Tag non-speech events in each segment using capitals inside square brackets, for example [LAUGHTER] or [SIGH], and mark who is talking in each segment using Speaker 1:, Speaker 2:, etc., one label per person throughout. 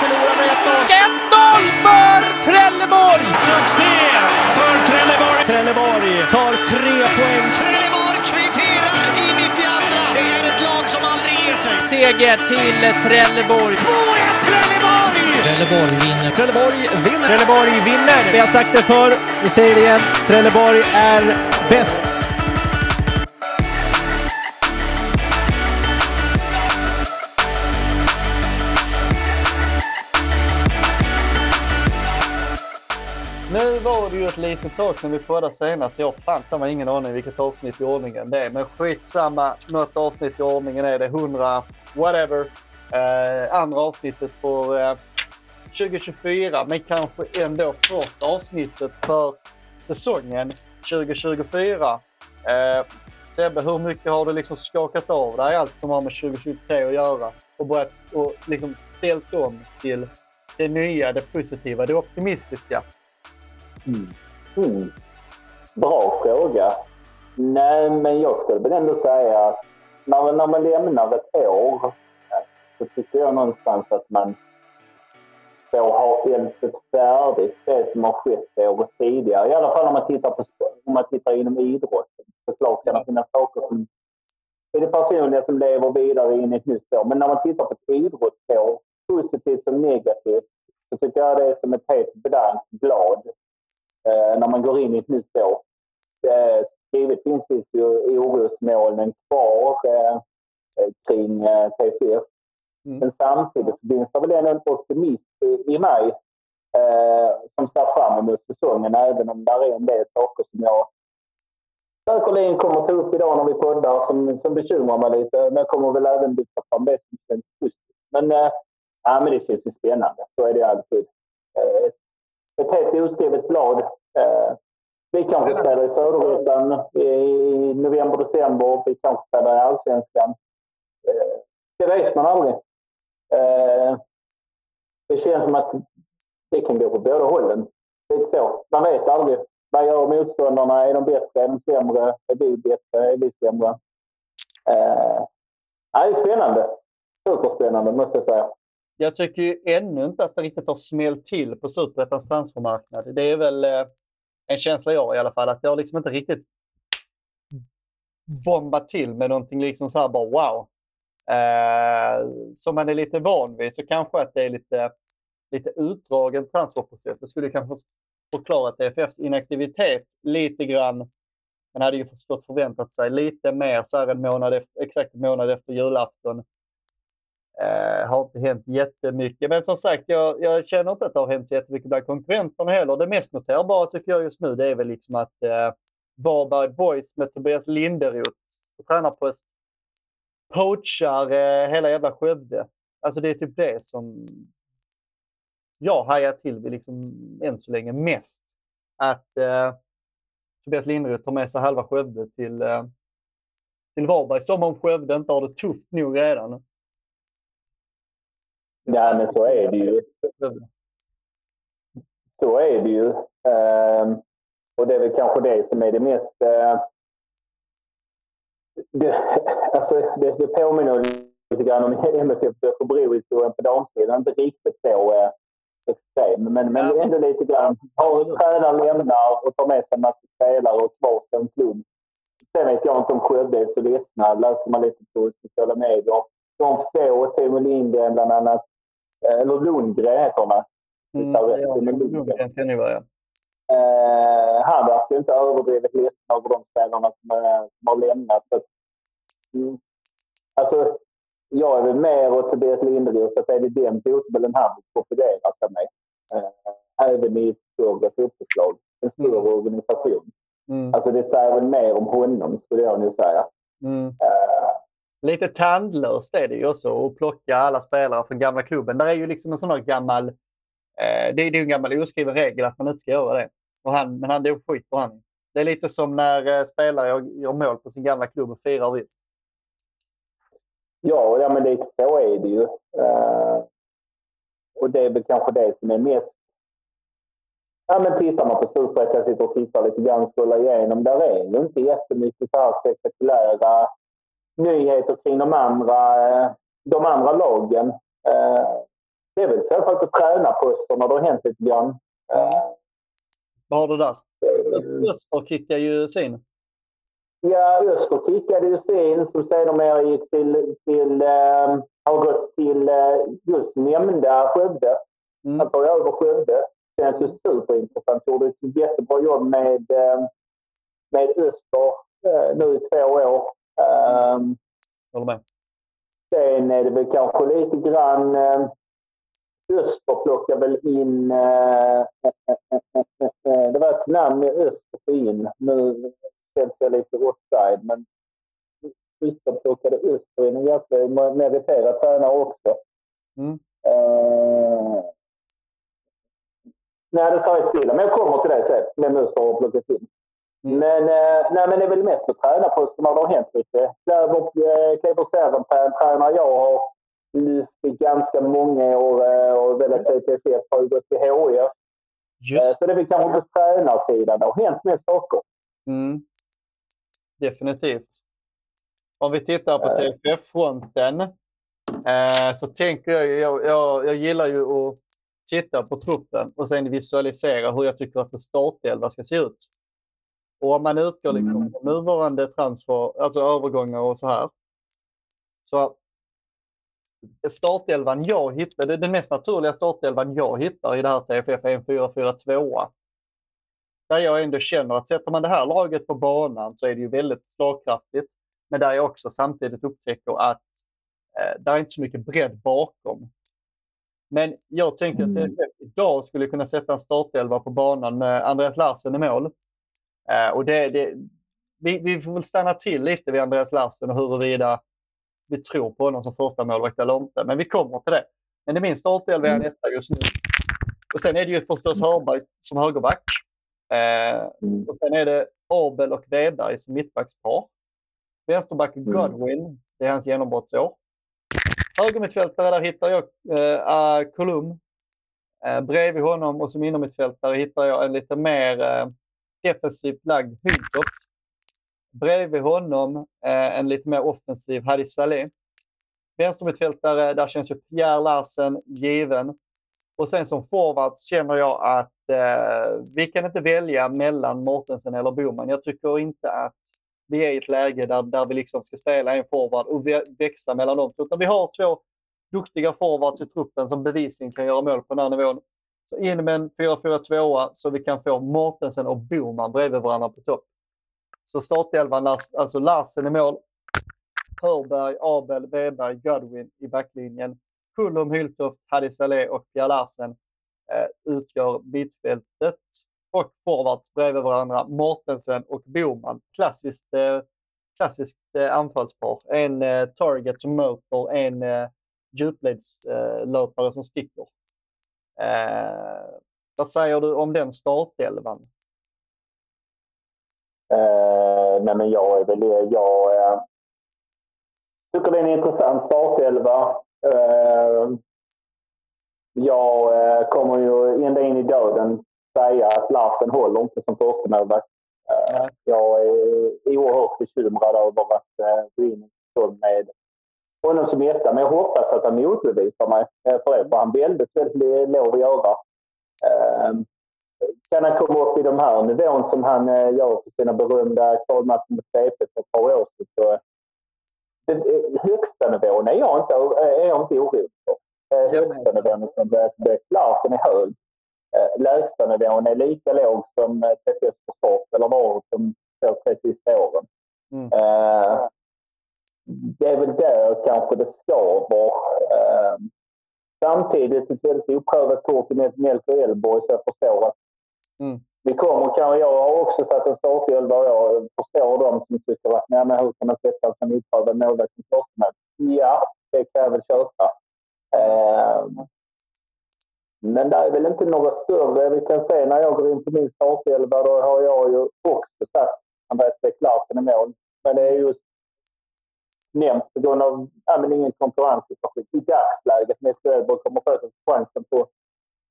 Speaker 1: Förlorar med
Speaker 2: 1-0 för Trelleborg!
Speaker 3: Succé för Trelleborg!
Speaker 2: Trelleborg tar tre poäng.
Speaker 1: Trelleborg kvitterar i 92. Det är ett lag som aldrig ger sig.
Speaker 2: Seger till Trelleborg.
Speaker 1: 2-1 Trelleborg!
Speaker 2: Trelleborg vinner. Trelleborg vinner. Trelleborg vinner. Vi har sagt det förr, vi säger det igen. Trelleborg är bäst.
Speaker 4: Nu var sak sen ett litet tag sedan vi poddade senast. Jag har fan ta mig ingen aning vilket avsnitt i ordningen det är. Men skitsamma. Något avsnitt i ordningen är det. 100, whatever. Eh, andra avsnittet för eh, 2024. Men kanske ändå första avsnittet för säsongen 2024. Eh, Sebbe, hur mycket har du liksom skakat av dig allt som har med 2023 att göra? Och börjat och liksom ställt om till det nya, det positiva, det optimistiska?
Speaker 5: Mm. Mm. Bra fråga. Nej, men jag skulle väl ändå säga att när, när man lämnar ett år så tycker jag någonstans att man då har ältat färdigt det som har skett året tidigare. I alla fall om man tittar, på, om man tittar inom idrotten. Såklart kan det finnas saker som är det personliga som lever vidare in i ett nytt år. Men när man tittar på ett idrottsår, positivt som negativt, så tycker jag det är som ett helt blankt blad när man går in i ett nytt år. Eh, givetvis finns ju orosmolnen kvar eh, kring eh, TFF. Mm. Men samtidigt finns det väl en optimism i, mig eh, som ser fram emot säsongen även om det är en del saker som jag säkerligen kommer ta upp idag när vi poddar som, som bekymrar mig lite. Men jag kommer väl även lyfta fram det som känns positivt. Men, eh, ja, men det känns ju spännande. Så är det alltid. Eh, ett helt oskrivet blad. Eh, vi kanske spelar i Söderettan i november, december. Vi kanske spelar i Allsvenskan. Eh, det vet man aldrig. Eh, det känns som att det kan gå på båda hållen. Lite så. Man vet aldrig. Vad gör motståndarna? Är de bättre? Är de sämre? Är vi bättre? Är vi sämre? Eh, det är spännande. Superspännande måste jag säga.
Speaker 4: Jag tycker ju ännu inte att det riktigt har smällt till på Superettans transfermarknad. Det är väl eh, en känsla jag i alla fall, att jag har liksom inte riktigt bombat till med någonting liksom så här bara wow. Eh, som man är lite van vid så kanske att det är lite, lite utdragen transferprocess. Det skulle kanske förklara att DFFs inaktivitet lite grann. Man hade ju förstått förväntat sig lite mer så här en månad efter, exakt en månad efter julafton. Eh, har inte hänt jättemycket. Men som sagt, jag, jag känner inte att det har hänt jättemycket bland konkurrenterna heller. Det mest noterbara tycker jag just nu det är väl liksom att eh, Varberg Boys med Tobias Linderoth, tränarpost, poachar eh, hela jävla Skövde. Alltså det är typ det som jag hajar till vid liksom än så länge mest. Att eh, Tobias Linderoth tar med sig halva Skövde till, eh, till Varberg. Som om Skövde inte har det tufft nog redan.
Speaker 5: Ja, men så är det ju. Så är det ju. Uh, och det är väl kanske det som är det mest... Uh, det, alltså, det, det påminner lite grann om MFF Bro-historien på damsidan. Inte riktigt så uh, extrem, men, men ändå lite grann. Tränaren lämnar och tar med sig en massa spelare och kvar en klump. Sen vet jag inte om Skövde är så ledsna. Läser man lite på sociala medier. De två, Simon Lindgren bland annat, eller Lundgren heter han va?
Speaker 4: Mm, ja, Lundgren ska det vara, ja.
Speaker 5: Eh, han verkar inte överdrivet ledsen över de spelarna som, eh, som har lämnat. Så, mm. Alltså, jag är väl mer åt Tobias Linderoth att är det den fotbollen han vill profilera sig med. Eh, även i ett större fotbollslag. En större mm. organisation. Mm. Alltså det säger väl mer om honom skulle jag nu säga.
Speaker 4: Mm. Eh, lite tandlöst är det ju också att plocka alla spelare från gamla klubben. Där är ju liksom en sån här gammal... Eh, det, är, ju en gammal oskriven regel att man inte ska göra det. Och han, men han, dog skit på han. Det är lite som när eh, spelare gör, gör mål på sin gamla klubb och firar vitt.
Speaker 5: Ja, ja men det, så är det ju. Uh, och det är väl kanske det som är mest... Ja, men tittar man på Superettan, sitter och tittar lite grann, scrollar igenom. Där är ju inte jättemycket så här spektakulära nyheter kring de andra, de andra lagen. det är väl fall på tränarposterna det har hänt lite grann. Eh,
Speaker 4: Vad har du där?
Speaker 5: eh,
Speaker 4: Öster kickar ju sin.
Speaker 5: Ja, Öster kickade ju sin som sedermera gick till, till eh, har gått till eh, just nämnda Skövde.
Speaker 4: Mm.
Speaker 5: Han tar över Skövde. Känns ju superintressant. Gjorde ett jättebra jobb med, eh, med Öster eh, nu i två år. Um,
Speaker 4: Håller med.
Speaker 5: Sen är det väl kanske lite grann... Eh, Öster plockar väl in... Eh, [LAUGHS] det var ett namn med Öster in. Nu känns jag lite offside, men Öster plockade Öster in. En ganska meriterad tränare också.
Speaker 4: Mm.
Speaker 5: Eh, nej, det sa jag stilla, men jag kommer till det sen. Vem Öster har plockat in. Men, eh, nej, men det är väl mest på tränarposterna det har hänt lite. Kleber Sävenpää, en tränare jag har lyft i ganska många år eh, och se till FF har ju gått till HIF. Eh,
Speaker 4: Just
Speaker 5: Så det är väl kanske på tränarsidan det har hänt mer saker.
Speaker 4: Mm. Definitivt. Om vi tittar på
Speaker 5: Eh.
Speaker 4: TFF-fronten eh, så tänker jag, jag, jag, jag gillar ju att titta på truppen och sen visualisera hur jag tycker att en startelva ska se ut. Och om man utgår liksom
Speaker 5: Mm.
Speaker 4: från nuvarande transfer, alltså övergångar och så här. Så startelvan jag hittade, den mest naturliga startelvan jag hittar i det här TFF är en 4-4-2. Där jag ändå känner att sätter man det här laget på banan så är det ju väldigt slagkraftigt. Men där jag också samtidigt upptäcker att eh, där är inte så mycket bredd bakom. Men jag tänker att
Speaker 5: Mm.
Speaker 4: TFF idag skulle kunna sätta en startelva på banan med Andreas Larsen i mål. Eh, och det, det, vi, vi får väl stanna till lite vid Andreas Larsen och huruvida vi tror på honom som första målvakt eller inte. Men vi kommer till det. Men det är min startelva är en etta just nu. Och sen är det ju förstås Hörberg som högerback. Eh,
Speaker 5: Mm.
Speaker 4: och sen är det Abel och Weberg som mittbackspar. Vänsterbacken
Speaker 5: Mm.
Speaker 4: Godwin, det är hans genombrottsår. Högermittfältare, där hittar jag eh, uh, Colum. Eh, bredvid honom och som innermittfältare hittar jag en lite mer eh, defensivt lagd Hyltoft. Bredvid honom eh, en lite mer offensiv Hadi Saleh. Vänstermittfältare, där känns ju Pierre Larsen given. Och sen som forward känner jag att eh, vi kan inte välja mellan Mortensen eller Boman. Jag tycker inte att vi är i ett läge där, där vi liksom ska spela en forward och växa växla mellan dem. Utan vi har två duktiga forwards i truppen som bevisligen kan göra mål på den här nivån. In med en 4-4-2 så vi kan få Mortensen och Boman bredvid varandra på topp. Så startelvan, alltså Larsen i mål, Hörberg, Abel, Weberg, Godwin i backlinjen. Kullum, Hyltoft, Hadi Saleh och Pia Larsen eh, utgör mittfältet. Och forwards bredvid varandra, Mortensen och Boman. Klassiskt, eh, klassiskt eh, anfallspar. En eh, target som möter en eh, djupledslöpare som sticker. Eh, vad säger du om den startelvan?
Speaker 5: Eh, nej, men jag är väl... Jag eh, tycker det är en intressant startelva. Eh, jag eh, kommer ju ända in i döden säga att Larsen håller inte som första målvakt. Eh, jag är oerhört bekymrad över att eh, gå in med honom som etta. Men jag hoppas att han motbevisar mig eh, för det. För han väldigt, väldigt lov att göra. Eh, kan han komma upp i de här nivån som han eh, gör på sina berömda kvalmatcher med CP för ett par år sedan så den eh, högsta nivån är jag inte, är jag inte orolig för. Högsta nivån som Larsen är hög. Lägsta nivån är lika låg som TPS Försvar eller var som tre sista åren.
Speaker 4: Mm.
Speaker 5: Eh, Det är väl där kanske det skaver. Eh, Samtidigt ett väldigt oprövat kort i Melker Elborg så jag förstår att
Speaker 4: Mm.
Speaker 5: vi kommer kanske, jag har också satt en startelva och jag förstår de som tycker att nej, men hur kan man sätta en oprövad målvakt som första? Ja, det kan jag väl köpa. Eh, men det är väl inte några större. Vi kan se när jag går in på min startelva då har jag ju också satt Andreas Beck Larsen i mål. Men det är just nämnt på grund av ja, men ingen konkurrenssituation i dagsläget. Melker Elborg kommer få chansen på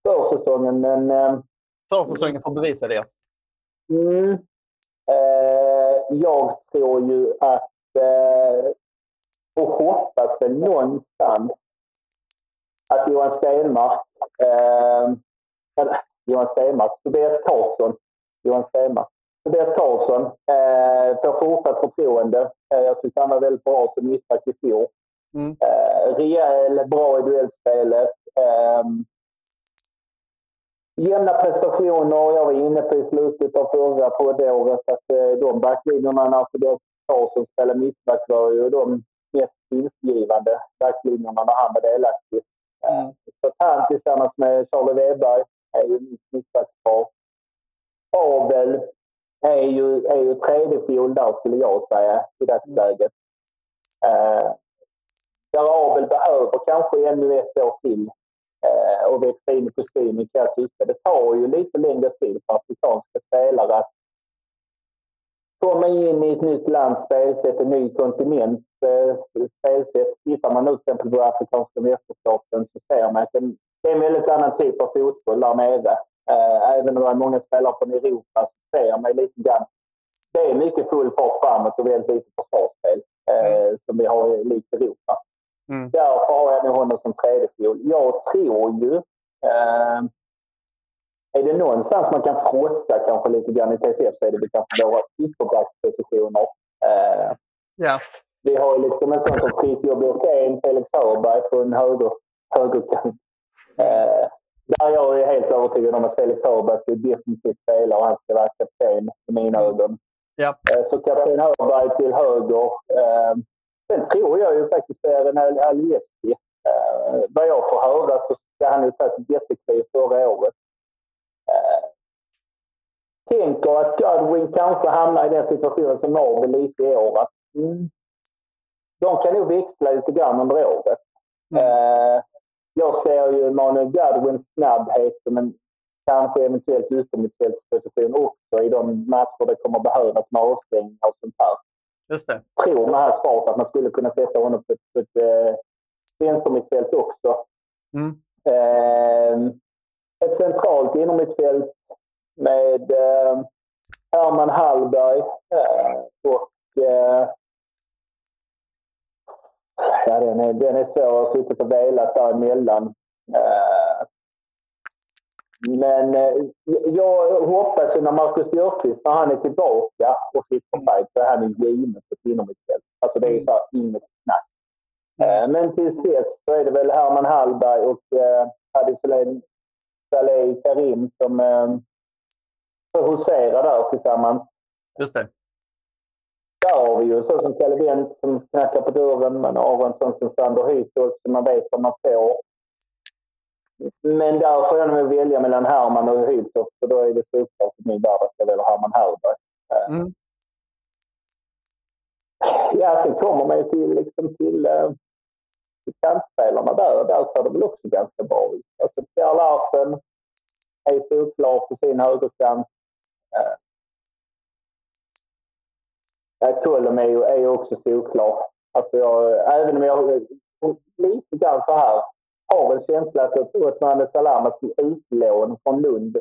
Speaker 5: försäsongen men eh,
Speaker 4: Försäsongen får bevisa det.
Speaker 5: Mm. Eh, jag tror ju att, eh, och hoppas väl någonstans, att Johan Stenmark, eh, Johan Stenmark, Tobias Karlsson, Johan Stenmark, Tobias Karlsson eh, får fortsatt förtroende. Eh, jag tyckte han var väldigt bra som mittback i fjol.
Speaker 4: Mm.
Speaker 5: Eh, rejäl, bra i duellspelet. Eh, jämna prestationer. Jag var inne på i slutet av förra poddåret att eh, de backlinjerna när Tobias Karlsson spelade mittback var ju de mest vinstgivande backlinjerna när han var delaktig.
Speaker 4: Mm.
Speaker 5: Så han tillsammans med Charlie Weberg är ju mitt mittbackspar. Abel är ju, är ju tredje fiol där skulle jag säga i dagsläget. Eh, där Abel behöver kanske ännu ett år till eh, och växa in i kostymen kan jag tycka. Det tar ju lite längre tid för afrikanska spelare att komma in i ett nytt lands spelsätt, en ny kontinent eh, spelsätt. Tittar man nu till exempel på afrikanska mästerskapen så ser man att det det är en väldigt annan typ av fotboll där nere. Eh, även om det är många spelare från Europa så ser man lite grann. Det är mycket full fart framåt och väldigt lite försvarsspel eh, som vi har i likt Europa.
Speaker 4: Mm.
Speaker 5: Därför har jag nog honom som tredje fiol. Jag tror ju... Eh, är det någonstans man kan frosta kanske lite grann i TFF så är det väl kanske våra ytterbackspositioner. Eh,
Speaker 4: Ja.
Speaker 5: vi har ju liksom en sån som Fritiof Björkén, Felix Hörberg på en höger, högerkant. Eh, där jag är helt övertygad om att Felix Hörberg ska definitivt spela och han ska vara kapten i mina ögon.
Speaker 4: Ja.
Speaker 5: Eh, så kapten Hörberg till höger. Eh, sen tror jag ju faktiskt det är en Al- Alieski. Eh, vad jag får höra så ska han ju ta ett jättekliv förra året. Tänker att Godwin kanske hamnar i den situationen som Norrby lite i år. Att, mm, de kan nog växla lite grann under året. Eh, jag ser ju Manuel Godwins snabbhet som en kanske eventuellt yttermittfältsposition också i de matcher det kommer behövas med avstängningar och sånt här.
Speaker 4: Just det.
Speaker 5: Tror med här svaret att man skulle kunna sätta honom på ett, på ett eh, vänstermittfält också.
Speaker 4: Mm.
Speaker 5: Eh, ett centralt innermittfält med eh, Herman Hallberg eh, och eh, ja, den är, den är svår. Jag har suttit och velat däremellan. Eh, men eh, jag hoppas ju när Marcus Björkqvist, när han är tillbaka och sitter fight så är han ju given på innermittfält. Alltså det är ju så här inget snack. Eh, men tills dess så är det väl Herman Hallberg och eh, Hadi Saleh-Karim som eh, får husera där tillsammans.
Speaker 4: Just det.
Speaker 5: Där har vi ju så som Kalle Wendt som knackar på dörren. Man har en sån som Sander Hytholt som man vet vad man får. Men där får jag nog välja mellan Herman och Hytholt för då är det solklart i min värld att jag väljer Herman Hallberg. Eh,
Speaker 4: Mm.
Speaker 5: Ja, sen kommer man ju till, liksom till, eh, till kantspelarna där. Där ser det väl också ganska bra ut. Alltså Pierre Larsen är solklar på sin högerkant. Kolom är ju, också solklar. Alltså jag, även om jag lite grann så här har en känsla att Osman Salamas utlån från Lund,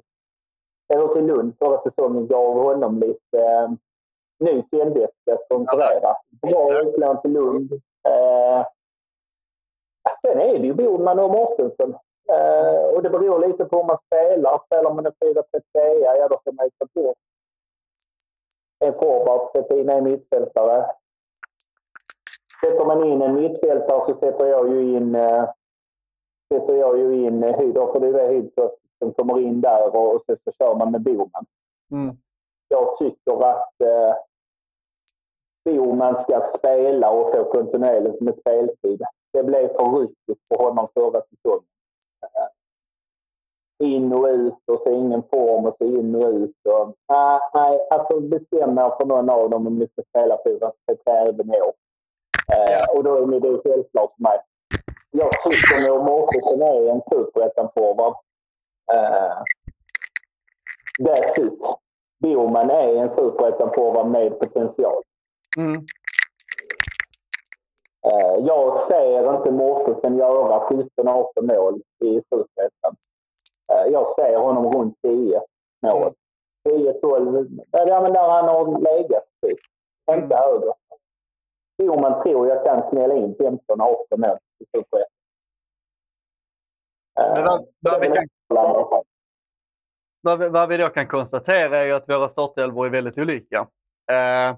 Speaker 5: eller till Lund förra säsongen gav honom lite eh, ny tändvätska att konkurrera. Bra utlån till Lund. Eh, sen är det ju Bodman och Mårtensson. Eh, och det beror lite på hur man spelar. Spelar man en 4-3-3, ja då får man ju ta bort en forward, sätta in en mittfältare. Sätter man in en mittfältare så sätter jag ju in eh, sätter jag ju in eh, Hyd. Får det vara Hydroft som kommer in där och, och så, så kör man med Boman.
Speaker 4: Mm.
Speaker 5: Jag tycker att eh, Boman ska spela och få kontinuerligt med speltid. Det blev för ryckigt för honom förra säsongen. In och ut och så ingen form och så in och ut. Och, nej, nej, alltså bestäm er för någon av dem om ni ska spela 4 även i år. Eh, och då är det självklart för mig. Jag tycker nog Mårtensson är en superettan-forward. Eh, that's it. Boman är en superettan-forward med potential.
Speaker 4: Mm.
Speaker 5: Eh, jag ser inte Mårtensson göra 17-18 mål i superettan. Eh, jag ser honom runt 10 mål. 10-12, ja men där han har legat typ. Inte högre. Boman tror jag kan smälla in 15-18 mål i superettan. Eh,
Speaker 4: vad, vi vad, då kan konstatera är ju att våra startelvor är väldigt olika. Eh,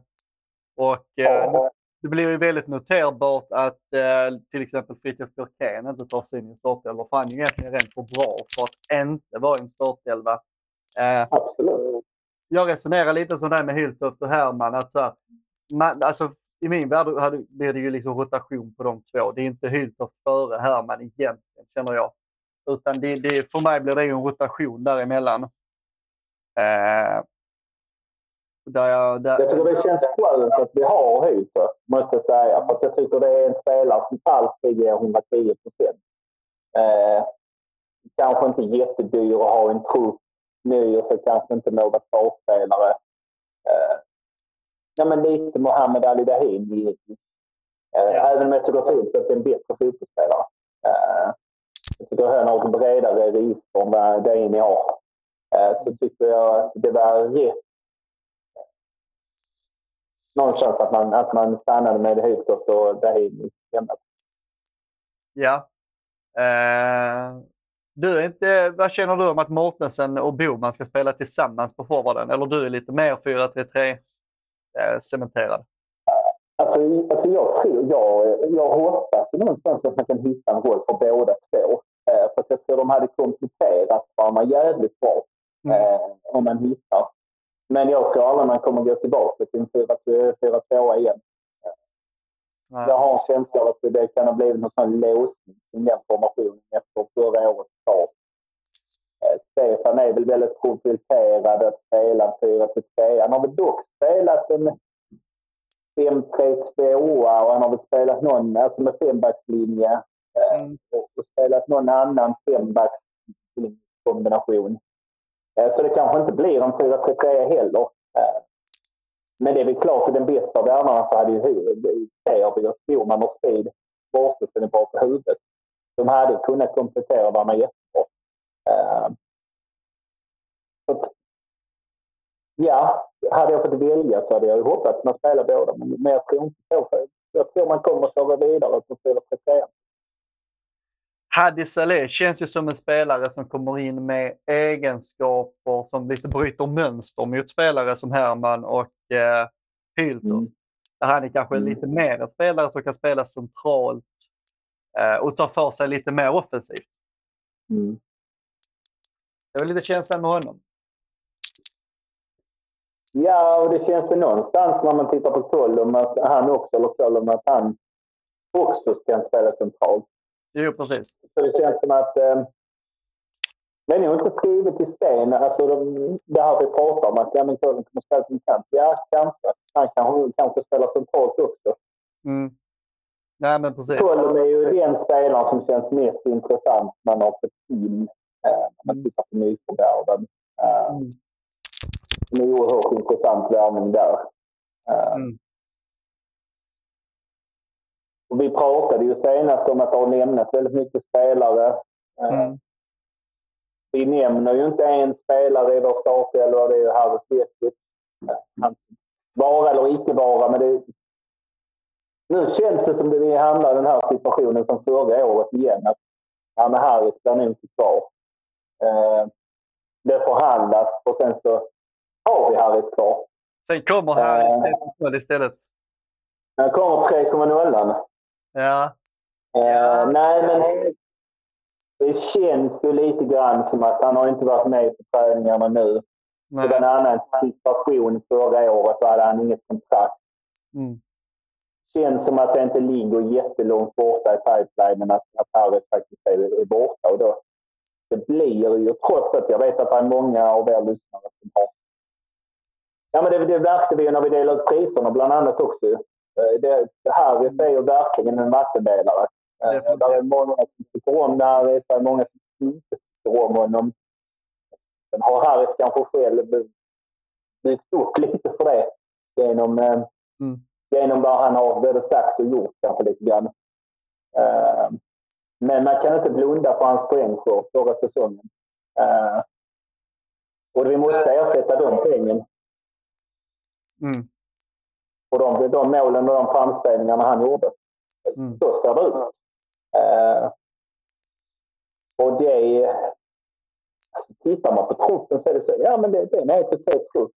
Speaker 4: och eh,
Speaker 5: Ja.
Speaker 4: Det blir ju väldigt noterbart att eh, till exempel Fritiof Björkén inte tar sig in i en startelva. För han är ju egentligen rent för bra för att inte vara i en startelva. Eh,
Speaker 5: Absolut.
Speaker 4: jag resonerar lite som det med Hyltoft och Herman. Att så här, man, alltså, I min värld hade, blir det ju liksom rotation på de två. Det är inte Hyltoft före Herman egentligen, känner jag. Utan det, det, för mig blir det ju en rotation däremellan. Eh, där jag, där,
Speaker 5: Jag tycker det känns skönt att vi har Hyper, måste jag säga. För att jag tycker det är en spelare som alltid ger 110 procent. Eh, kanske inte jättedyr att ha en trupp. Ny och så kanske inte några startspelare. Eh, ja, men lite Mohamed Ali Dahin givetvis. Eh,
Speaker 4: Ja.
Speaker 5: Även om jag tycker Hyper är en bättre fotbollsspelare. Eh, jag tycker han har ett bredare register än vad Dahin har. Eh, så tycker jag att det var rätt någonstans att man, att man stannade med Hyptoft och Dahin istället.
Speaker 4: Ja. Eh, du är inte, vad känner du om att Mortensen och Boman ska spela tillsammans på forwarden? Eller du är lite mer 4-3-3 eh, cementerad?
Speaker 5: Alltså, alltså jag, tror, jag, jag hoppas någonstans att man kan hitta en roll för båda två. Eh, för att jag tror de hade kompletterat varandra jävligt bra
Speaker 4: Mm.
Speaker 5: eh, om man hittar. Men jag tror aldrig man kommer gå tillbaka till en 4-2 igen.
Speaker 4: Nej.
Speaker 5: Jag har en känsla av att det kan ha blivit någon sån låsning i den formationen efter förra årets start. Eh, Stefan är väl väldigt profilterad att spela 4-3. Han har väl dock spelat en 5-3-2 och han har väl spelat någon, alltså med fembackslinje. eh,
Speaker 4: Mm.
Speaker 5: Och spelat någon annan fembackskombination. Eh, så det kanske inte blir en 4-3-3 heller. Eh, men det är väl klart att den bästa av världarna så hade ju Serbien Storman och Speed borta är bra på huvudet. De hade kunnat komplettera varandra jättebra. Eh, så Ja, hade jag fått välja så hade jag ju hoppats att man spelar båda. Men, jag tror inte så. det. jag tror man kommer att köra vidare på 4-3-3.
Speaker 4: Hadi Saleh känns ju som en spelare som kommer in med egenskaper som lite bryter mönster mot spelare som Herman och eh, Hyltoft.
Speaker 5: Mm.
Speaker 4: Där han är kanske
Speaker 5: Mm.
Speaker 4: lite mer en spelare som kan spela centralt eh, och ta för sig lite mer offensivt.
Speaker 5: Mm.
Speaker 4: Det väl lite känslan med honom.
Speaker 5: Ja, och det känns väl någonstans när man tittar på Kollum att han också, eller Kollum, att han också kan spela centralt.
Speaker 4: Jo, precis.
Speaker 5: Så det känns som att eh, det är nog inte skrivet i sten. Alltså de, det här vi pratar om att ja, men Kollum kommer spela som kant. Ja, kanske. Han kanske, kanske spelar centralt också.
Speaker 4: Mm. Nej, men precis.
Speaker 5: Kollum är ju den spelaren som känns mest intressant man har fått in eh, man tittar på nyförvärven. Eh,
Speaker 4: Mm.
Speaker 5: en oerhört intressant värvning där. Eh,
Speaker 4: Mm.
Speaker 5: Vi pratade ju senast om att det har lämnat väldigt mycket spelare. Eh,
Speaker 4: Mm.
Speaker 5: Vi nämner ju inte en spelare i vår startelva, det är ju Harry Fettis. Han vara eller icke vara, men det... Nu känns det som det vi hamnar i den här situationen som förra året igen. Att ja, men Harry blir nog inte kvar. Eh, det förhandlas och sen så har vi Harry kvar.
Speaker 4: Sen kommer
Speaker 5: Eh.
Speaker 4: Harry istället.
Speaker 5: När kommer 3,0.
Speaker 4: Ja.
Speaker 5: Eh,
Speaker 4: Ja.
Speaker 5: nej, men det känns ju lite grann som att han har inte varit med på träningarna nu.
Speaker 4: Nej.
Speaker 5: Det var en annan situation förra året. Då hade han inget kontrakt.
Speaker 4: Mm.
Speaker 5: Känns som att det inte ligger jättelångt borta i pipelinen att, att Harris faktiskt är, är borta. Och då, det blir ju, trots att jag vet att det är många av er lyssnare som har... Ja, men det, det märkte vi ju när vi delade ut priserna bland annat också. Eh, Det, Harris är ju verkligen en vattendelare. Eh,
Speaker 4: Definitivt.
Speaker 5: Det är många som tycker om Harris, det är många som inte tycker om honom. Sen har Harris kanske själv byggt upp lite för det genom, eh,
Speaker 4: Mm.
Speaker 5: genom vad han har både sagt och gjort kanske lite grann. Eh, men man kan inte blunda för hans poängskörd förra säsongen. Eh, och vi måste ersätta de pengarna
Speaker 4: Mm.
Speaker 5: Och de, de målen och de framspelningarna han gjorde.
Speaker 4: Mm.
Speaker 5: Så ser det ut. Eh, Och det... Alltså, tittar man på truppen så är det så, ja men det, det är en helt okej trupp.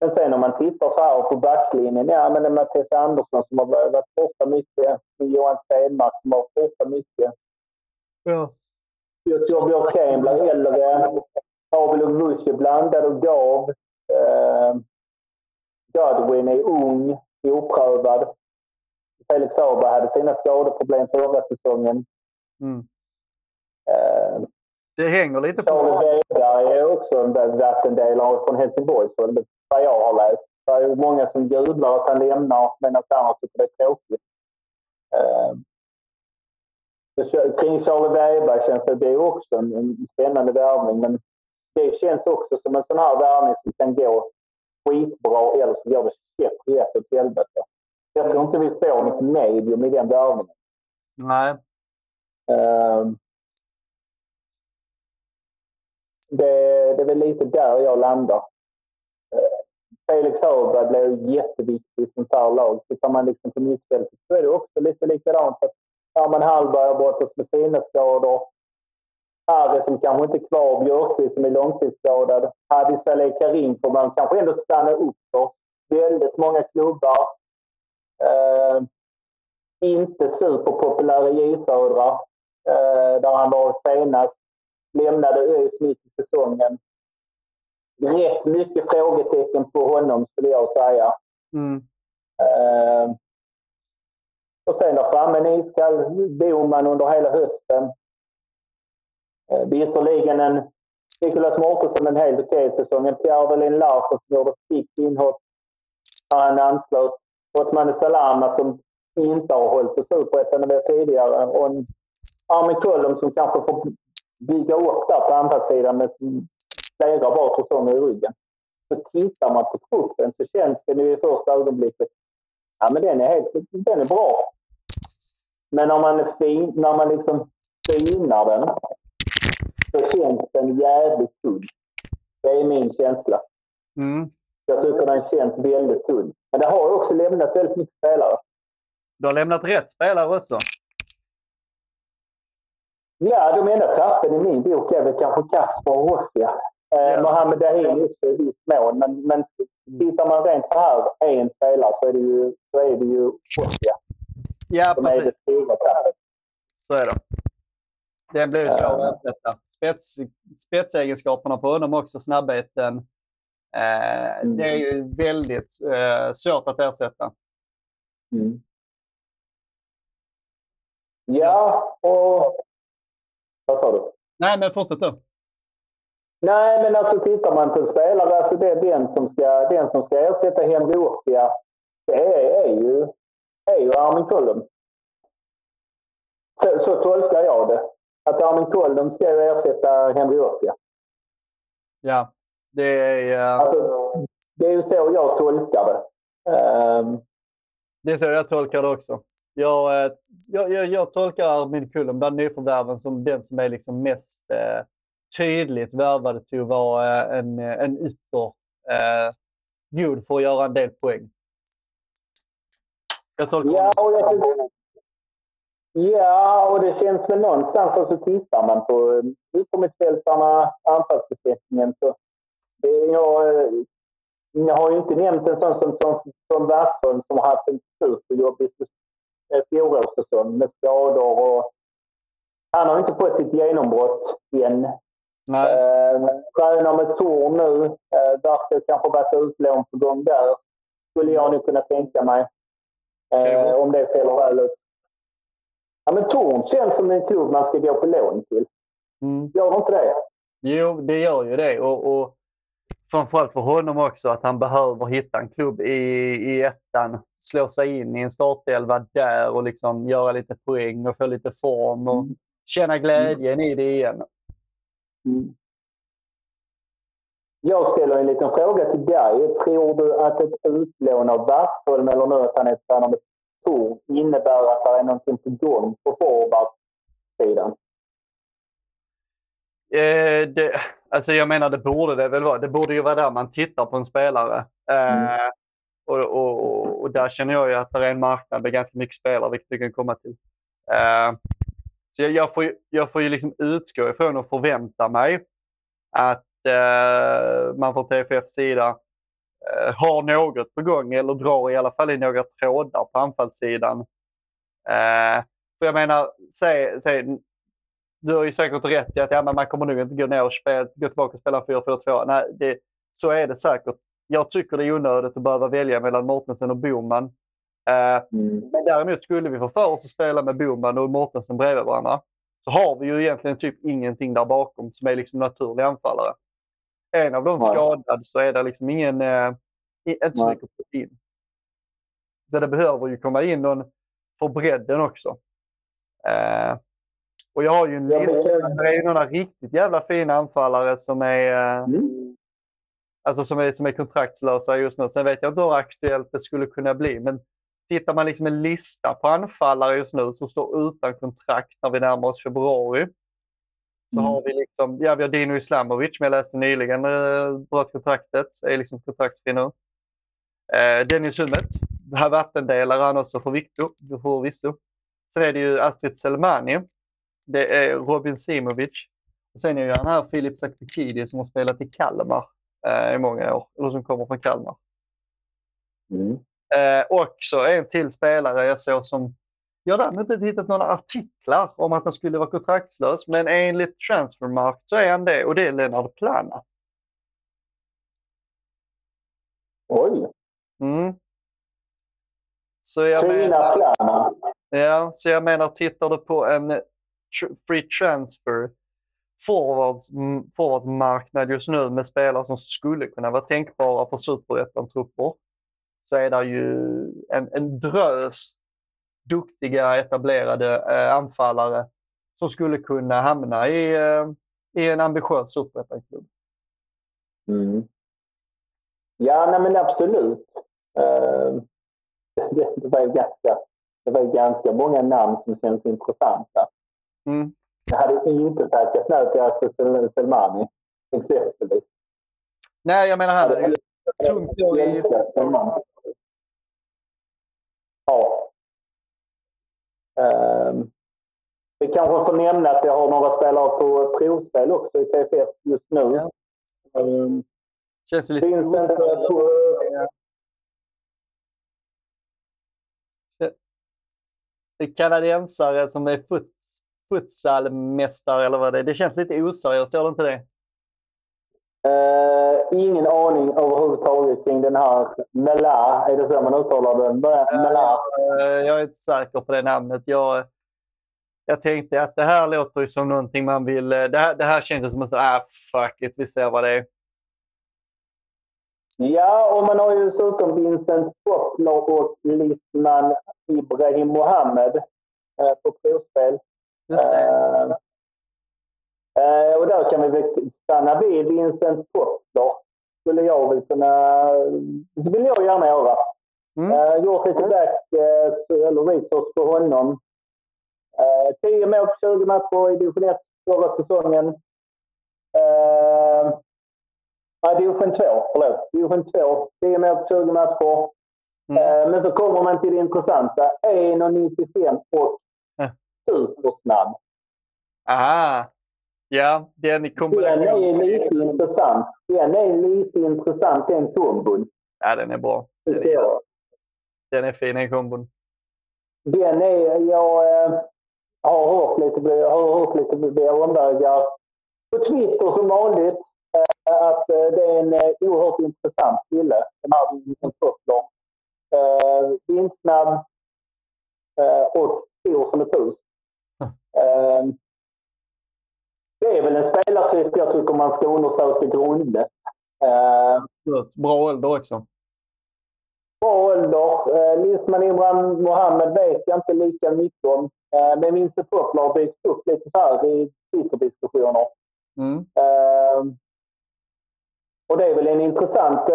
Speaker 5: Men sen om man tittar så här på backlinjen, ja men det är Mattias Andersson som har varit borta mycket. Johan Stenmark som har varit borta mycket.
Speaker 4: Ja.
Speaker 5: Göteborg Björkén blir äldre. Abel och Vuce blandade och gav. Eh, Godwin är ung, oprövad. Felix Auberg hade sina skadeproblem förra säsongen.
Speaker 4: Mm.
Speaker 5: Eh,
Speaker 4: Det hänger lite på...
Speaker 5: Charlie Weberg är också en vattendelare från Helsingborg, så vad jag har läst. Det är många som jublar att han lämnar medan andra tycker det är tråkigt. Eh, kring Charlie Weberg känns det, det är också en, en spännande värvning, men det känns också som en sån här värvning som kan gå skitbra eller så går det rätt åt helvete. Jag tror inte vi får något medium i den värvningen.
Speaker 4: Nej.
Speaker 5: Eh, det, det är väl lite där jag landar. Eh, Felix Hörberg blir jätteviktig i sånt här lag. Tittar man liksom på mittfältet så är det också lite likadant. Att Herman Hallberg har brottats med sina skador. Harry som kanske inte är kvar. Björkqvist som är långtidsskadad. Hadi Saleh Karim får man kanske ändå stanna upp för. Väldigt många klubbar. Eh, inte superpopulär i J Södra. Eh, där han var senast. Lämnade ÖIS mitt i säsongen. Rätt mycket frågetecken på honom skulle jag säga.
Speaker 4: Mm.
Speaker 5: Eh, och sen där framme en iskall Boman under hela hösten. Eh, visserligen en Nicolas Mårtensson en helt okej säsong. En Pierre Welin Larsson som gjorde sitt inhopp när han anslöt. Othman Salama som inte har hållit på Superettan tidigare. Och en Armin Kullum som kanske får bygga upp där på andra sidan med flera bra säsonger i ryggen. Så tittar man på truppen så känns det nu i första ögonblicket ja, men den är, helt, den är bra. Men när man, är fin, när man liksom synar den så känns den jävligt tunn. Det är min känsla.
Speaker 4: Mm.
Speaker 5: Jag tycker den känns väldigt tunn. Men det har också lämnat väldigt mycket spelare.
Speaker 4: Du har lämnat rätt spelare också.
Speaker 5: Ja, de enda tappen i min bok är väl kanske Kasper och Rossia. Eh,
Speaker 4: Ja.
Speaker 5: Mohamed Dahin också i viss mån. Men, men tittar man rent så här, en spelare, så är det ju, så är det ju
Speaker 4: Ja,
Speaker 5: som är det stora tappet.
Speaker 4: Så är det. Den blir ju svår att ersätta. Spets, spetsegenskaperna på honom också, snabbheten. Eh,
Speaker 5: Mm.
Speaker 4: Det är ju väldigt eh, svårt att ersätta.
Speaker 5: Mm. Ja, och... Vad sa du?
Speaker 4: Nej, men fortsätt du.
Speaker 5: Nej, men alltså tittar man på spelare, alltså det är den som ska, den som ska ersätta Henry Urtia, det är, är, ju, är ju Armin Kullum. Så, så tolkar jag det. Att Armin Kullum ska ju ersätta Henry Urtia.
Speaker 4: Ja, det är, eh,
Speaker 5: Alltså, det är ju så jag tolkar det. Ehm,
Speaker 4: det är så jag tolkar det också. Jag, eh, jag, jag, jag tolkar Armin Kullum, bland nyförvärven, som den som är liksom mest eh, tydligt värvade till att vara eh, en, en ytter. Eh, god för att göra en del poäng. Jag tolkar
Speaker 5: Ja, och jag ja, och det känns väl någonstans, och så tittar man på yttermittfältarna, anfallsbesättningen, så jag, eh, jag har ju inte nämnt en sån som Tom, Tom Wassholm som har haft en superjobbig eh, fjolårssäsong med skador och han har inte fått sitt genombrott än.
Speaker 4: Nej.
Speaker 5: Eh, tränar med Torn nu. Eh, verkar kanske varit utlån på gång där. Skulle jag nog kunna tänka mig. Eh, om det fäller väl ut. Ja, men Torn känns som en klubb man ska gå på lån till.
Speaker 4: Mm.
Speaker 5: Gör det inte det?
Speaker 4: Jo, det gör ju det. Och, och framförallt för honom också att han behöver hitta en klubb i, i ettan. Slå sig in i en startelva där och liksom göra lite poäng och få lite form och
Speaker 5: Mm.
Speaker 4: känna glädjen i det igen.
Speaker 5: Mm. Jag ställer en liten fråga till dig. Tror du att ett utlån av Wassholm, eller nu att han är tränare med Torn, innebär att det är någonting på gång på forwardsidan?
Speaker 4: Eh, det, alltså jag menar, det borde det väl vara. Det borde ju vara där man tittar på en spelare. Eh, och, och, och, och där känner jag ju att det är en marknad med ganska mycket spelare, vilket vi kan komma till. Eh, Så jag, jag, får, ju, jag får ju liksom utgå ifrån och förvänta mig att eh, man från TFFs sida har något på gång eller drar i alla fall i några trådar på anfallssidan. Eh, för jag menar, säg, säg, du har ju säkert rätt i att ja, men man kommer nog inte gå, ner och spela, gå tillbaka och spela 4-4-2. Nej, det, så är det säkert. Jag tycker det är onödigt att behöva välja mellan Mortensen och Boman. Eh,
Speaker 5: Mm.
Speaker 4: men däremot skulle vi få för oss att spela med Boman och Mortensen bredvid varandra så har vi ju egentligen typ ingenting där bakom som är liksom naturlig anfallare. En av dem
Speaker 5: Nej.
Speaker 4: skadad så är det liksom ingen, eh, inte så mycket att få in. Så det behöver ju komma in någon för bredden också. Eh, och jag har ju en lista. Det är ju några riktigt jävla fina anfallare som är, eh,
Speaker 5: Mm.
Speaker 4: alltså som är, som är kontraktslösa just nu. Sen vet jag inte hur aktuellt det skulle kunna bli. Men tittar man liksom en lista på anfallare just nu som står utan kontrakt när vi närmar oss februari. Så
Speaker 5: Mm.
Speaker 4: har vi liksom, ja vi har Dino Islamovic, men jag läste nyligen eh, bröt kontraktet, är liksom kontraktsfri nu. Eh, Dennis Hummet, det här vattendelare han också för Victor, förvisso. Sen är det ju Astrid Selmani. Det är Robin Simovic. Och sen är det ju han här Filip Sakpikidi som har spelat i Kalmar eh, i många år, eller som kommer från Kalmar.
Speaker 5: Mm.
Speaker 4: Eh, också en till spelare jag såg som... Jag har däremot inte hittat några artiklar om att han skulle vara kontraktslös, men enligt Transfermarkt så är han det och det är Lennart Plana.
Speaker 5: Oj,
Speaker 4: Mm. Så jag
Speaker 5: fina
Speaker 4: menar,
Speaker 5: planer.
Speaker 4: ja, så jag menar, tittar du på en tr- free transfer forwards, m- forwardsmarknad just nu med spelare som skulle kunna vara tänkbara för superettan-trupper så är det ju en, en drös duktiga etablerade eh, anfallare som skulle kunna hamna i, eh, i en ambitiös superettan-klubb.
Speaker 5: Mm. Ja, nej, men absolut. Eh, [LAUGHS] det, det, var ju ganska, det var ganska många namn som känns intressanta.
Speaker 4: Mm.
Speaker 5: Jag hade inte tackat nej till Astrid Selmani, exempelvis.
Speaker 4: Nej, jag menar han ju tungt i...
Speaker 5: Ja. Um, vi kanske får nämna att jag har några spelare på provspel också i TFF just nu.
Speaker 4: Ja.
Speaker 5: Ehm,
Speaker 4: Känns ju lite...
Speaker 5: Vincent på,
Speaker 4: Det är kanadensare som är fut, futsalmästare eller vad det är. Det känns lite oseriöst, gör det inte det?
Speaker 5: Eh, ingen aning överhuvudtaget kring den här Mela. Är det så man uttalar? Me- Mela.
Speaker 4: Eh, Jag är inte säker på det namnet. Jag, jag tänkte att det här låter ju som någonting man vill... eh, Det här, det här känns som att ah, fuck it, vi ser vad det är.
Speaker 5: Ja, och man har ju dessutom Vincent Poppler och Lisman Ibrahim Mohammed eh, på provspel.
Speaker 4: Just det.
Speaker 5: Eh, eh, och där kan vi väl stanna vid Vincent Poppler. Skulle jag väl kunna... Det vill jag gärna göra.
Speaker 4: Mm.
Speaker 5: Uh, gjort lite back, uh, eller research på honom. Uh, 10 mål på 20 matcher i division 1 förra säsongen. Uh, nej, division 2, förlåt. Division 2, 10 mål på 20 matcher.
Speaker 4: Mm.
Speaker 5: Uh, men så kommer man till det intressanta. 1,95 och supersnabb.
Speaker 4: Aha. Ja, den
Speaker 5: Den
Speaker 4: kombinationen.
Speaker 5: är lite intressant. Den är lite intressant, den kombon.
Speaker 4: Ja, den är bra.
Speaker 5: tycker jag.
Speaker 4: Den är fin, den kombon.
Speaker 5: Den är, jag eh, har hört lite, jag har hört lite omvägar på Twitter som vanligt eh, att eh, det är en eh, oerhört intressant kille. Den Vincent Poppler. Eh, Vindsnabb eh, och stor som ett hus. Eh, det är väl en spelartyp jag tycker man ska undersöka grundligt. Eh,
Speaker 4: Bra ålder också.
Speaker 5: Bra ålder. Eh, Lisman Imran Mohammed vet jag inte lika mycket om. Eh, men Vincent Poppler har dykt upp lite så här i Twitter-diskussioner.
Speaker 4: Mm.
Speaker 5: Eh, och det är väl en intressant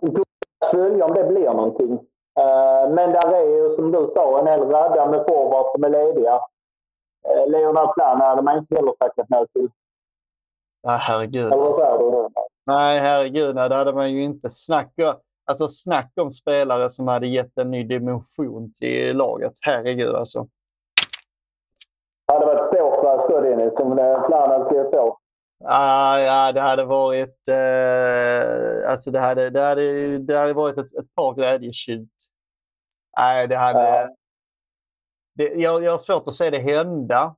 Speaker 5: grupp att följa om det blir någonting. Eh, men där är ju som du sa en hel radda med forwards som är lediga. Eh, Leonard Plan hade man inte heller tackat nej till.
Speaker 4: Ja, herregud.
Speaker 5: Eller vad säger du?
Speaker 4: Nej, herregud. Nej, det hade man ju inte. Snacka, alltså, snacka om spelare som hade gett en ny dimension till laget. Herregud alltså.
Speaker 5: Det hade varit svårt för så Dennis, om planen skulle på.
Speaker 4: Ah, ja, det hade varit, eh, alltså det hade, det hade, det hade varit ett, ett par glädjetjut. Nej, det hade...
Speaker 5: Ja.
Speaker 4: Det, jag, jag har svårt att se det hända.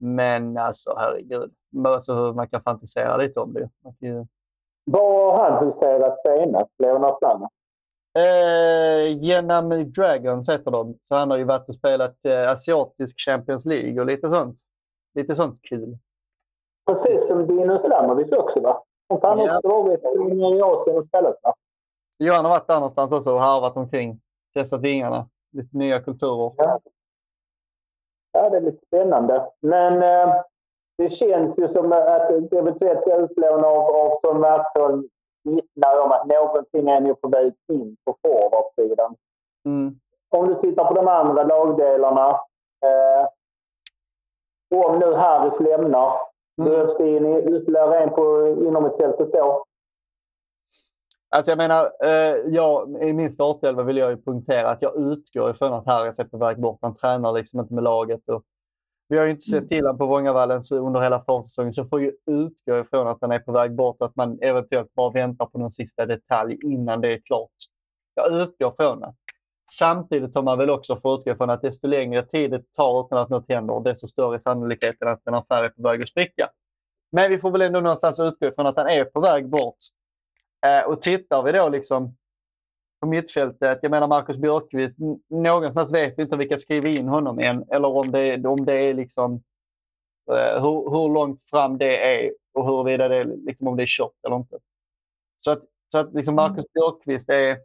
Speaker 4: Men alltså herregud, alltså, man kan fantisera lite om det. Man kan
Speaker 5: Var har han huserat senast, Leonard Planner?
Speaker 4: Eh, genom Dragons heter de. Så han har ju varit och spelat eh, asiatisk Champions League och lite sånt. Lite sånt kul.
Speaker 5: Precis som Dino Slamovic också va? Kan
Speaker 4: Ja.
Speaker 5: också varit i Asien och spelat va?
Speaker 4: Johan har varit där någonstans också och harvat omkring. Testat vingarna. Lite nya kulturer.
Speaker 5: Ja. Ja, det är lite spännande. Men eh, det känns ju som att ett eventuellt utlån av, av Tom Mattsson vittnar om att någonting är nu på väg in på forwardsidan.
Speaker 4: Mm.
Speaker 5: Om du tittar på de andra lagdelarna. Eh, om nu Harris lämnar,
Speaker 4: Mm.
Speaker 5: behövs det in ytterligare en på inomhusfältet då?
Speaker 4: Alltså jag menar, eh, jag, i min startelva vill jag ju punktera att jag utgår ifrån att Harris är på väg bort. Han tränar liksom inte med laget. Och vi har ju inte sett till honom på Vångavallen under hela försäsongen så får ju utgå ifrån att han är på väg bort att man eventuellt bara väntar på någon sista detalj innan det är klart. Jag utgår från det. Samtidigt har man väl också fått utgå från att desto längre tid det tar utan att något händer, desto större är sannolikheten att en affär är på väg att spricka. Men vi får väl ändå någonstans utgå ifrån att han är på väg bort. Eh, och tittar vi då liksom på mittfältet, jag menar Marcus Björkqvist, någonstans vet vi inte om vi kan skriva in honom än eller om det, om det är liksom eh, hur, hur långt fram det är och huruvida det är, liksom, om det är kört eller inte. Så att, så att liksom Marcus Björkqvist är,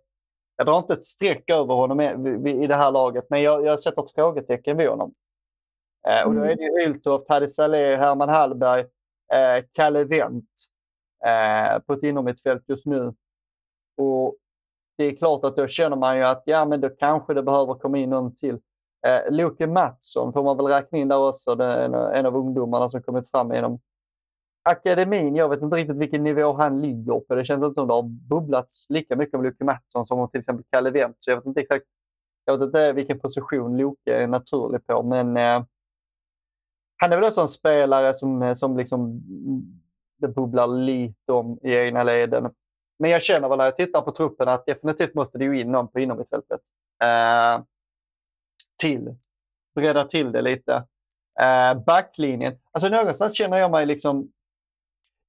Speaker 4: jag drar inte ett streck över honom i, i- i det här laget, men jag, jag sätter ett frågetecken vid honom. Eh, och då är det ju Hyltoft, Hadi Saleh, Herman Hallberg, eh, Kalle Wendt eh, på ett innermittfält just nu. Och det är klart att då känner man ju att ja, men då kanske det behöver komma in någon till. Eh, Loke Mattsson får man väl räkna in där också. Det är en, en av ungdomarna som kommit fram genom akademin. Jag vet inte riktigt vilken nivå han ligger på. Det känns inte som det har bubblats lika mycket om Loke Mattsson som om till exempel Kalle Wendt. Så jag vet inte exakt jag vet inte vilken position Loke är naturlig på, men eh, han är väl också en spelare som, som liksom det bubblar lite om i egna leden. Men jag känner väl när jag tittar på truppen att definitivt måste det ju in någon på inomhusfältet. Eh, till. Bredda till det lite. Eh, backlinjen. Alltså någonstans känner jag mig liksom...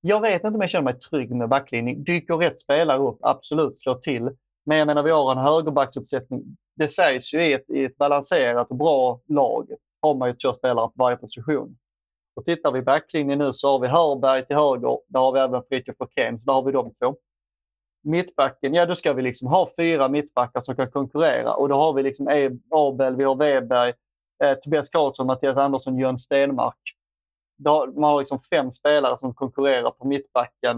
Speaker 4: Jag vet inte om jag känner mig trygg med backlinjen. Dyker rätt spelare upp, absolut, slår till. Men jag menar, vi har en högerbacksuppsättning. Det sägs ju i ett, i ett balanserat och bra lag har man ju två spelare på varje position. Och tittar vi backlinjen nu så har vi Hörberg till höger. Där har vi även Fritiof Okén. Där har vi de två. Mittbacken, ja då ska vi liksom ha fyra mittbackar som kan konkurrera. Och då har vi liksom E- Abel, vi har Weberg, eh, Tobias Karlsson, Mattias Andersson, Jön Stenmark. Då, man har liksom fem spelare som konkurrerar på mittbacken.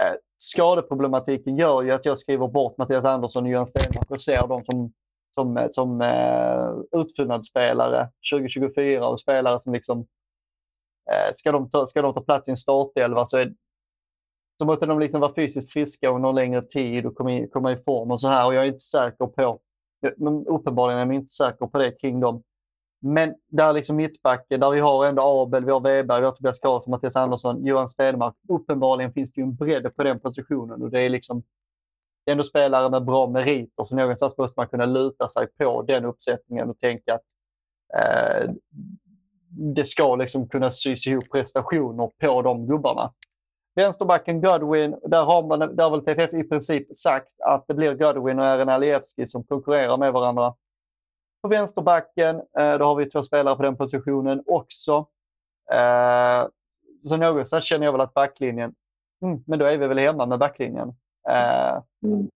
Speaker 4: Eh, skadeproblematiken gör ju att jag skriver bort Mattias Andersson och Jön Stenmark och ser dem som, som, som eh, utfyllnadsspelare 2024 och spelare som liksom Eh, ska, de ta, ska de ta plats i en startelva så är så måste de liksom vara fysiskt friska under en längre tid och komma i, komma i form och så här. Och jag är inte säker på, men uppenbarligen är jag inte säker på det kring dem. Men där liksom mittbacken, där vi har ändå Abel, vi har Weberg, vi har Tobias Karlsson, Mattias Andersson, Johan Stenmark. Uppenbarligen finns det ju en bredd på den positionen och det är liksom det är ändå spelare med bra meriter så någonstans måste man kunna luta sig på den uppsättningen och tänka att eh, det ska liksom kunna sys ihop prestationer på de gubbarna. Vänsterbacken Godwin, där har, man, där har väl TFF i princip sagt att det blir Godwin och Eren Alievski som konkurrerar med varandra. På vänsterbacken, eh, då har vi två spelare på den positionen också. Eh, så någonstans känner jag väl att backlinjen, mm, men då är vi väl hemma med backlinjen. Eh,
Speaker 5: Mm.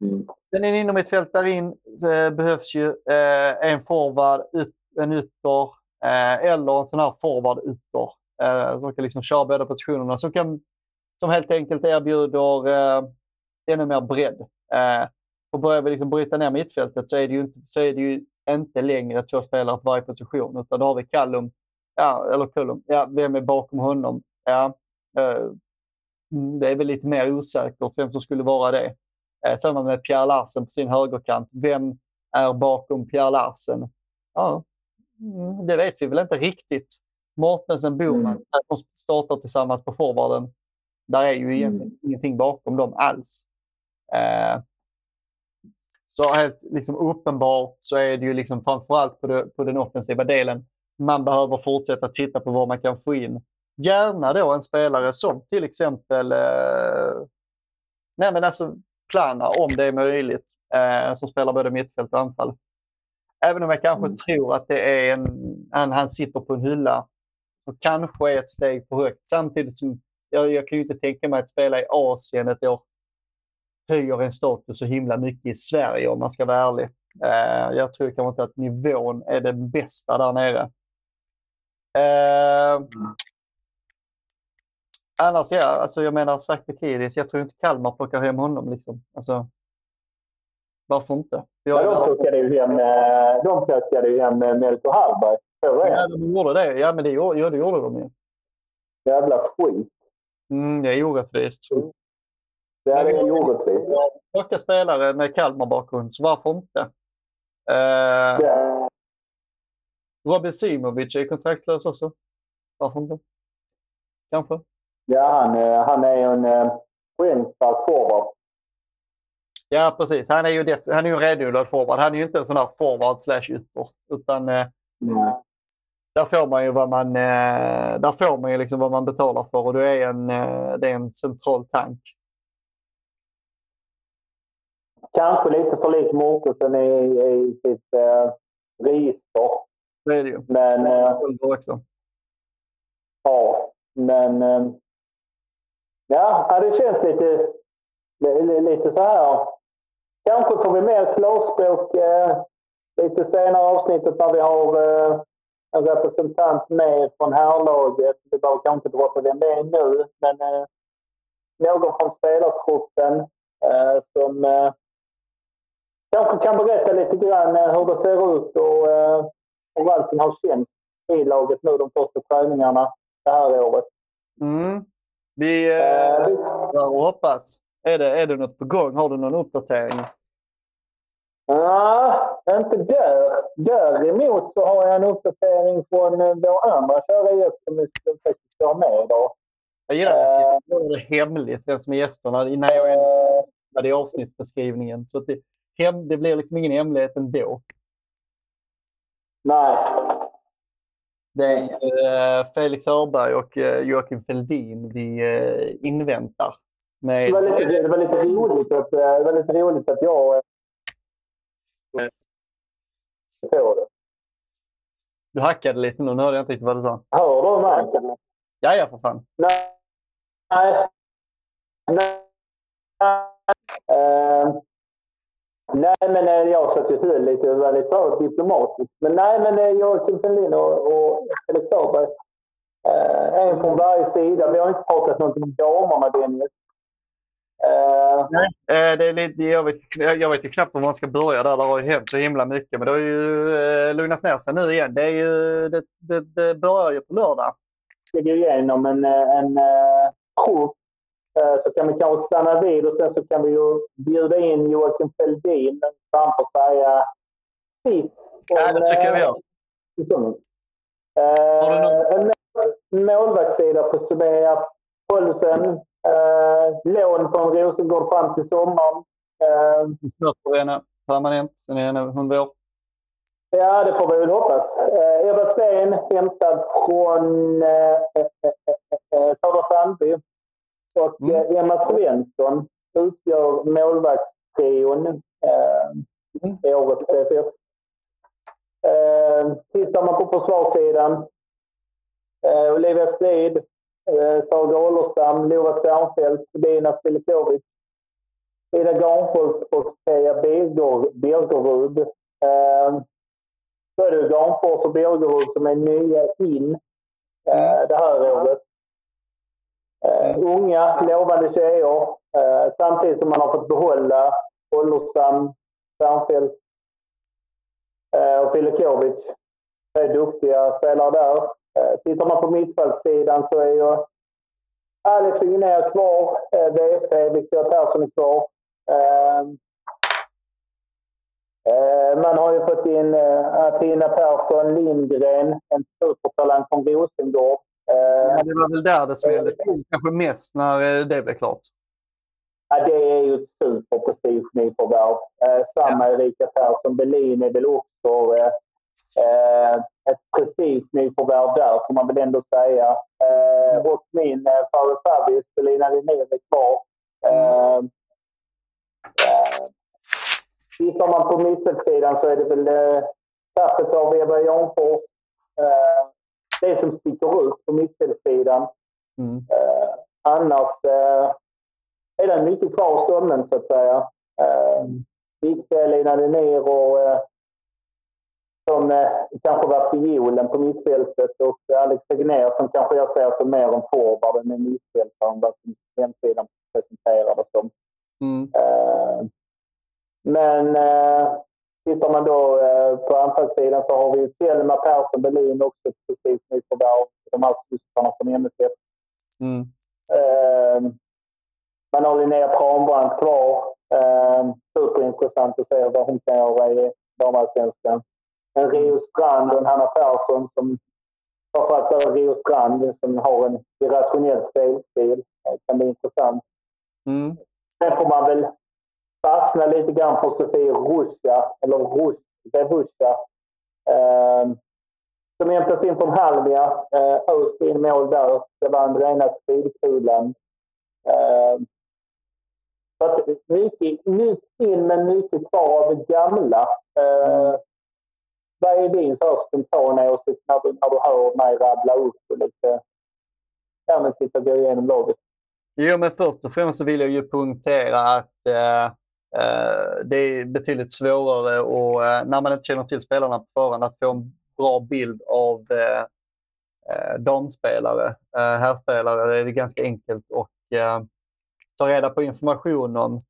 Speaker 5: Mm.
Speaker 4: Sen in inom ett fält där in eh, behövs ju en forward, en ytter Eh, eller en sån här forward ytter eh, som kan liksom köra båda positionerna. Som, kan, som helt enkelt erbjuder eh, ännu mer bredd. Eh, och börjar vi liksom bryta ner mittfältet så är det ju inte, så är det ju inte längre två spelare på varje position utan då har vi Callum, ja, eller Cullum, ja, vem är bakom honom? Ja, eh, mm, det är väl lite mer osäkert vem som skulle vara det. Eh, samma med Pierre Larsen på sin högerkant. Vem är bakom Pierre Larsen? Ja, det vet vi väl inte riktigt. Mortensen, Boman,
Speaker 5: Mm.
Speaker 4: de startar tillsammans på forwarden. Där är ju egentligen
Speaker 5: Mm.
Speaker 4: ingenting bakom dem alls. Eh, så helt liksom uppenbart så är det ju liksom framförallt på, det, på den offensiva delen. Man behöver fortsätta titta på vad man kan få in. Gärna då en spelare som till exempel eh, nej men alltså Plana, om det är möjligt, eh, som spelar både mittfält och anfall. Även om jag kanske
Speaker 5: Mm.
Speaker 4: tror att det är en, han, han sitter på en hylla och kanske är ett steg för högt. Samtidigt som jag, jag kan ju inte tänka mig att spela i Asien ett år höjer en status så himla mycket i Sverige om man ska vara ärlig. Eh, jag tror kanske inte att nivån är den bästa där nere. Eh, Annars ja, alltså jag menar Sakpekidis, jag tror inte Kalmar plockar hem honom. Liksom. Alltså, varför inte? Har
Speaker 5: Ja, de plockade ju hem, eh, de plockade ju hem eh, Melker Hallberg.
Speaker 4: Ja, de gjorde det. Ja, men det gjorde, ja, det gjorde de ju.
Speaker 5: Jävla skit.
Speaker 4: Mm, det är orättvist.
Speaker 5: Det är det orättvist.
Speaker 4: Plocka spelare med Kalmar-bakgrund, så varför inte? Eh,
Speaker 5: Ja.
Speaker 4: Robin Simovic är kontraktlös också. Varför inte? Kanske.
Speaker 5: Ja, han, eh, han är ju en skitstark forward.
Speaker 4: Ja, precis. Han är ju, def- han är ju en renodlad forward. Han är ju inte en sån här forward slash ytter. Utan eh,
Speaker 5: Mm.
Speaker 4: där får man ju vad man, eh, där får man ju liksom vad man betalar för och det är en, eh, det är en central tank.
Speaker 5: Kanske lite för lik Mårtensson i, i sitt eh, register.
Speaker 4: Det är det ju.
Speaker 5: Men, eh,
Speaker 4: också.
Speaker 5: ja, men eh, ja, det känns lite, li- lite så här. Kanske får vi mer klarspråk eh, lite senare avsnittet när vi har eh, en representant med från herrlaget. Vi behöver kanske inte dra på vem det är nu, men eh, någon från spelartruppen eh, som eh, kanske kan berätta lite grann eh, hur det ser ut och eh, hur allting har känts i laget nu de första träningarna det här året.
Speaker 4: Mm. Vi
Speaker 5: Eh,
Speaker 4: eh,
Speaker 5: vi-
Speaker 4: hoppas. Är det, är det något på gång? Har du någon uppdatering?
Speaker 5: Ja, inte där. Däremot så har jag en uppdatering från eh, vår andra kära gäst som vi ska faktiskt ha med idag.
Speaker 4: Jag gillar
Speaker 5: Eh.
Speaker 4: att det är hemligt vem som är gästerna innan jag
Speaker 5: Eh,
Speaker 4: det i avsnittsbeskrivningen. Så att det, hem, det blir liksom ingen hemlighet ändå.
Speaker 5: nej.
Speaker 4: Det är eh, Felix Hörberg och Joakim Fälldin vi inväntar. Med,
Speaker 5: Det var lite, det var lite roligt att, eh, det var lite roligt att jag på det.
Speaker 4: Du hackade lite nu, nu hörde jag inte riktigt vad du sa.
Speaker 5: Hör du mig?
Speaker 4: Ja, ja för fan.
Speaker 5: Nej. Nej. Nej. Eh, nej, men eh, jag satt ju till lite var lite för diplomatisk. Men nej, men eh, Joakim Fälldin och, och Felix en från varje sida. Vi har inte pratat någonting om damerna, Dennis. Eh,
Speaker 4: Eh, det är lite, jag, vet, jag vet ju knappt var man ska börja där. Det har ju hänt så himla mycket. Men det har ju eh, lugnat ner sig nu igen. Det, är ju, det, det, det börjar ju på lördag.
Speaker 5: ska gå igenom en, eh, en. Eh, så kan vi kanske stanna vid och sen så kan vi ju bjuda in Joakim Fälldin får säga sitt.
Speaker 4: Ja, det tycker jag vi gör.
Speaker 5: en mål- målvaktssida på Sofia Paulsen. Uh, lån från Rosengård fram till sommaren. Eh,
Speaker 4: på henne permanent. Sen är henne hon vår.
Speaker 5: Ja, det får vi väl hoppas. Eh, Eva Sten hämtad från eh, eh, eh, eh, Södra Sandby. Och
Speaker 4: Mm.
Speaker 5: eh, Emma Svensson utgör målvaktstrion eh,
Speaker 4: Mm.
Speaker 5: i årets CFF. Eh, tittar man på försvarssidan. Eh, Olivia Strid, eh, Saga Ollerstam, Lova Stjernfeldt, Dina Filikovic. Ida Garnfors och Birger- Birgerud. Eh, så är det Garnfors och Birgerud som är nya in eh, det här året. Eh, unga, lovande tjejer. Eh, samtidigt som man har fått behålla Ollerstam, Stjernfeldt eh, och Filikovic. Det är duktiga spelare där. Eh, tittar man på mittfältssidan så är ju Alex Regnér kvar. Eh, VP, Victoria Persson är kvar. Eh, Eh, man har ju fått in Athena Persson, Lindgren, en supertalang från Rosengård.
Speaker 4: Ja, det var väl där det smällde till kanske mest när det blev klart.
Speaker 5: Ja, det är ju ett superprestige-nyförvärv. Eh, samma Erika Persson Berlin är väl också eh, eh, ett prestige-nyförvärv där, får man väl ändå säga. Eh, och min eh, Farao Fabis, Selina Linnér är kvar. Eh, eh, tittar man på mittensidan så är det väl eh, tappet av Eva Janfors. Eh, det som sticker ut på mittensidan.
Speaker 4: Mm.
Speaker 5: Eh, annars eh, är det mycket kvar av stommen så att säga. Eh, Viktiga Lina Linnér och eh, som eh, kanske var fiolen på mittfältet och Alex Tegnér som kanske jag ser som mer en forward än en mittfältare än vad som hemsidan presenterade som.
Speaker 4: Mm.
Speaker 5: Eh, men eh, tittar man då eh, på anfallssidan så har vi ju Selma Persson Berlin också precis nyförvärv. De här systrarna från MSF.
Speaker 4: Mm.
Speaker 5: Eh, man har Linnea Pranbrant kvar. Eh, superintressant att se vad hon kan göra i damallsvenskan. En Rio Strand och en Hanna Persson som framförallt är Rio Strand som har en irrationell spelstil. Det kan bli intressant.
Speaker 4: Mm.
Speaker 5: Sen får man väl fastna lite grann på Sofie Ruska, eller Ruska, eh, som hämtas in från Halmia. Eh, Öst in mål där. Det var en rena speedkulan. Eh, så att mycket, nytt in men mycket kvar av det gamla. Eh, vad är din så spontana åsikt när du, när du hör mig rabbla upp och lite... Ja, men sitta och gå igenom laget?
Speaker 4: Jo, men först och främst så vill jag ju punktera att eh, eh, det är betydligt svårare och eh, när man inte känner till spelarna på förhand att få en bra bild av eh, eh damspelare. Eh, herrspelare är det ganska enkelt att eh, ta reda på information om.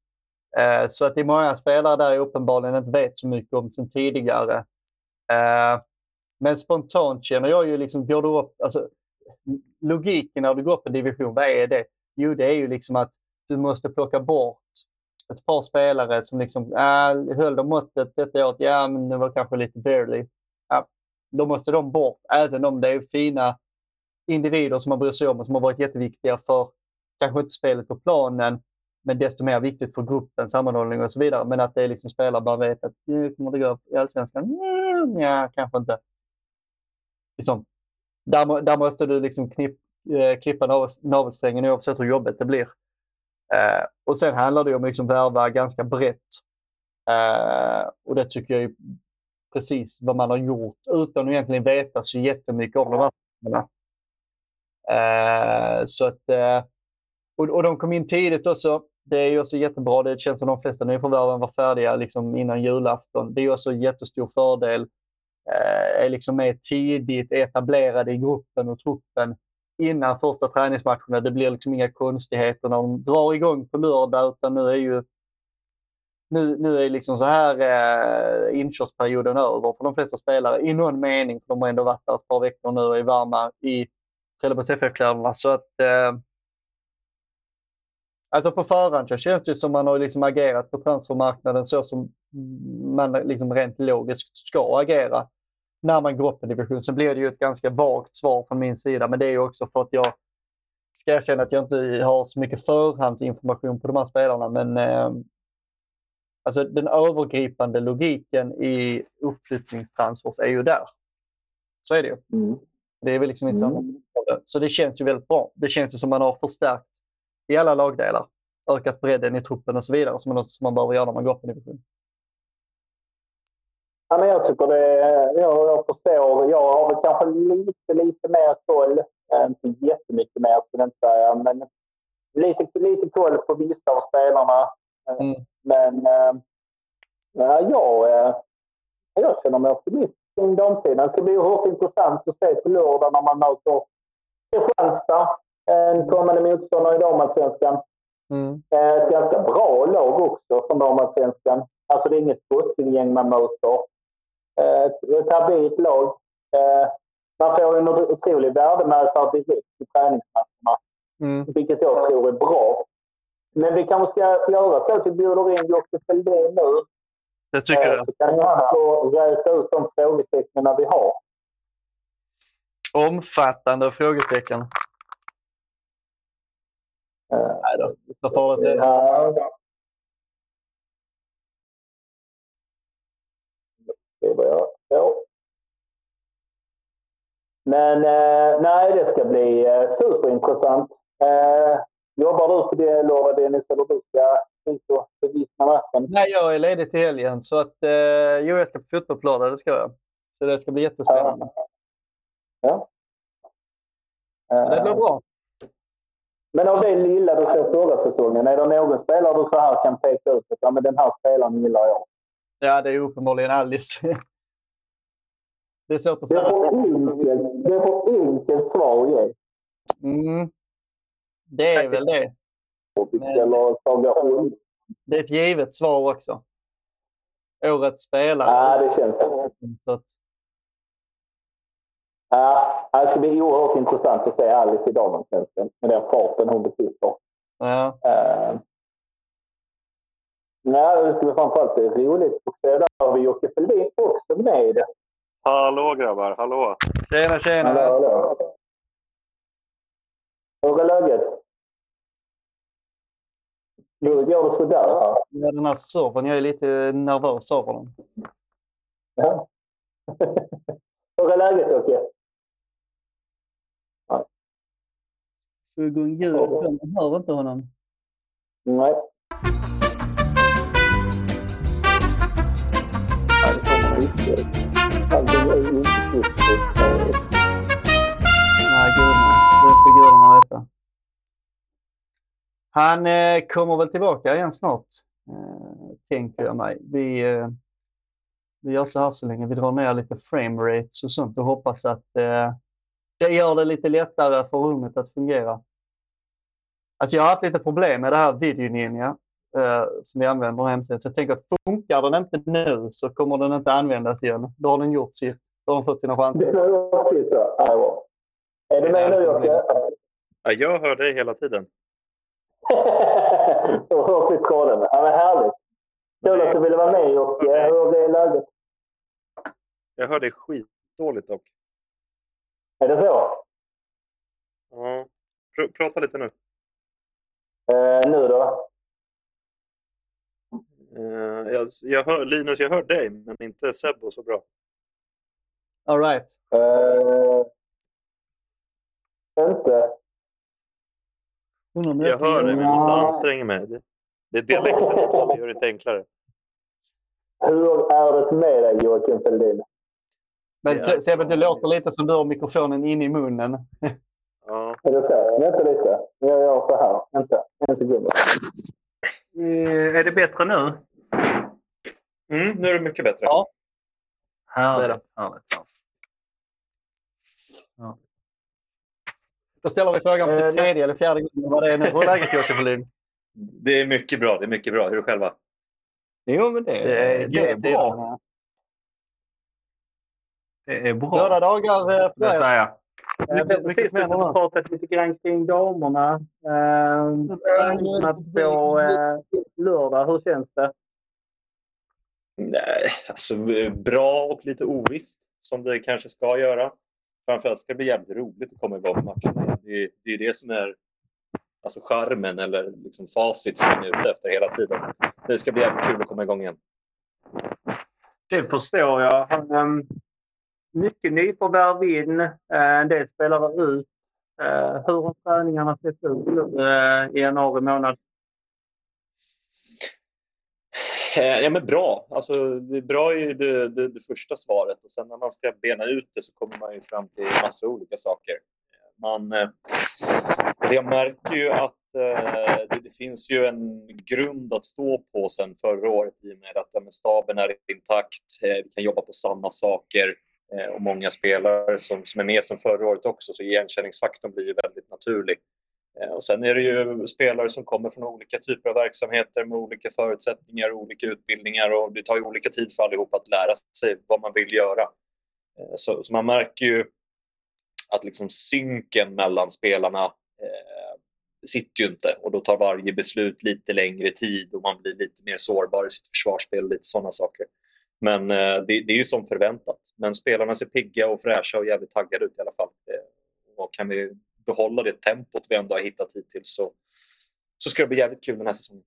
Speaker 4: Eh, så att det är många spelare där jag uppenbarligen inte vet så mycket om sen tidigare. Eh, men spontant känner jag ju liksom, går du upp, alltså, logiken när du går upp en division, vad är det? Jo, det är ju liksom att du måste plocka bort ett par spelare som liksom, äh, höll de måttet detta året, ja men det var kanske lite barely. Ja, då måste de bort, även om det är fina individer som man bryr sig om och som har varit jätteviktiga för, kanske inte spelet på planen, men desto mer viktigt för gruppen, sammanhållning och så vidare. Men att det är liksom spelare bara vet att nu kommer det gå i Allsvenskan. Mm. Nja, kanske inte. Liksom, där, där måste du liksom knipp, eh, klippa nav, navelsträngen oavsett hur jobbigt det blir. Eh, och sen handlar det ju om att liksom värva ganska brett. Eh, och det tycker jag är precis vad man har gjort utan att egentligen veta så jättemycket om de här spelarna. Eh, så att, eh, och, och de kom in tidigt också. Det är ju också jättebra. Det känns som de flesta nyförvärven var färdiga liksom innan julafton. Det är ju också en jättestor fördel. Eh, är liksom med tidigt, etablerade i gruppen och truppen innan första träningsmatcherna. Det blir liksom inga konstigheter när de drar igång på lördag, utan nu är ju nu, nu är liksom så här eh, inkörsperioden över för de flesta spelare i någon mening. För de har ändå varit där ett par veckor nu och är varma i Trelleborgs FF-kläderna. Så att eh, Alltså på förhand så känns det som man har liksom agerat på transfermarknaden så som man liksom rent logiskt ska agera när man går upp en division. Sen blir det ju ett ganska vagt svar från min sida, men det är ju också för att jag ska erkänna att jag inte har så mycket förhandsinformation på de här spelarna. Men eh, alltså den övergripande logiken i uppflyttningstransfers är ju där. Så är det ju.
Speaker 5: Mm.
Speaker 4: Det är väl liksom inte
Speaker 5: Mm.
Speaker 4: Så det känns ju väldigt bra. Det känns ju som man har förstärkt i alla lagdelar. Ökat bredden i truppen och så vidare som man, som man behöver göra när man går upp en division.
Speaker 5: Ja, men jag tycker det, jag, jag förstår. Jag har väl kanske lite, lite mer koll. Eh, Inte jättemycket mer skulle jag inte säga, men lite, lite koll på vissa av spelarna. Eh,
Speaker 4: Mm.
Speaker 5: Men eh, ja, jag, jag känner mig optimistisk kring damsidan. Det ska bli oerhört intressant att se på lördag när man möter Kristianstad, en kommande motståndare i damallsvenskan.
Speaker 4: Mm.
Speaker 5: Eh, Ett ganska bra lag också från damallsvenskan. Alltså det är inget Sportinggäng man möter. Eh, Ett habilt lag. Eh, Man får en otrolig värdemätare direkt i träningsmatcherna,
Speaker 4: Mm.
Speaker 5: vilket jag tror är bra. Men vi kanske ska göra så att vi bjuder in Jocke Fälldin nu
Speaker 4: Det tycker
Speaker 5: Eh,
Speaker 4: jag.
Speaker 5: Så kan jag få räta ut de frågetecknen vi har.
Speaker 4: Omfattande frågetecken.
Speaker 5: Eh,
Speaker 4: Nej då, så farligt är det.
Speaker 5: Ja. Det var jag. Ja. Men eh, nej, det ska bli eh, superintressant. Eh, jobbar du på det lördag Dennis eller du ska ut och bevittna matchen?
Speaker 4: Nej, jag är ledig till helgen. Så att, eh, jo, jag ska på fotboll på lördag. Det ska jag. Så det ska bli jättespännande.
Speaker 5: Ja.
Speaker 4: Så det blir bra.
Speaker 5: Men av det lilla du ser förra säsongen, är det någon spelare du så här kan peka ut ja, men den här spelaren gillar jag?
Speaker 4: Ja, det är uppenbarligen Alice. det är svårt att säga.
Speaker 5: det är för enkelt svar att ge.
Speaker 4: Mm. Det är väl det.
Speaker 5: Holm.
Speaker 4: Det är ett givet svar också. Årets spelare.
Speaker 5: Ja, det känns så.
Speaker 4: Så att,
Speaker 5: Ja, det ska bli oerhört intressant att se Alice i damallsvenskan med den farten hon besitter.
Speaker 4: ja.
Speaker 5: Uh, nej, det ska bli framförallt roligt att se där har vi Jocke Fälldin också med.
Speaker 3: Hallå grabbar, hallå!
Speaker 4: Tjena, tjena.
Speaker 5: Hallå, hallå. Hur är läget? Hur går det sådär?
Speaker 4: Ja, den här servern, jag är lite nervös över den.
Speaker 5: Ja. [LAUGHS] Hur är läget Jocke?
Speaker 4: Gun ljud, man hör inte honom.
Speaker 5: Nej. Ja, det kommer riktigt. Allting är ju inte riktigt.
Speaker 4: Nej, gudarna. Det ska gudarna veta. Han eh, kommer väl tillbaka igen snart, eh, tänker jag mig. Vi, eh, vi gör så här så länge vi drar ner lite frame rates och sånt och hoppas att eh, det gör det lite lättare för rummet att fungera. Alltså jag har haft lite problem med det här videoninja eh, som vi använder på hemsidan. Så jag tänker att funkar den inte nu så kommer den inte användas igen. Då har den gjort sitt. Då har den fått sina chanser.
Speaker 5: Det är också så. Ja, bra. Är du med nu Jocke?
Speaker 3: Ja, jag hör dig hela tiden.
Speaker 5: Och i tråden. Ja, men härligt. Kul att du ville vara med Jocke. Hur är läget?
Speaker 3: Jag hör dig skitdåligt dock.
Speaker 5: Är det så?
Speaker 3: Ja. Pr- prata lite nu.
Speaker 5: Eh, nu då?
Speaker 3: Eh, jag, jag hör, Linus, jag hör dig, men inte Sebbo så bra.
Speaker 4: All right.
Speaker 5: Eh, inte?
Speaker 3: Jag hör dig, men jag måste anstränga mig. Det, det är dialekten som gör det inte enklare.
Speaker 5: Hur är det med dig Joakim Fälldin?
Speaker 4: Men
Speaker 3: Ja.
Speaker 4: Se- Sebbe, det låter lite som du har mikrofonen in i munnen. [LAUGHS]
Speaker 3: Ja.
Speaker 5: Är det så? Vänta lite. Jag gör så här. Vänta en sekund.
Speaker 6: Eh, Är det bättre nu?
Speaker 3: Mm, nu är det mycket bättre.
Speaker 4: Ja.
Speaker 6: Härligt.
Speaker 4: Det
Speaker 6: härligt.
Speaker 4: Då ställer vi frågan för
Speaker 5: Eh,
Speaker 4: tredje eller fjärde gången vad det är nu. Hur är läget Jocke Berlin?
Speaker 3: Det är mycket bra. Det är mycket bra. Hur är det själva?
Speaker 6: Jo, men det,
Speaker 4: Det är,
Speaker 6: det är bra. Det är bra.
Speaker 4: Båda dagar eh, för er. Eh,
Speaker 6: Vi
Speaker 4: mycket
Speaker 6: har precis pratat lite grann kring damerna. Eh, Träningsmatch på eh, lördag. Hur känns det?
Speaker 3: Nej, alltså bra och lite ovisst som det kanske ska göra. Framförallt ska det bli jävligt roligt att komma igång med matcherna. Det är, det är det som är alltså charmen eller liksom facit som man är ute efter hela tiden. Det ska bli jävligt kul att komma igång igen.
Speaker 6: Det förstår jag. Um, mycket nyförvärv in, eh, en del spelare ut. Eh, hur har träningarna sett ut uh, i januari månad?
Speaker 3: Ja, men bra. Alltså, det är bra är ju det, det, det första svaret och sen när man ska bena ut det så kommer man ju fram till massa olika saker. Man, jag märker ju att det, det finns ju en grund att stå på sen förra året i och med att ja, staben är intakt, vi kan jobba på samma saker Eh, och många spelare som, som är med som förra året också så igenkänningsfaktorn blir ju väldigt naturlig. Eh, och sen är det ju spelare som kommer från olika typer av verksamheter med olika förutsättningar och olika utbildningar och det tar ju olika tid för allihopa att lära sig vad man vill göra. Eh, så, så man märker ju att liksom synken mellan spelarna eh, sitter ju inte och då tar varje beslut lite längre tid och man blir lite mer sårbar i sitt försvarsspel och lite sådana saker. Men eh, det, det, är ju som förväntat. Men spelarna ser pigga och fräscha och jävligt taggade ut i alla fall. Eh, och kan vi behålla det tempot vi ändå har hittat hittills så, så ska det bli jävligt kul den här säsongen.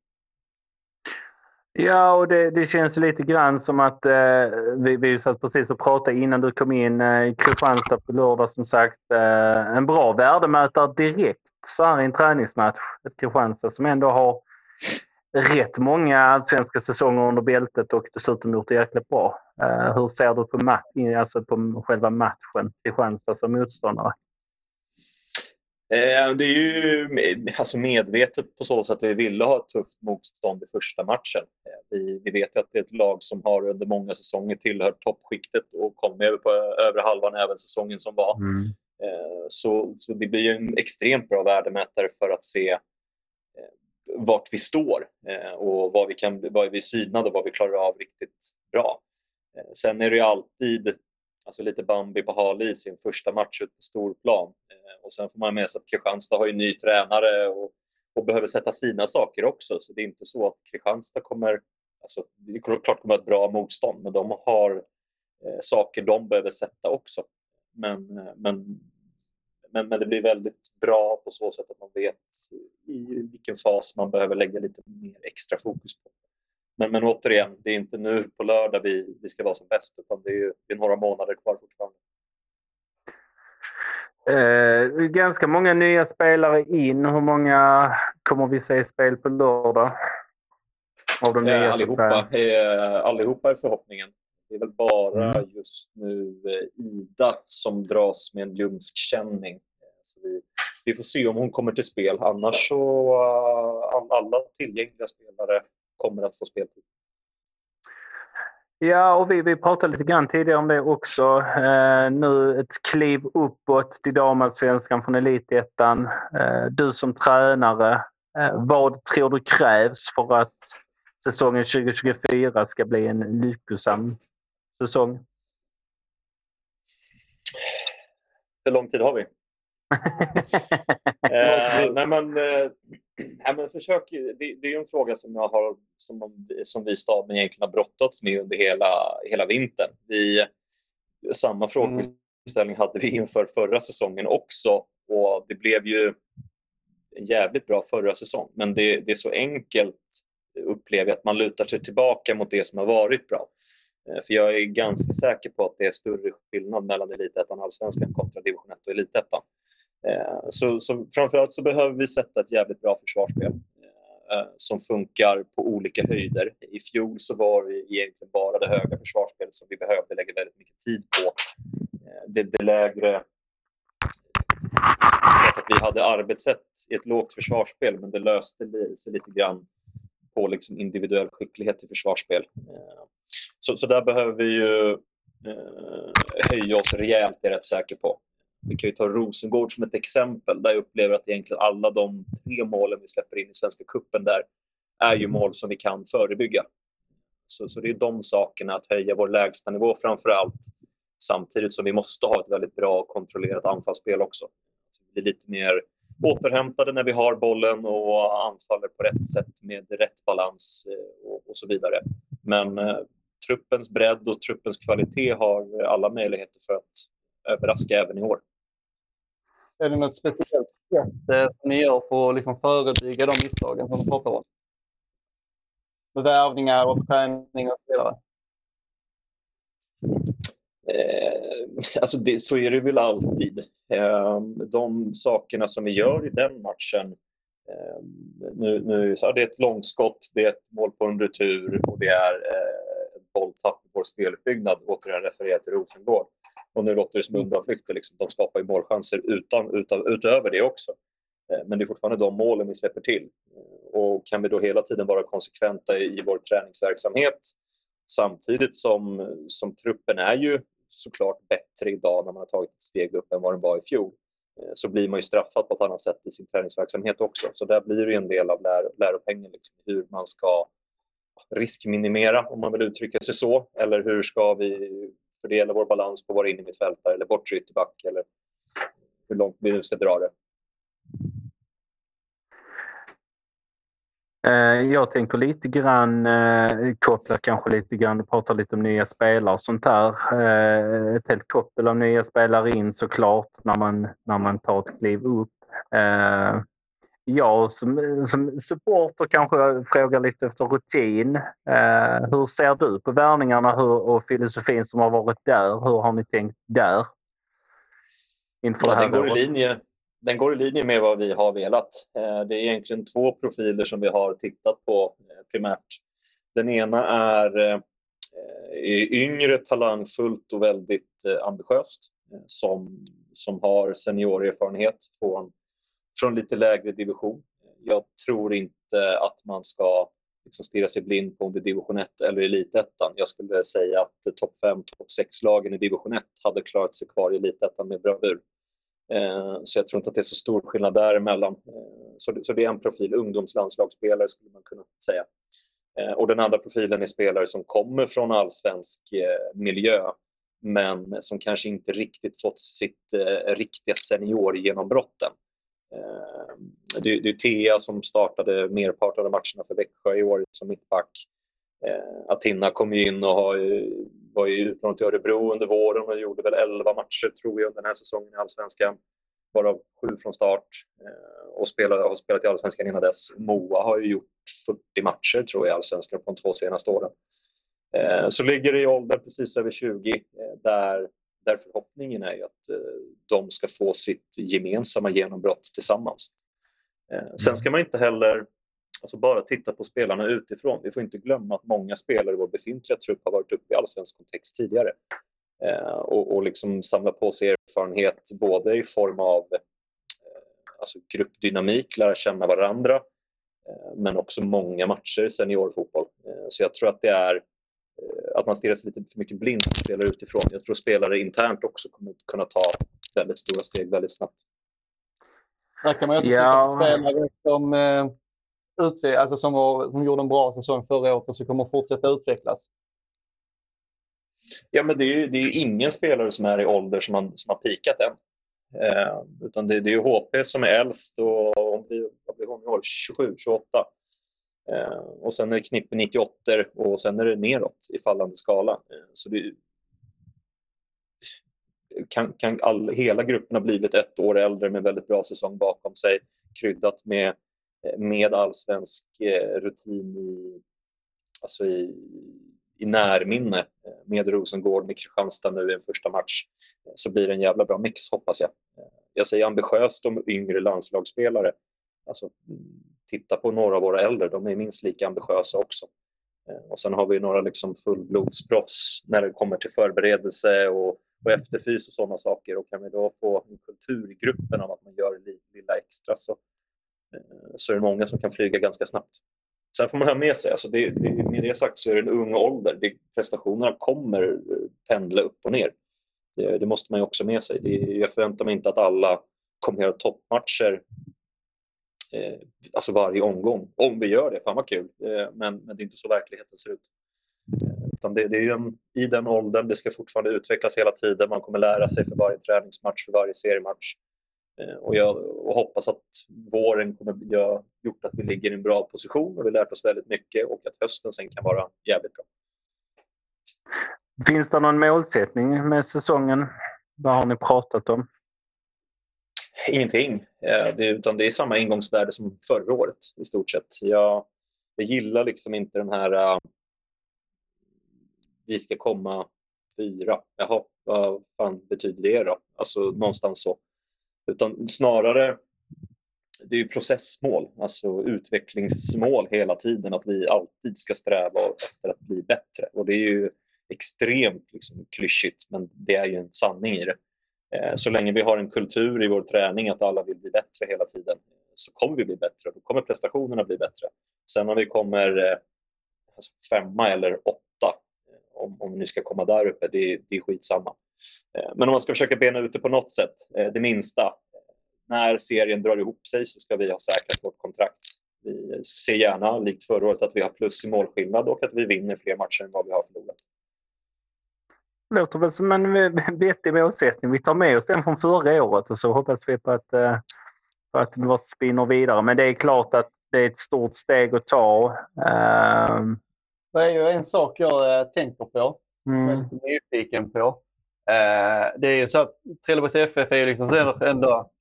Speaker 6: Ja, och det, det känns lite grann som att eh, vi, vi satt precis och pratade innan du kom in eh, i Kristianstad på lördag som sagt. Eh, en bra värdemätare direkt så här i en träningsmatch. Ett Kristianstad som ändå har rätt många allsvenska säsonger under bältet och dessutom gjort det jäkligt bra. Uh, hur ser du på, match, alltså på själva matchen, Kristianstad som motståndare?
Speaker 3: Eh, det är ju alltså medvetet på så sätt att vi ville ha ett tufft motstånd i första matchen. Eh, vi, vi vet ju att det är ett lag som har under många säsonger tillhört toppskiktet och kom över på övre halvan även säsongen som var. Mm. Så, så det blir en extremt bra värdemätare för att se vart vi står eh, och vad vi, kan, vad vi är synade och vad vi klarar av riktigt bra. Eh, sen är det ju alltid alltså lite Bambi på hal i sin första match ut på storplan. Eh, och sen får man med sig att Kristianstad har ju ny tränare och, och, behöver sätta sina saker också. Så det är inte så att Kristianstad kommer... Alltså, det är klart kommer ett bra motstånd, men de har eh, saker de behöver sätta också. Men, men, men, men, det blir väldigt bra på så sätt att man vet i vilken fas man behöver lägga lite mer extra fokus på. Men, men återigen, det är inte nu på lördag vi, vi ska vara som bäst utan det är, det är några månader kvar fortfarande.
Speaker 6: Eh, ganska många nya spelare in. Hur många kommer vi se spel på lördag?
Speaker 3: Av de nya eh, allihopa, eh, allihopa är förhoppningen. Det är väl bara mm. just nu eh, Ida som dras med en ljumskkänning. Eh, så vi, vi får se om hon kommer till spel. Annars så uh, alla tillgängliga spelare kommer att få speltid.
Speaker 6: Ja, och vi, vi pratade lite grann tidigare om det också. Eh, nu ett kliv uppåt till damallsvenskan från elitettan. Eh, du som tränare, eh, vad tror du krävs för att säsongen 2024 ska bli en lyckosam säsong?
Speaker 3: Hur lång tid har vi? [LAUGHS] eh, nej, men, eh, nej, men försök, det, det, är en fråga som, jag har, som, som vi staben egentligen har brottats med under hela, hela vintern. Vi, samma frågeställning hade vi inför förra säsongen också och det blev ju en jävligt bra förra säsong. Men det, det är så enkelt upplever jag att man lutar sig tillbaka mot det som har varit bra. Eh, för jag är ganska säker på att det är större skillnad mellan Elitettan och Allsvenskan kontra division 1 och Elitettan. Eh, så, så framförallt så behöver vi sätta ett jävligt bra försvarsspel eh, som funkar på olika höjder. I fjol så var det egentligen bara det höga försvarsspelet som vi behövde lägga väldigt mycket tid på. Det, det lägre... Att vi hade arbetssätt i ett lågt försvarsspel men det löste sig lite grann på liksom individuell skicklighet i försvarsspel. Så, så där behöver vi ju höja oss rejält, är jag rätt säker på. Vi kan ju ta Rosengård som ett exempel där jag upplever att egentligen alla de tre målen vi släpper in i Svenska kuppen där är ju mål som vi kan förebygga. Så, så det är de sakerna, att höja vår lägstanivå framför allt samtidigt som vi måste ha ett väldigt bra kontrollerat anfallsspel också. Så vi blir lite mer återhämtade när vi har bollen och anfaller på rätt sätt med rätt balans eh, och, och så vidare. Men eh, truppens bredd och truppens kvalitet har alla möjligheter för att överraska även i år.
Speaker 4: Är det något speciellt sätt eh, som ni gör för att liksom förebygga de misstagen som du pratar om? Med värvningar och träning och så vidare?
Speaker 3: Eh, alltså det, så är det väl alltid. Eh, de sakerna som vi gör i den matchen eh, nu, nu, så det är ett långskott, det är ett mål på en retur och det är eh, bolltapp på vår speluppbyggnad. Återigen refererat till Rosengård. Och nu låter det som undanflykter. Liksom. De skapar ju målchanser utan, utan, utöver det också. Eh, men det är fortfarande de målen vi släpper till. Eh, och kan vi då hela tiden vara konsekventa i vår träningsverksamhet samtidigt som, som truppen är ju såklart bättre idag när man har tagit ett steg upp än vad den var i fjol eh, så blir man ju straffad på ett annat sätt i sin träningsverksamhet också. Så där blir det en del av lär, läropengen, liksom, hur man ska riskminimera, om man vill uttrycka sig så. Eller hur ska vi fördela vår balans på våra innermittfältare eller bortre ytterback eller hur långt vi nu ska dra det.
Speaker 6: Eh, jag tänker lite grann, eh, koppla kanske lite grann, prata lite om nya spelare och sånt där. Eh, ett helt koppel av nya spelare in såklart när man, när man tar ett kliv upp. Jag som, som supporter kanske frågar lite efter rutin. Hur ser du på värvningarna och filosofin som har varit där? Hur har ni tänkt där?
Speaker 3: Inför ja, den går i linje den går i linje med vad vi har velat. Eh, det är egentligen två profiler som vi har tittat på eh, primärt. Den ena är eh, yngre, talangfullt och väldigt ambitiöst som, som har seniorerfarenhet från, från lite lägre division. Jag tror inte att man ska liksom stirra sig blind på om det är division 1 eller elitettan. Jag skulle säga att topp 5, topp 6-lagen i division 1 hade klarat sig kvar i elitettan med bravur. Eh, så jag tror inte att det är så stor skillnad däremellan. Eh, så, så det är en profil, ungdomslandslagsspelare skulle man kunna säga. Eh, och den andra profilen är spelare som kommer från allsvensk eh, miljö men som kanske inte riktigt fått sitt eh, riktiga seniorgenombrott än. Eh, det, det är Thea som startade merparten av matcherna för Växjö i år som mittback. Eh, Atina kom in och har var ju utlånad till Örebro under våren och gjorde väl 11 matcher tror jag under den här säsongen i Allsvenskan. Varav sju från start eh, och spelade, har spelat i Allsvenskan innan dess. Moa har ju gjort 40 matcher tror jag i Allsvenskan på de två senaste åren. Eh, så ligger det i ålder precis över 20 eh, där, där förhoppningen är att de ska få sitt gemensamma genombrott tillsammans. Sen ska man inte heller Alltså bara titta på spelarna utifrån. Vi får inte glömma att många spelare i vår befintliga trupp har varit uppe i allsvensk kontext tidigare. Eh, och, och liksom samla på sig erfarenhet både i form av eh, alltså gruppdynamik, lära känna varandra, eh, men också många matcher seniorfotboll. Eh, så jag tror att det är eh, att man stirrar sig lite för mycket blind på spelare utifrån. Jag tror spelare internt också kommer kunna ta väldigt stora steg väldigt snabbt.
Speaker 4: Där kan man också ja. spelare som eh, alltså som, var, som gjorde en bra säsong förra året och som kommer fortsätta utvecklas?
Speaker 3: Ja, men det är ju det är ingen spelare som är i ålder som, man, som har pikat än. Eh, utan det, det, är ju HP som är äldst och om vi, vad blir hon i år? 27, 28. Eh, och sen är det Knippe 98 och sen är det neråt i fallande skala. Eh, så det, kan, kan all, hela gruppen ha blivit ett år äldre med väldigt bra säsong bakom sig kryddat med eh, med allsvensk eh, rutin i, alltså i, i närminne eh, med Rosengård, med Kristianstad nu i en första match eh, så blir det en jävla bra mix hoppas jag. Jag säger ambitiöst om yngre landslagsspelare. Alltså, mm, titta på några av våra äldre, de är minst lika ambitiösa också. Eh, och sen har vi några liksom fullblodsproffs när det kommer till förberedelse och, och efterfys och sådana saker. Och kan vi då få en kultur i gruppen av att man gör lilla extra så, eh, så är det många som kan flyga ganska snabbt. Sen får man ha med sig, alltså det, det, med det sagt så är det en ung ålder. Det, prestationerna kommer eh, pendla upp och ner. Det, det måste man ju också med sig. Det, jag förväntar mig inte att alla kommer göra toppmatcher eh, alltså varje omgång. Om vi gör det, fan vad kul. Eh, men, men det är inte så verkligheten ser ut. Eh, utan det, det är en, I den åldern, det ska fortfarande utvecklas hela tiden. Man kommer lära sig för varje träningsmatch, för varje seriematch. Eh, och jag och hoppas att våren kommer göra gjort att vi ligger i en bra position och vi lärt oss väldigt mycket och att hösten sen kan vara jävligt bra.
Speaker 6: Finns det någon målsättning med säsongen? Vad har ni pratat om?
Speaker 3: Ingenting, Eh, det, utan det är samma ingångsvärde som förra året i stort sett. Jag, jag gillar liksom inte den här uh, vi ska komma fyra. Jaha, vad fan betyder det då? Alltså någonstans så. Utan snarare, det är ju processmål, alltså utvecklingsmål hela tiden. Att vi alltid ska sträva efter att bli bättre. Och det är ju extremt liksom, klyschigt, men det är ju en sanning i det. Eh, så länge vi har en kultur i vår träning att alla vill bli bättre hela tiden så kommer vi bli bättre. Då kommer prestationerna bli bättre. Sen om vi kommer eh, alltså femma eller åtta, eh, om, om vi ska komma där uppe, det, det är skitsamma. Men om man ska försöka bena ut det på något sätt, det minsta. När serien drar ihop sig så ska vi ha säkrat vårt kontrakt. Vi ser gärna, likt förra året, att vi har plus i målskillnad och att vi vinner fler matcher än vad vi har förlorat.
Speaker 6: Låter väl som en [LAUGHS] vettig målsättning. Vi tar med oss den från förra året och så hoppas vi på att, eh, på att vi spinner vidare. Men det är klart att
Speaker 5: det är ett stort steg att ta. Ehm,
Speaker 4: Det är ju en sak jag eh, tänker på. Jag är
Speaker 5: mm.
Speaker 4: lite nyfiken på. Eh, det är ju så att Trelleborgs FF är ju liksom ändå,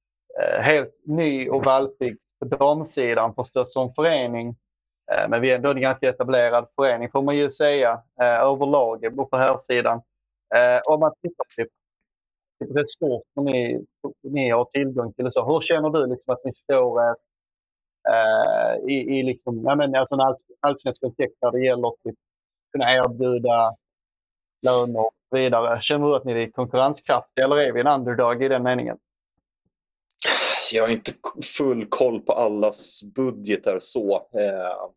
Speaker 4: eh, helt ny och valpig på damsidan förstås som förening. Eh, men vi är ändå en ganska etablerad förening får man ju säga eh, överlag på här sidan. Eh, om man tittar på typ, typ resurser ni, ni har tillgång till och så. Hur känner du liksom att ni står eh, i, i liksom, ja, men, alltså en allsvensk kontext när det gäller typ kunna erbjuda löner och så vidare. Känner du att ni är konkurrenskraftiga eller är vi en underdog i den meningen?
Speaker 3: Jag har inte full koll på allas budgetar så. Eh,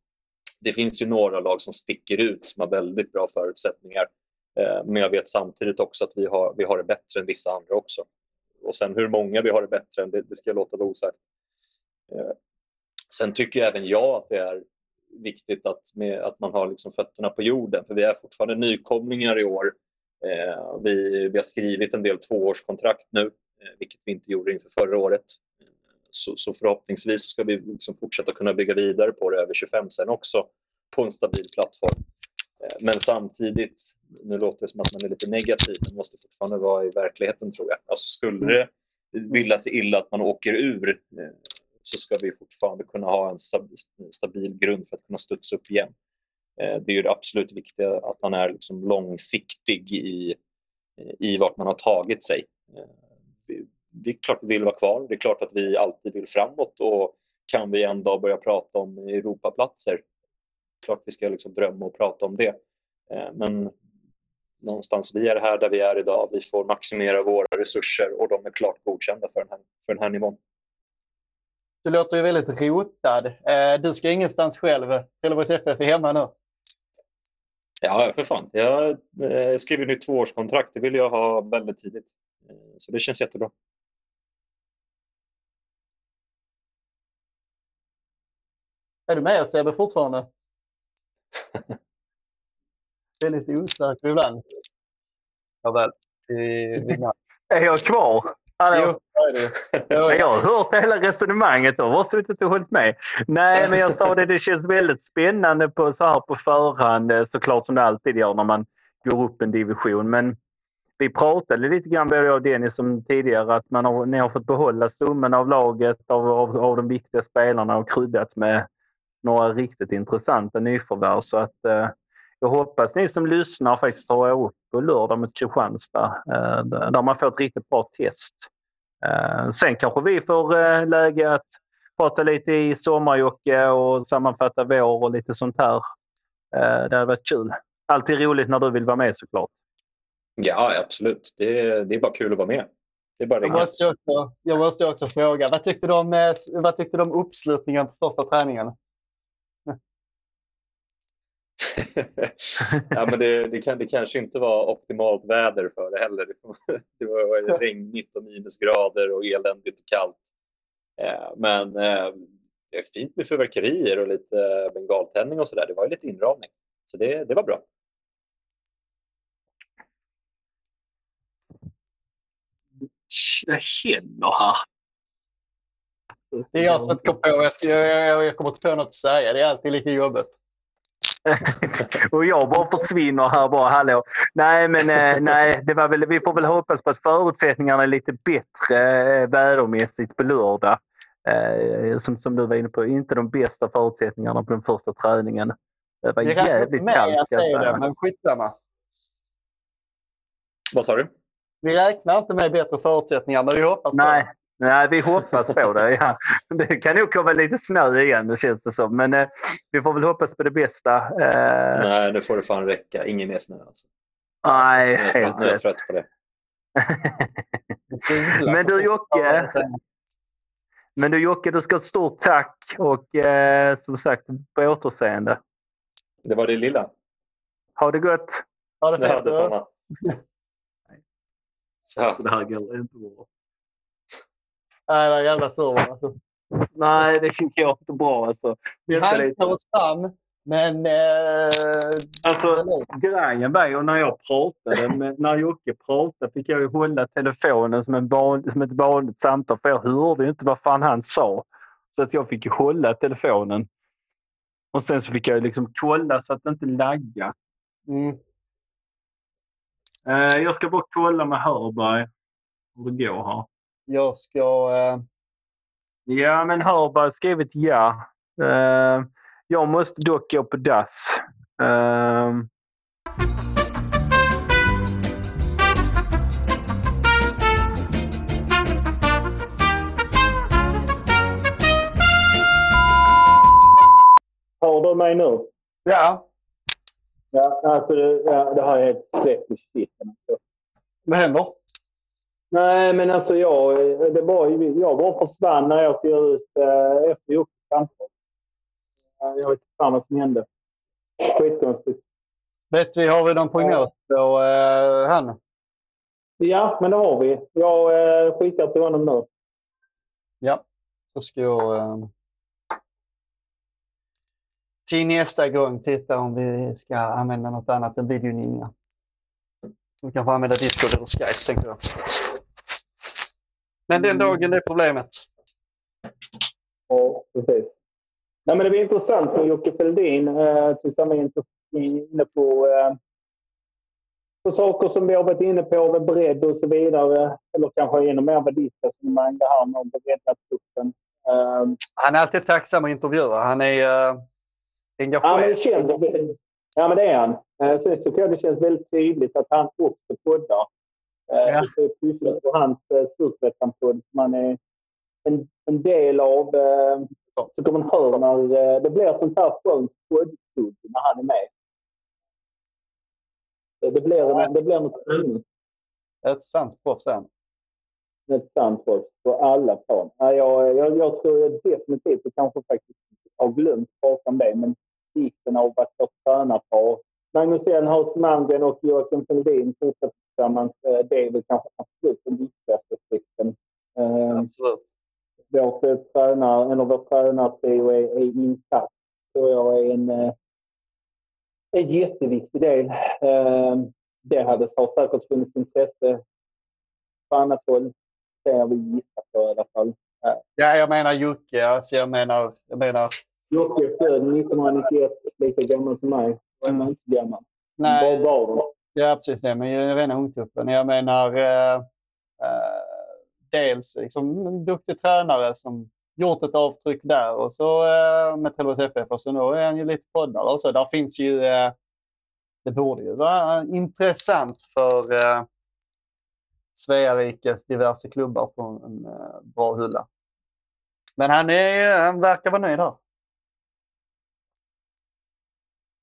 Speaker 3: Det finns ju några lag som sticker ut som har väldigt bra förutsättningar. Eh, men jag vet samtidigt också att vi har, vi har det bättre än vissa andra också. Och sen hur många vi har det bättre än, det, det ska jag låta vara osagt. Eh, sen tycker även jag att det är viktigt att, med, att man har liksom fötterna på jorden. För vi är fortfarande nykomlingar i år. Eh, vi, vi har skrivit en del tvåårskontrakt nu, eh, vilket vi inte gjorde inför förra året. Så, så förhoppningsvis ska vi liksom fortsätta kunna bygga vidare på det över 25 sen också på en stabil plattform. Eh, Men samtidigt, nu låter det som att man är lite negativ, men måste fortfarande vara i verkligheten tror jag. Alltså, skulle det vilja sig illa att man åker ur eh, så ska vi fortfarande kunna ha en stab- stabil grund för att kunna studsa upp igen. Eh, Det är ju det absolut viktiga att man är liksom långsiktig i, i vart man har tagit sig. Vi- Det är klart vi vill vara kvar, det är klart att vi alltid vill framåt och kan vi en dag börja prata om Europaplatser, klart vi ska liksom drömma och prata om det. Eh, Men någonstans, vi är här där vi är idag, vi får maximera våra resurser och de är klart godkända för den här, för den här nivån.
Speaker 4: Du låter ju väldigt rotad. Eh, Du ska ingenstans själv. Trelleborgs FF är hemma nu.
Speaker 3: Ja, för fan. Jag eh, skrev ju nytt tvåårskontrakt. Det vill jag ha väldigt tidigt. Så det känns jättebra.
Speaker 4: Är du med Sebbe fortfarande? Det är lite osäker ibland. Nåväl, vi [LAUGHS] vinner.
Speaker 5: Är jag kvar? Hallå?
Speaker 4: Jo, det är du. Jo,
Speaker 5: Jag har hört hela resonemanget och har suttit och hållit med. Nej, men jag sa det, det känns väldigt spännande på, så här på förhand eh, såklart som det alltid gör när man går upp en division. Men vi pratade lite grann, både jag och Dennis, som tidigare att man har, ni har fått behålla stommen av laget, av, av, av de viktiga spelarna och kryddat med några riktigt intressanta nyförvärv. Så att eh, jag hoppas ni som lyssnar faktiskt tar upp på lördag mot Kristianstad eh, där man får ett riktigt bra test. Eh, sen kanske vi får eh, läge att prata lite i sommarjocke och sammanfatta vår och lite sånt här. Eh, det hade varit kul. Alltid roligt när du vill vara med såklart.
Speaker 3: Ja, absolut. Det, det är bara kul att vara med. Det är bara
Speaker 4: Jag måste, också, jag måste också fråga, vad tyckte du om, eh, vad tyckte du om uppslutningen på första träningen? [LAUGHS]
Speaker 3: ja, men det, det, kan, det kanske inte var optimalt väder för det heller. Det var regnigt och minusgrader och eländigt och kallt. Eh, Men eh, det är fint med fyrverkerier och lite bengaltändning och sådär. Det var ju lite inramning. Så det, det var bra.
Speaker 5: Jag känner här.
Speaker 4: Det är jag som inte kom på, jag, jag, jag, jag kommer inte på något att säga. Det är alltid lika jobbigt. [LAUGHS]
Speaker 5: och jag bara försvinner här bara. Hallå. Nej, men eh, nej, det var väl, vi får väl hoppas på att förutsättningarna är lite bättre eh, vädermässigt på lördag. Eh, som, som du var inne på, inte de bästa förutsättningarna på den första träningen. Det var
Speaker 4: inte
Speaker 5: jävligt
Speaker 4: med
Speaker 5: kallt. jag
Speaker 4: det är
Speaker 5: säga.
Speaker 4: det, men skitsamma.
Speaker 3: Vad sa du?
Speaker 4: Vi räknar inte med bättre förutsättningar, men vi hoppas på
Speaker 5: Nej,
Speaker 4: det.
Speaker 5: Nej, vi hoppas på det. Ja. Det kan nog komma lite snö igen, det känns det som. Men eh, vi får väl hoppas på det bästa. Eh,
Speaker 3: Nej, nu får det fan räcka. Ingen mer snö. Alltså.
Speaker 5: nej,
Speaker 3: Nu är jag trött, nu är jag trött på det. [LAUGHS]
Speaker 5: Men du Jocke, men du Jocke, du ska ha ett stort tack och eh, som sagt på återseende.
Speaker 3: Det var det lilla.
Speaker 5: Ha det gott!
Speaker 4: Ha det
Speaker 3: Det
Speaker 4: fett.
Speaker 3: hade
Speaker 4: du.
Speaker 3: samma. [LAUGHS] Tja.
Speaker 5: Det här går inte bra.
Speaker 4: Nej, är jävla survar. Alltså.
Speaker 5: Nej, det tycker jag inte bra alltså.
Speaker 4: Vi hankar oss fram, men... Eh,
Speaker 5: Alltså, grejen var ju när jag pratade, [LAUGHS] med, när Jocke pratade fick jag ju hålla telefonen som, en van, som ett vanligt samtal för jag hörde ju inte vad fan han sa.
Speaker 6: Så att jag fick ju hålla telefonen. Och sen så fick jag liksom kolla så att det inte laggar.
Speaker 4: Mm.
Speaker 6: Eh, jag ska bara kolla med Hörberg hur det går här.
Speaker 4: Jag ska... Eh,
Speaker 6: Ja, men Hörberg har skrivit ja. Eh, jag måste dock gå på dass. Eh,
Speaker 5: Hör du mig nu?
Speaker 4: ja,
Speaker 5: Ja, alltså det, ja, det har jag helt släppt i skiten.
Speaker 4: vad händer?
Speaker 5: Nej, men alltså jag, det var, jag bara försvann när jag skrev ut eh, efter Jockes samtal. Eh, Jag vet inte vad som hände. Skitkonstigt.
Speaker 4: Vet vi, har vi någon prognos på eh, han?
Speaker 5: Ja, men det har vi. Jag eh, skickar till honom nu.
Speaker 4: Ja, så ska jag eh, till nästa gång titta om vi ska använda något annat än videoninja. Vi kan få använda Discord eller Skype, tänker jag. Men den dagen det är problemet.
Speaker 5: Ja, precis. Nej, men det blir intressant med Jocke Fälldin. Eh, intress- inne på, eh, på saker som vi har varit inne på, med bredd och så vidare. Eller kanske ännu mer med ditt resonemang, det här med att bredda truppen. Eh,
Speaker 4: Han är alltid tacksam att intervjua. Han är uh,
Speaker 5: Ja, men det
Speaker 4: engagerad.
Speaker 5: känns... Ja, men det är han. Eh, Sen tycker jag det känns väldigt tydligt att han också poddar. Eh,
Speaker 4: Ja.
Speaker 5: Pysslat på hans eh, Superettan-podd som han är en, en del av. eh, Så kan man höra när det blir sånt här skönt poddklubb när han är med. Det blir, en, det blir något mm,
Speaker 4: Ett sant proffs han.
Speaker 5: ett sant oss på alla plan. Ja, jag, jag, jag tror jag definitivt, jag kanske faktiskt har glömt prata om det, men vikten av att vara tränarpar. Magnus Enhaus Malmgren och Joakim Fälldin fortsätter tillsammans. eh, Det är väl kanske absolut den viktigaste aspekten. Eh,
Speaker 4: Absolut.
Speaker 5: Vårt eh, tränar, eller vår tränartrio är, är intakt. tror jag är en, eh, en jätteviktig del. Det hade har säkert funnits intresse på annat håll. Det har vi gissat på i alla fall.
Speaker 4: Ja, jag menar Jocke. Alltså, jag menar, jag menar
Speaker 5: Jocke är född 1991, lika gammal som mig. Då är man inte gammal.
Speaker 4: nej,
Speaker 5: var det?
Speaker 4: Ja, precis det. Men jag rena ungtuppen. Jag menar eh, eh, dels liksom, en duktig tränare som gjort ett avtryck där och så eh, med Trelleborgs FF och så nu är han ju lite poddare och så. Där finns ju... Eh, det borde ju vara intressant för eh, Svea diverse klubbar på en eh, bra hylla. Men han, är, eh, han verkar vara nöjd här.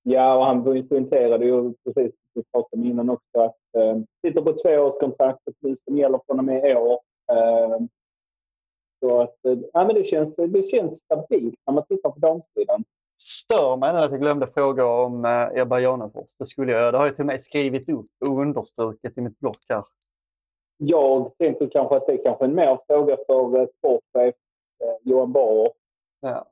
Speaker 5: Ja, och han poängterade ju precis som vi pratade om innan också att eh, sitter på tvåårskontrakt som gäller från och med i år. Eh, så att, eh, ja, men det, känns, det känns stabilt när man tittar på damsidan.
Speaker 4: Stör mig nu att jag glömde fråga om eh, Ebba Janefors. Det skulle jag Det har jag till och med skrivit upp och understrukit i mitt block här.
Speaker 5: Jag tänker kanske att det är kanske en mer fråga för eh, sportchef eh, Johan Bauer.
Speaker 4: Ja.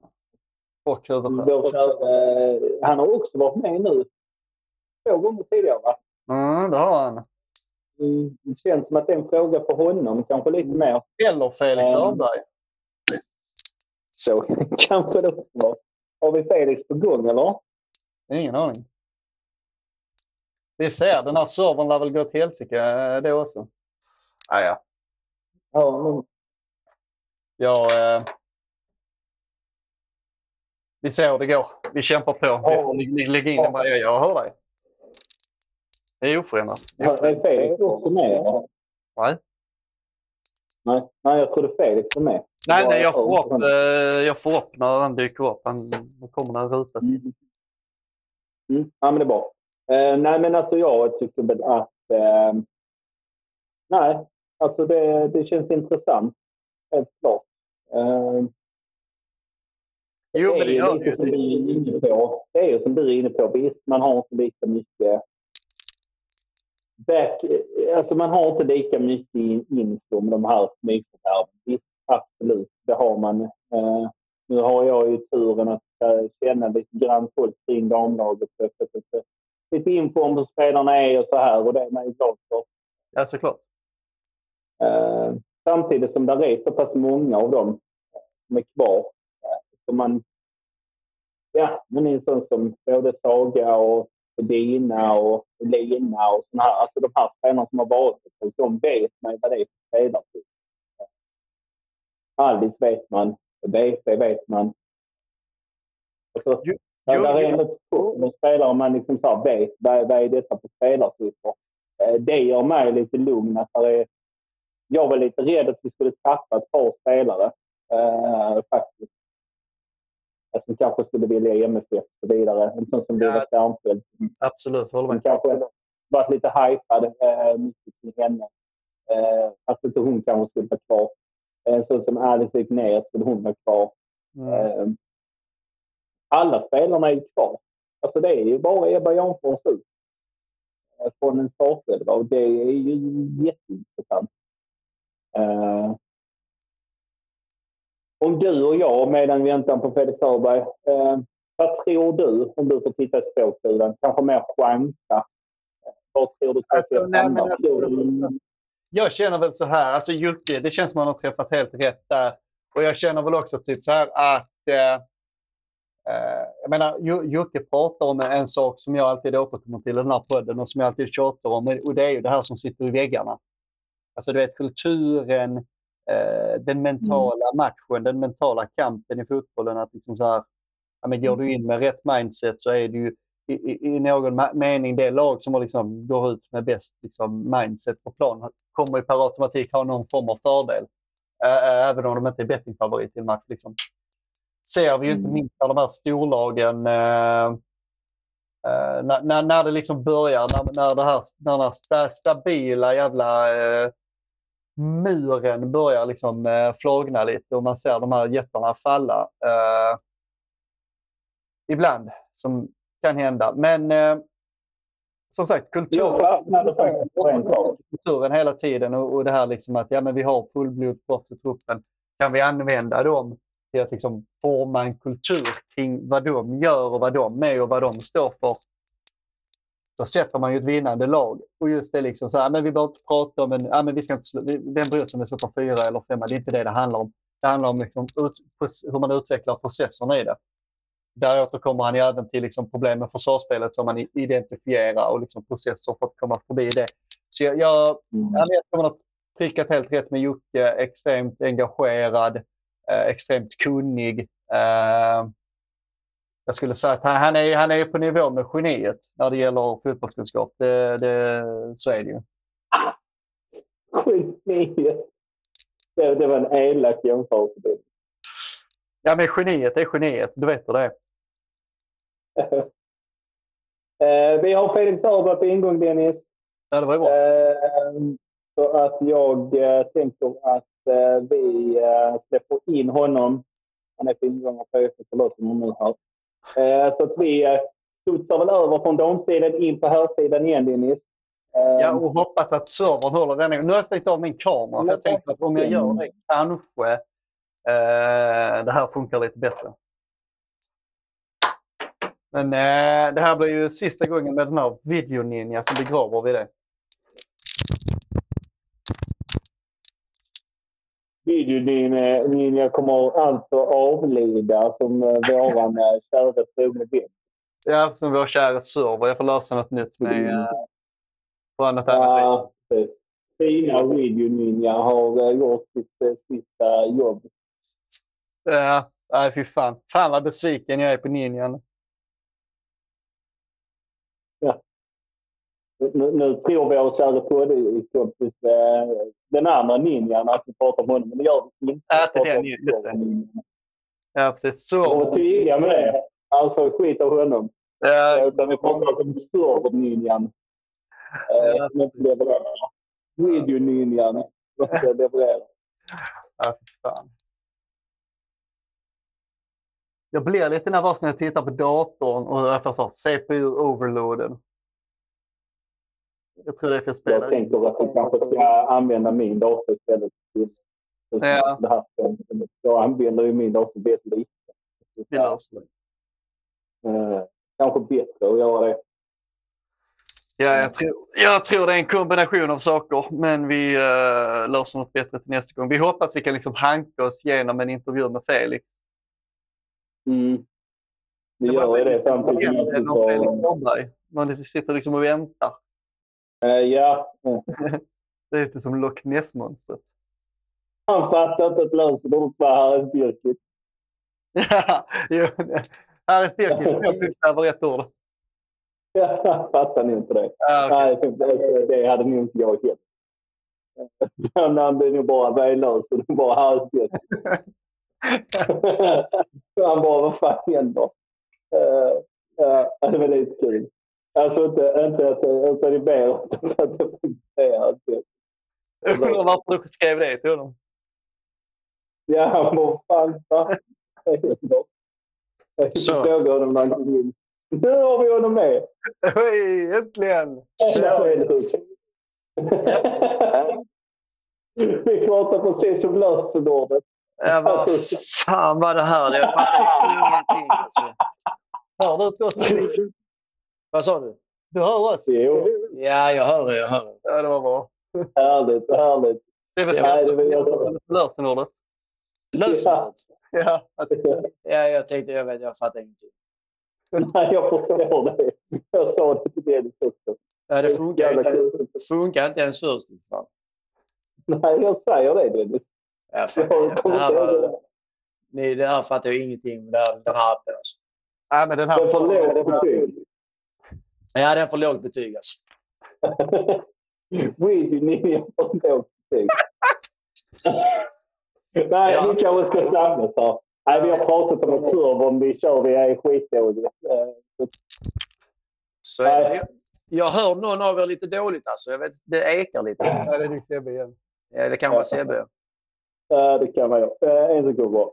Speaker 4: Och huvudchef.
Speaker 5: Kära, eh, Han har också varit med nu två gånger tidigare. Va?
Speaker 4: Mm, det har han.
Speaker 5: Mm, Det känns som att det är en fråga för honom, kanske lite mer.
Speaker 4: Eller Felix
Speaker 5: Mm.
Speaker 4: Hörberg.
Speaker 5: Så [LAUGHS] kanske det också var. Har vi Felix på gång eller?
Speaker 4: Ingen aning. Vi ser, den här servern lär väl gå åt helsike eh, det också. Ah, ja.
Speaker 5: Ja, men,
Speaker 4: Jag, eh... Vi ser hur det går. Vi kämpar på. Vi får lä- lä- lägga in den varje Jag hör dig. Det är oförändrat. Är
Speaker 5: Felix också med?
Speaker 4: Nej.
Speaker 5: Nej, nej, jag trodde Felix var med.
Speaker 4: Nej, nej, jag får, upp, eh, jag får upp när han dyker upp. Han han kommer när rutan.
Speaker 5: Mm. Mm. Ja, men det är bra. Eh, nej, men alltså jag tycker väl att... Eh, nej, alltså det, det känns intressant. Helt klart. Eh,
Speaker 4: Jo, men
Speaker 5: är
Speaker 4: det
Speaker 5: ju
Speaker 4: gör det
Speaker 5: som
Speaker 4: ju.
Speaker 5: du är inne på. Det är ju som du är inne på. Visst, man har inte lika mycket... Back, alltså man har inte lika mycket in- info med de här nyförvärven. Visst, absolut. Det har man. Eh, nu har jag ju turen att eh, känna lite grann folk kring damlaget. Lite- info om hur spelarna är och så här och det är man ju glad för.
Speaker 4: Ja, såklart.
Speaker 5: Eh, samtidigt som det är så pass många av dem som är kvar. Som man... Ja, men en sån som både Saga och Dina och Lina och såna här. Alltså de här spelarna som har varit på, de vet man vad det är för spelartyp. Alice vet man. BP vet man. Alltså,
Speaker 4: Jo,
Speaker 5: där,
Speaker 4: jo,
Speaker 5: där är ändå två spelare man liksom så här vet vad, vad är detta för spelartyper. Eh, Det gör mig lite lugn. Att det är, jag var lite rädd att vi skulle tappa ett par spelare. Eh, faktiskt. Alltså, Som kanske skulle vilja i MFF och så vidare. En sån som Viva Stjernfeldt.
Speaker 4: Absolut, håller med.
Speaker 5: kanske varit lite hypad eh, mycket kring henne. Eh, att inte hon kanske skulle vara kvar. En sån som Alice Wignér skulle hon vara kvar.
Speaker 4: Mm.
Speaker 5: Eh, alla spelarna är ju kvar. Alltså det är ju bara Ebba Janfors ut. Eh, Från en startelva och det är ju jätteintressant. Eh, om du och jag, medan vi väntar på Fredrik Sörberg, eh, vad tror du om du får titta i spåkulan? Kanske mer chansa? Vad tror du
Speaker 4: Alltså, nej, men Jag känner väl så här, alltså Jocke, det känns som att man har träffat helt rätt där. Och jag känner väl också typ så här att... Eh, eh, jag menar, Jo- Jocke pratar om en sak som jag alltid återkommer till i den här podden och som jag alltid tjatar om. Och det är ju det här som sitter i väggarna. Alltså du vet kulturen, den mentala matchen, den mentala kampen i fotbollen. Att liksom så här, ja, men går du in med rätt mindset så är du ju i, i, i någon mening det lag som liksom går ut med bäst liksom, mindset på plan kommer ju per automatik ha någon form av fördel. Ä- även om de inte är bettingfavorit i en match. Liksom. Ser vi ju inte
Speaker 5: Mm.
Speaker 4: minst när de här storlagen eh, eh, när, när, när det liksom börjar, när, när, det här, när den här sta, stabila jävla eh, muren börjar liksom eh, flagna lite och man ser de här jättarna falla. Eh, ibland, som kan hända. Men eh, som sagt, kultur, kulturen hela tiden och, och det här liksom att ja, men vi har fullblodsproffs i truppen. Kan vi använda dem till att liksom forma en kultur kring vad de gör och vad de är och vad de står för? Då sätter man ju ett vinnande lag. Och just det liksom så här, men vi behöver inte prata om en, ja, men vi ska inte, vem bryr sig om vi sätter fyra eller femma? Det är inte det det handlar om. Det handlar om liksom ut, hur man utvecklar processerna i det. Där återkommer han ju även till liksom problem med försvarsspelet som man identifierar och liksom processer för att komma förbi det. Så jag, jag,
Speaker 5: Mm.
Speaker 4: Jag tror man har prickat helt rätt med Jocke. Extremt engagerad, eh, extremt kunnig. Eh, jag skulle säga att han, han, är, han är på nivå med geniet när det gäller fotbollskunskap. Det, det, så är det ju.
Speaker 5: Geniet. Det, det var en elak jämförelse.
Speaker 4: Ja, men geniet är geniet. Du vet hur det är. [LAUGHS]
Speaker 5: Eh, vi har Felix Sörberg på ingång, Dennis.
Speaker 4: Ja, det var ju bra.
Speaker 5: Eh, så att jag eh, tänker att eh, vi eh, släpper in honom. Han är på ingång och på förlåt om nu här. Eh, så att vi eh, studsar väl över från damsidan in på herrsidan igen, Dennis. Eh,
Speaker 4: Ja, och hoppas att servern håller den. Nu har jag stängt av min kamera. För jag tänkte att om jag gör det kanske eh, det här funkar lite bättre. Men eh, det här blir ju sista gången med den här videoninja så begraver vi det.
Speaker 5: Videoninja kommer alltså avlida som eh, våran eh, kära Sune Bill.
Speaker 4: Ja, som vår kära server. Jag får lösa något nytt med eh, på annat.
Speaker 5: Ja. Fina videoninja har eh, gjort sitt sista jobb.
Speaker 4: Ja, nej fy fan. Fan vad besviken jag är på ninjan.
Speaker 5: Nu, nu tror vår kära poddkompis eh, den andra ninjan att vi pratar om honom, men det gör vi inte. Vi
Speaker 4: den, just det. Ja, precis.
Speaker 5: Och var
Speaker 4: Så.
Speaker 5: tydliga med det. Alltså skit av honom.
Speaker 4: Ja,
Speaker 5: Utan vi pratar om serverninjan. Eh,
Speaker 4: Ja.
Speaker 5: som inte levererar. Videoninjan som inte levererar.
Speaker 4: Ja, fy fan. Jag blir lite nervös när jag tittar på datorn och jag får CPU-overloaden. Jag tror det är för att spela.
Speaker 5: Jag tänker att jag kanske ska använda min dator istället.
Speaker 4: Ja.
Speaker 5: det här. Jag använder ju min dator väldigt lite.
Speaker 4: Det.
Speaker 5: Eh, kanske bättre att göra det.
Speaker 4: Ja, jag tror, jag tror det är en kombination av saker, men vi uh, löser något bättre till nästa gång. Vi hoppas vi kan liksom hanka oss igenom en intervju med Felix.
Speaker 5: Mm. Vi gör det
Speaker 4: någon Felix. Norberg. Man sitter liksom och väntar.
Speaker 5: Eh, Ja, [LAUGHS]
Speaker 4: Det är lite som Loch Ness-monstret.
Speaker 5: han fattar inte att lösenordet var Harris Birkit.
Speaker 4: Ja, [LAUGHS] jo, är Stirkis. Jag bokstäver rätt ord.
Speaker 5: Ja, fattar nog inte det.
Speaker 4: Okej.
Speaker 5: Nej, det, hade nog inte jag helt. Han hade nog bara väglös och det var Harris Birkit. han bara, vad fan händer? Uh, uh, det var lite kul. Alltså inte, inte att det utan det är mer att det Birkit.
Speaker 4: Jag undrar varför du skrev det till honom.
Speaker 5: Ja, fan, vad händer?
Speaker 7: Så.
Speaker 5: Fråga honom när han in. Nu har vi honom med!
Speaker 4: Hej, äntligen!
Speaker 7: Så.
Speaker 5: Vi pratar precis om lösenordet.
Speaker 7: Jag bara, fan vad det här Jag fattar ingenting. Alltså.
Speaker 4: Hör du inte oss?
Speaker 7: Vad sa du?
Speaker 4: Du hör oss?
Speaker 5: Jo,
Speaker 7: Ja, jag hör det. Jag hör.
Speaker 4: Ja, det var bra.
Speaker 5: härligt, härligt.
Speaker 4: Det är väl
Speaker 5: jag
Speaker 4: lösenordet.
Speaker 7: Lösenordet?
Speaker 4: Ja, alltså,
Speaker 7: Ja, jag tänkte, jag vet, jag fattar ingenting.
Speaker 5: Nej, jag förstår det. Jag sa det till Dennis också.
Speaker 7: Ja, det funkar inte. funkar inte ens först. Fan.
Speaker 5: Nej, jag säger det Dennis.
Speaker 7: Ja, fan.
Speaker 5: Jag
Speaker 7: Det här, var, nej, det här fattar jag ingenting med det här, den här appen. Alltså.
Speaker 4: nej, men den här...
Speaker 5: Det är för lågt betyg.
Speaker 7: Ja, den får lågt betyg alltså. [LAUGHS]
Speaker 5: Weedy Ninja får lågt betyg. [LAUGHS] Nej,
Speaker 7: Ja.
Speaker 5: vi kanske ska stanna så. Nej, vi har pratat om att servern vi kör, vi är skitdåliga.
Speaker 7: Så är det. Jag, jag hör någon av er lite dåligt alltså. Jag vet, det ekar lite.
Speaker 4: Ja, det är Sebbe igen.
Speaker 7: Ja, det kan vara Sebbe.
Speaker 5: eh, Det kan man göra. Eh, En sekund bara.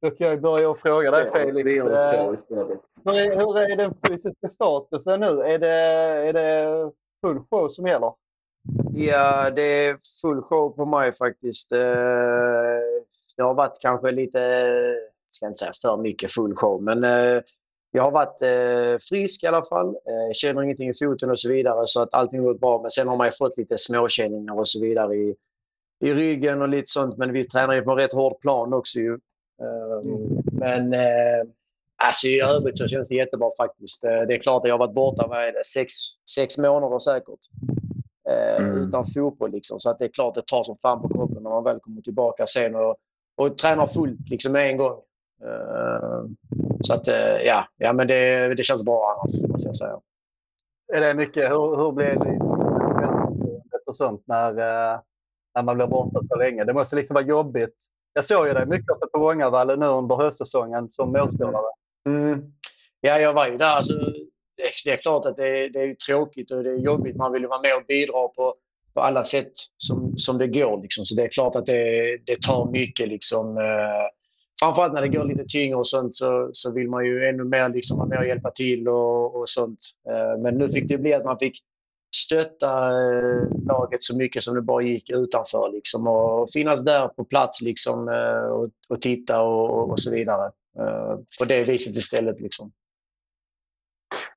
Speaker 4: Då kan jag börja och fråga dig Felix. Hur är, hur är den fysiska statusen nu? Är det, är det full show som gäller?
Speaker 7: Ja, det är full show på mig faktiskt. Eh, Det har varit kanske lite, jag ska inte säga för mycket full show, men eh, jag har varit eh, frisk i alla fall. Eh, Känner ingenting i foten och så vidare, så att allting går bra. Men sen har man ju fått lite småkänningar och så vidare i, i ryggen och lite sånt. Men vi tränar ju på en rätt hård plan också ju. Eh, Men eh, alltså i övrigt så känns det jättebra faktiskt. Eh, Det är klart att jag har varit borta, vad är det, sex, sex månader säkert. Eh,
Speaker 3: Mm.
Speaker 7: Utan fotboll liksom. Så att det är klart det tar som fan på kroppen när man väl kommer tillbaka sen och, och tränar fullt liksom med en gång. Eh, Så att eh, ja, ja men det, det känns bra annars måste jag säga.
Speaker 4: Är det mycket, hur, hur blir det och sånt när, när man blir borta så länge? Det måste liksom vara jobbigt. Jag såg ju dig mycket uppe på Vångavallen nu under höstsäsongen som målskorare.
Speaker 7: Mm. Ja, jag var ju där. Alltså, det, är klart att det, det är tråkigt och det är jobbigt. Man vill ju vara med och bidra på, på alla sätt som, som det går. Liksom. Så det är klart att det, det tar mycket. Liksom, eh, framförallt när det går lite tyngre och sånt så, så vill man ju ännu mer liksom, vara med och hjälpa till och, och sånt. Eh, men nu fick det bli att man fick stötta eh, laget så mycket som det bara gick utanför. Liksom, och finnas där på plats liksom, eh, och, och titta och, och så vidare. Eh, på det viset istället. Liksom.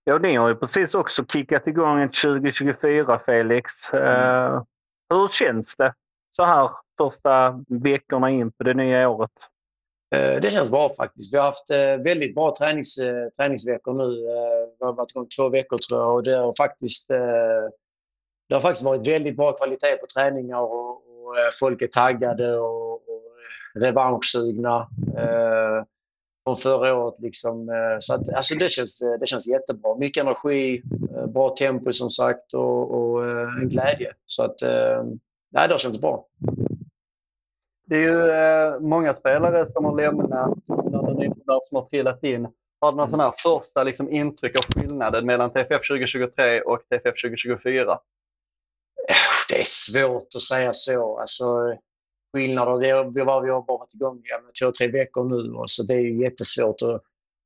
Speaker 6: Ja, ni har ju precis också kickat igång ett 2024, Felix. Eh, hur känns det så här första veckorna in på det nya året?
Speaker 7: Eh, det känns bra faktiskt. Vi har haft eh, väldigt bra tränings, eh, träningsveckor nu. Vi har varit igång två veckor tror jag och det har faktiskt, det har faktiskt varit väldigt bra kvalitet på träningar och, och folk är taggade och, och revanschsugna eh, från förra året. Liksom. Så att, alltså det, känns, det känns jättebra. Mycket energi, bra tempo som sagt och, och en glädje. Så att, eh, nej, det har känts bra.
Speaker 4: Det är ju eh, många spelare som har lämnat nyförvärv som har trillat in. Har du någon sån här första liksom, intryck av skillnaden mellan TFF 2023 och TFF 2024?
Speaker 7: Det är svårt att säga så. Alltså, skillnader, det är, har vi har varit igång ja, två, tre veckor nu. Och så det är ju jättesvårt att,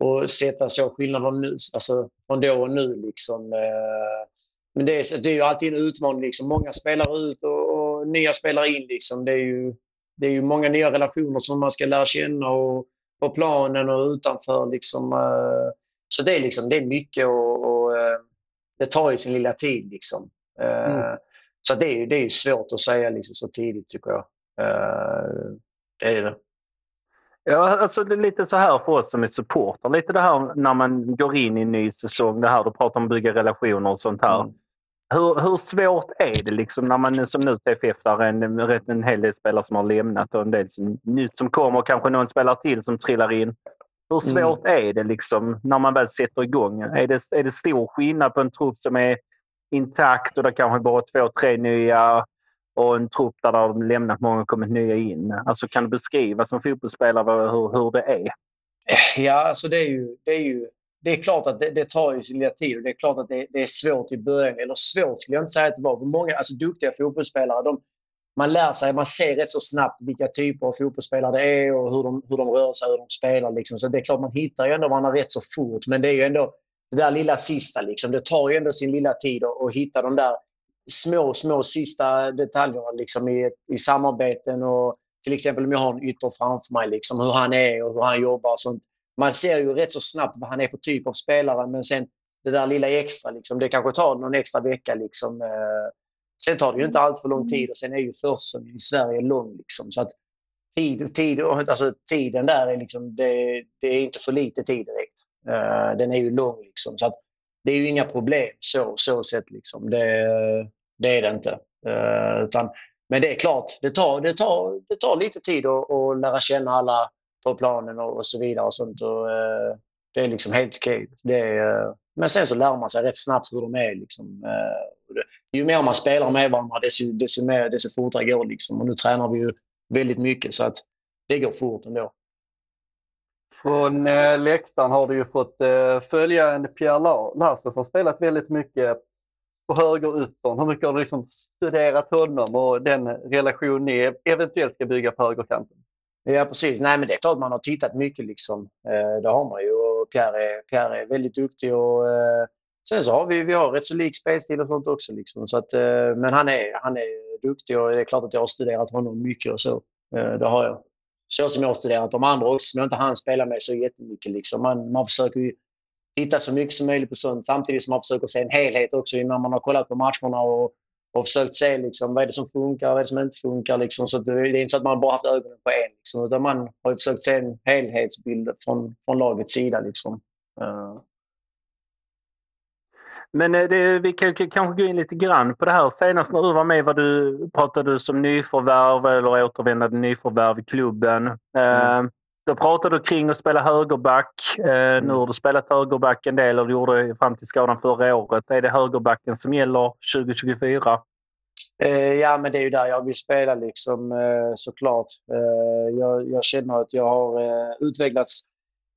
Speaker 7: att sätta så skillnader nu, alltså, från då och nu. Liksom. Eh, Men det är, det är ju alltid en utmaning. Liksom. Många spelar ut och, och nya spelar in. Liksom. Det, är ju, det är ju många nya relationer som man ska lära känna och, på planen och utanför. Liksom. eh, Så det är, liksom, det är mycket och, och eh, det tar ju sin lilla tid. Liksom. Eh,
Speaker 4: Mm.
Speaker 7: Så det är, ju- det är svårt att säga liksom, så tidigt, tycker jag. Det är det.
Speaker 5: Ja, alltså det är lite så här för oss som är supporter. Lite det här när man går in i en ny säsong. Det här du pratar om att bygga relationer och sånt här.
Speaker 7: Mm.
Speaker 5: Hur, hur svårt är det liksom när man som nu TFF där är en, en hel del spelare som har lämnat och en del som, nytt som kommer och kanske någon spelare till som trillar in. Hur
Speaker 7: Mm.
Speaker 5: svårt är det liksom när man väl sätter igång? Är det, är det stor skillnad på en trupp som är intakt och det kanske bara är två, tre nya och en trupp där det har lämnat många och kommit nya in? Alltså kan du beskriva som fotbollsspelare hur, hur det är?
Speaker 7: Ja, alltså det är ju... Det är, ju, det är klart att det, det tar ju sin lilla tid och det är klart att det, det är svårt i början. Eller svårt skulle jag inte säga att det var. För Många alltså, duktiga fotbollsspelare, de, man lär sig, man ser rätt så snabbt vilka typer av fotbollsspelare det är och hur de, hur de rör sig, hur de spelar. Liksom. Så det är klart, man hittar ju ändå varandra rätt så fort. Men det är ju ändå det där lilla sista. Liksom. Det tar ju ändå sin lilla tid att, att hitta de där små, små sista detaljerna liksom, i, i samarbeten. Och, till exempel om jag har en ytter framför mig, liksom, hur han är och hur han jobbar. Och sånt. Man ser ju rätt så snabbt vad han är för typ av spelare, men sen det där lilla extra, liksom, det kanske tar någon extra vecka. Liksom, eh, sen tar det ju inte allt för lång tid och sen är ju försäsongen i Sverige lång. Liksom, så att tid, tid, alltså, tiden där är, liksom, det, det är inte för lite tid direkt. Eh, den är ju lång. Liksom, så att det är ju inga problem så, så sett. Liksom. Det, det är det inte. Eh, utan, men det är klart, det tar, det tar, det tar lite tid att, att lära känna alla på planen och, och så vidare. Och sånt, och, eh, det är liksom helt okej. Okay. eh, men sen så lär man sig rätt snabbt hur de är. Liksom. Eh, det, ju mer man spelar med varandra, desto, desto, mer, desto fortare går det. Liksom. Och nu tränar vi ju väldigt mycket, så att det går fort ändå.
Speaker 4: Från eh, läktaren har du ju fått eh, följa en Pierre Larsson Larsen som har spelat väldigt mycket på höger yttern. Hur mycket har du liksom studerat honom och den relation ni eventuellt ska bygga på högerkanten?
Speaker 7: Ja, precis. Nej, men det är klart man har tittat mycket. Liksom. Eh, det har man ju. Och Pierre, är, Pierre är väldigt duktig. Och, eh, sen så har vi, vi har rätt så lik spelstil och sånt också. Liksom. Så att, eh, men han är, han är duktig och det är klart att jag har studerat honom mycket och så. Eh, det har jag. Så som jag har studerat de andra också, som jag inte hann spela med så jättemycket. Liksom. Man, man försöker ju titta så mycket som möjligt på sånt samtidigt som man försöker se en helhet också innan man har kollat på matcherna och, och försökt se liksom, vad är det som funkar och vad är det som inte funkar. Liksom. Så det, är inte så att man bara haft ögonen på en. Liksom, utan man har försökt se en helhetsbild från, från lagets sida. Liksom. Eh,
Speaker 5: Men eh, det, vi kan kan kanske gå in lite grann på det här. Senast när du var med var du, pratade du som nyförvärv eller återvändande nyförvärv i klubben. Eh, Då pratade du kring att spela högerback. Eh, Nu har du spelat högerback en del och du gjorde fram till skadan förra året. Är det högerbacken som gäller 2024?
Speaker 7: Eh, ja, men det är ju där jag vill spela liksom, eh, såklart. Eh, jag, jag känner att jag har utvecklats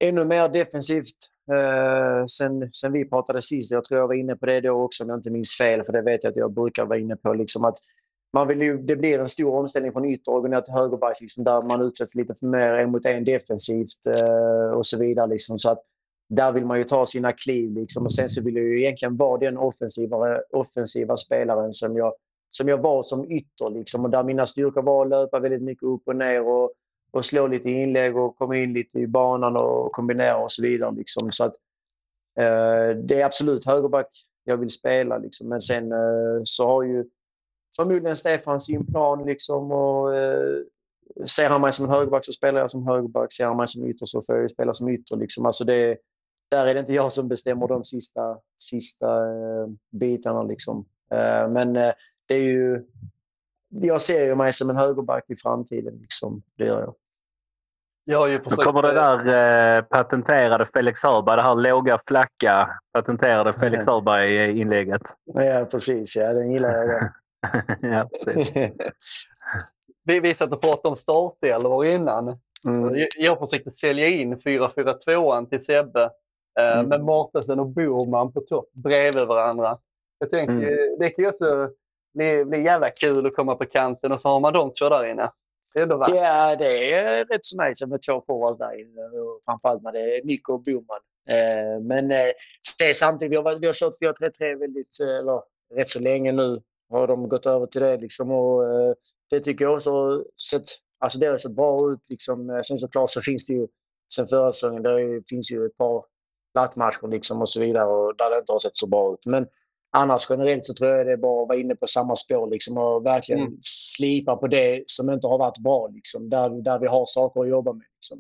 Speaker 7: ännu mer defensivt sen, sen vi pratade sist. Jag tror jag var inne på det då också om jag inte minns fel, för det vet jag att jag brukar vara inne på. Liksom att man vill ju, det blir en stor omställning från ytter och gå ner till högerback liksom, där man utsätts lite för mer en mot en defensivt eh, och så vidare. Liksom, så att där vill man ju ta sina kliv. Liksom, och sen så vill jag ju egentligen vara den offensiva, offensiva spelaren som jag som jag var som ytter. Liksom, och där mina styrkor var att löpa väldigt mycket upp och ner och, och slå lite inlägg och komma in lite i banan och kombinera och så vidare. Liksom. Så att, eh, det är absolut högerback jag vill spela. Liksom. Men sen eh, så har ju förmodligen Stefan sin plan. Liksom, och, eh, ser han mig som en högerback så spelar jag som högerback. Ser han mig som ytter så får jag spela som ytter. Liksom. Alltså det, där är det inte jag som bestämmer de sista, sista eh, bitarna. Liksom. Eh, men eh, det är ju... Jag ser ju mig som en högerback i framtiden. Liksom. Det gör jag.
Speaker 4: Jag har ju
Speaker 5: Då
Speaker 4: försökt...
Speaker 5: kommer det där eh, patenterade Felix Hörberg, det här låga, flacka patenterade Felix Hörberg-inlägget.
Speaker 7: Ja, precis. Ja, den gillar jag. [LAUGHS]
Speaker 5: Ja.
Speaker 4: Vi, vi satt och pratade om startelvor innan.
Speaker 7: Mm.
Speaker 4: Jag, jag försökte sälja in 4-4-2an till Sebbe eh,
Speaker 7: Mm.
Speaker 4: med Mårtensson och Boman på topp bredvid varandra. Jag tänkte,
Speaker 7: Mm.
Speaker 4: det kan ju också bli, bli jävla kul att komma på kanten och så har man de två där inne. Det är.
Speaker 7: Ja, det är rätt så nice med två forwards där inne. Framförallt med det är Nico och Boman. Eh, men eh, det är samtidigt, vi har, vi har kört 4-3-3 väldigt, eh, eller, rätt så länge nu. Har de gått över till det. Liksom, och, eh, det tycker jag också har sett, alltså det har sett bra ut. Liksom. Eh, Sen såklart så finns det ju, sen förra säsongen, det finns ju ett par plattmatcher liksom och så vidare och där det inte har sett så bra ut. Men annars generellt så tror jag det är bara att vara inne på samma spår liksom, och verkligen
Speaker 4: Mm.
Speaker 7: slipa på det som inte har varit bra. Liksom, där, där vi har saker att jobba med. Liksom.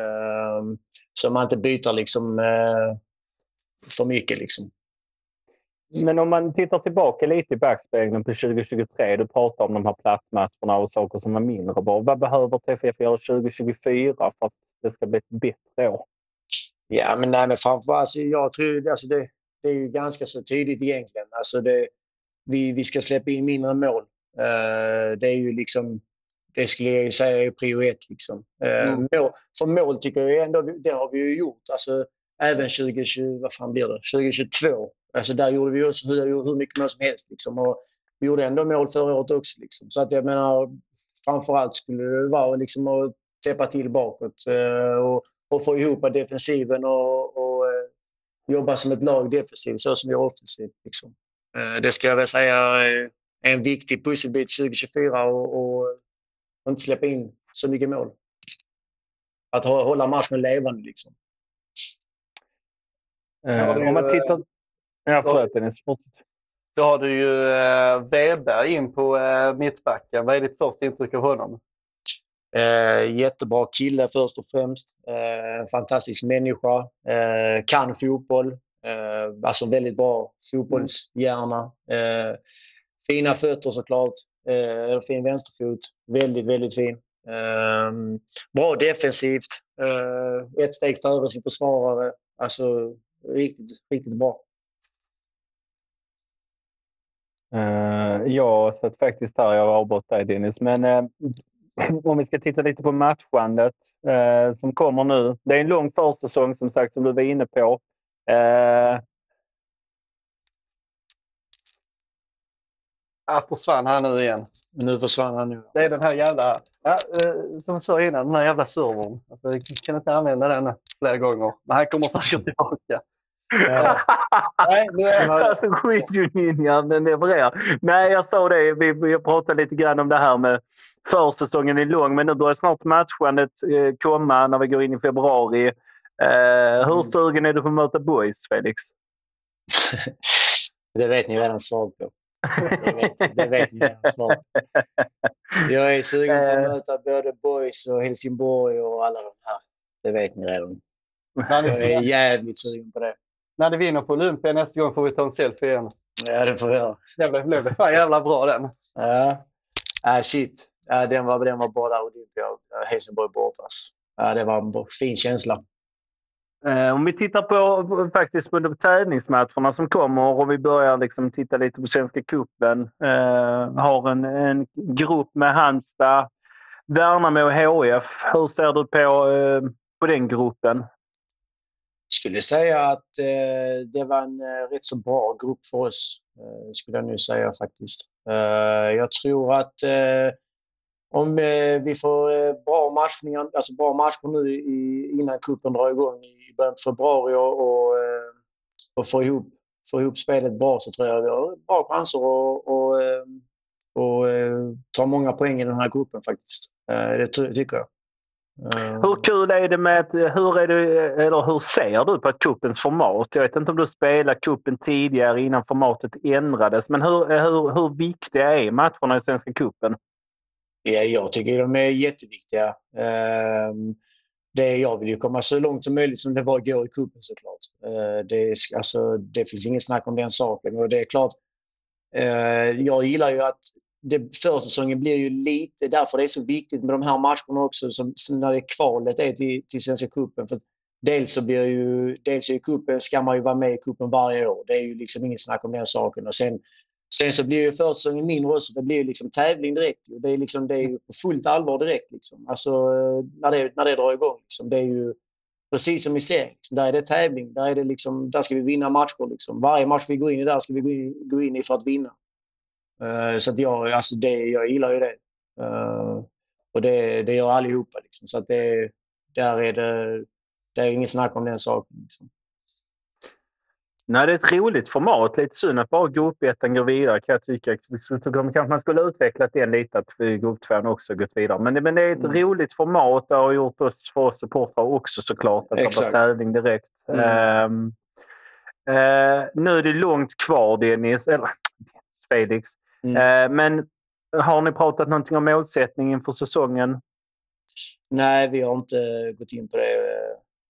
Speaker 7: Ehm, så man inte byter liksom, eh, för mycket. Liksom.
Speaker 5: Men om man tittar tillbaka lite i backspegeln på 2023. Du pratar om de här plattmatcherna och saker som är mindre bra. Vad behöver TFF göra 2024 för att det ska bli ett bättre år?
Speaker 7: Ja, men, nej, men framförallt, alltså, jag tror alltså det, det är ju ganska så tydligt egentligen. Alltså det, vi, vi ska släppa in mindre mål. Eh, det är ju liksom, det skulle jag ju säga är prio ett. Liksom. Eh,
Speaker 4: Mm.
Speaker 7: mål, för mål tycker jag ändå, det har vi ju gjort. Alltså, även 2020, vad fan blir det? 2022. Alltså, där gjorde vi också hur, hur mycket mål som helst. Liksom. Och vi gjorde ändå mål förra året också. Liksom. Så att jag menar, framförallt skulle det vara liksom, att täppa till bakåt. Eh, och, och få ihop defensiven och, och eh, jobba som ett lag defensivt så som vi gör offensivt. Liksom. Eh, det ska jag väl säga är en viktig pusselbit 2024 och, och, och inte släppa in så mycket mål. Att hålla matchen levande. Liksom.
Speaker 5: Eh, om man
Speaker 4: tittar
Speaker 5: tittar... Ja, förlåt Dennis. Fortsätt.
Speaker 4: Då har du ju eh, Weber in på eh, mittbacken. Vad är ditt första intryck av honom?
Speaker 7: Eh, jättebra kille först och främst. Eh, fantastisk människa. Eh, kan fotboll. Eh, alltså väldigt bra fotbollshjärna. Eh, fina fötter såklart. Eh, fin vänsterfot. Väldigt, väldigt fin. Eh, bra defensivt. Eh, ett steg före sin försvarare. Alltså riktigt, riktigt bra.
Speaker 5: Eh, jag satt faktiskt här, jag avbröt dig Dennis, men eh, [CLEARS THROAT] om vi ska titta lite på matchandet eh, som kommer nu. Det är en lång försäsong som sagt som du var inne på. Eh,
Speaker 4: Ah, försvann han nu igen?
Speaker 7: Nu försvann han nu.
Speaker 4: Det är den här jävla, ja, som jag sa innan, den här jävla servern. Alltså, jag kan inte använda den flera gånger. Men han kommer säkert tillbaka. Eh, nej, nu är han...
Speaker 5: Alltså skitjunjan, den levererar. Nej, jag sa det. Vi, vi pratade lite grann om det här med försäsongen är lång, men nu börjar snart matchandet eh, komma när vi går in i februari. Eh, hur sugen är du på att möta boys, Felix? [LAUGHS]
Speaker 7: Det vet ni redan svaret på. Det vet, det vet ni redan svaret på. Jag är sugen på att möta både Boys och Helsingborg och alla de här. Det vet ni redan. Jag är jävligt sugen på det.
Speaker 4: När ni vinner på Olympia nästa gång får vi ta en selfie igen.
Speaker 7: Ja, det får vi göra.
Speaker 4: Det blev, fan jävla bra den.
Speaker 7: Ja. Ah, shit. Ja, den, var, den var bra där. Olympia och Helsingborg borta. Alltså. Ja, det var en fin känsla.
Speaker 5: Eh, om vi tittar på på- faktiskt på de tävlingsmatcherna som kommer och vi börjar liksom titta lite på Svenska cupen. Eh, har en, en grupp med Halmstad, Värnamo och HF. Hur ser du på, eh, på den gruppen?
Speaker 7: Skulle säga att eh, det var en eh, rätt så bra grupp för oss, eh, skulle jag nu säga faktiskt. Eh, jag tror att eh, om eh, vi får eh, bra matchningar, alltså bra matcher nu i, innan cupen drar igång i början på februari och, och, eh, och får, ihop, får ihop spelet bra så tror jag vi har bra chanser att och, och, eh, och, eh, ta många poäng i den här gruppen faktiskt. Eh, det ty- tycker jag. Eh,
Speaker 5: Hur kul är det med att, hur, är det, eller hur ser du på cupens format? Jag vet inte om du spelade cupen tidigare innan formatet ändrades, men hur, hur, hur viktiga är matcherna i Svenska cupen?
Speaker 7: Ja, jag tycker de är jätteviktiga. Ehm, det, jag vill ju komma så långt som möjligt som det bara går i cupen såklart. Eh, det, är- alltså, det finns ingen snack om den saken. Och det är klart, eh, jag gillar ju att det, försäsongen blir ju lite därför det är så viktigt med de här matcherna också som, som när det kvalet är till, till Svenska cupen. För dels så blir ju, dels i cupen ska man ju vara med i cupen varje år. Det är ju liksom inget snack om den saken. Och sen, sen så blir ju försäsongen mindre också. Det blir ju liksom tävling direkt. Det är, liksom, det är ju på fullt allvar direkt. Liksom. Alltså, när, det, när det drar igång. Liksom. Det är ju precis som i serien. Liksom. Där är det tävling. Där, är det liksom, där ska vi vinna matcher. Liksom. Varje match vi går in i där ska vi gå in, gå in i för att vinna. Eh, så att jag, alltså det, jag gillar ju det. Eh, och det, det gör allihopa. Liksom. Så att det, där är det, det är inget snack om den saken. Liksom.
Speaker 5: Nej, det är ett roligt format. Lite synd att bara gruppettan går vidare kan jag tycka. Så kanske man skulle utvecklat den lite, att grupptvåan också gått vidare. Men, det- men det är ett
Speaker 7: Mm.
Speaker 5: roligt format. Det har gjort oss, för oss supportrar också såklart. Att det
Speaker 7: Exakt.
Speaker 5: var tävling direkt.
Speaker 6: Mm. Ehm, eh, nu är det långt kvar Dennis, eller Felix.
Speaker 7: Mm.
Speaker 6: Eh, men har ni pratat någonting om målsättning inför säsongen?
Speaker 7: Nej, vi har inte gått in på det,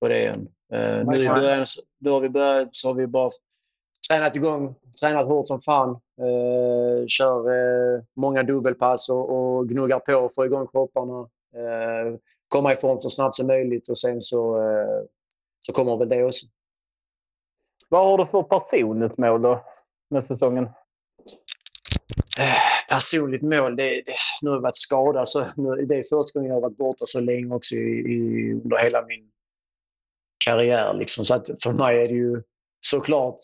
Speaker 7: på det än. Eh, nu i början då har vi börjat så har vi bara tränat igång, tränat hårt som fan. Eh, kör eh, många dubbelpass och, och gnuggar på och får igång kropparna. Eh, komma i form så snabbt som möjligt och sen så, eh, så kommer väl det också.
Speaker 6: Vad har du för personligt mål då med säsongen?
Speaker 7: Eh, personligt mål, det, det, nu har jag varit skadad. Så nu, det är första gången jag har varit borta så länge också i, i, under hela min karriär. Liksom. Så att för mig är det ju såklart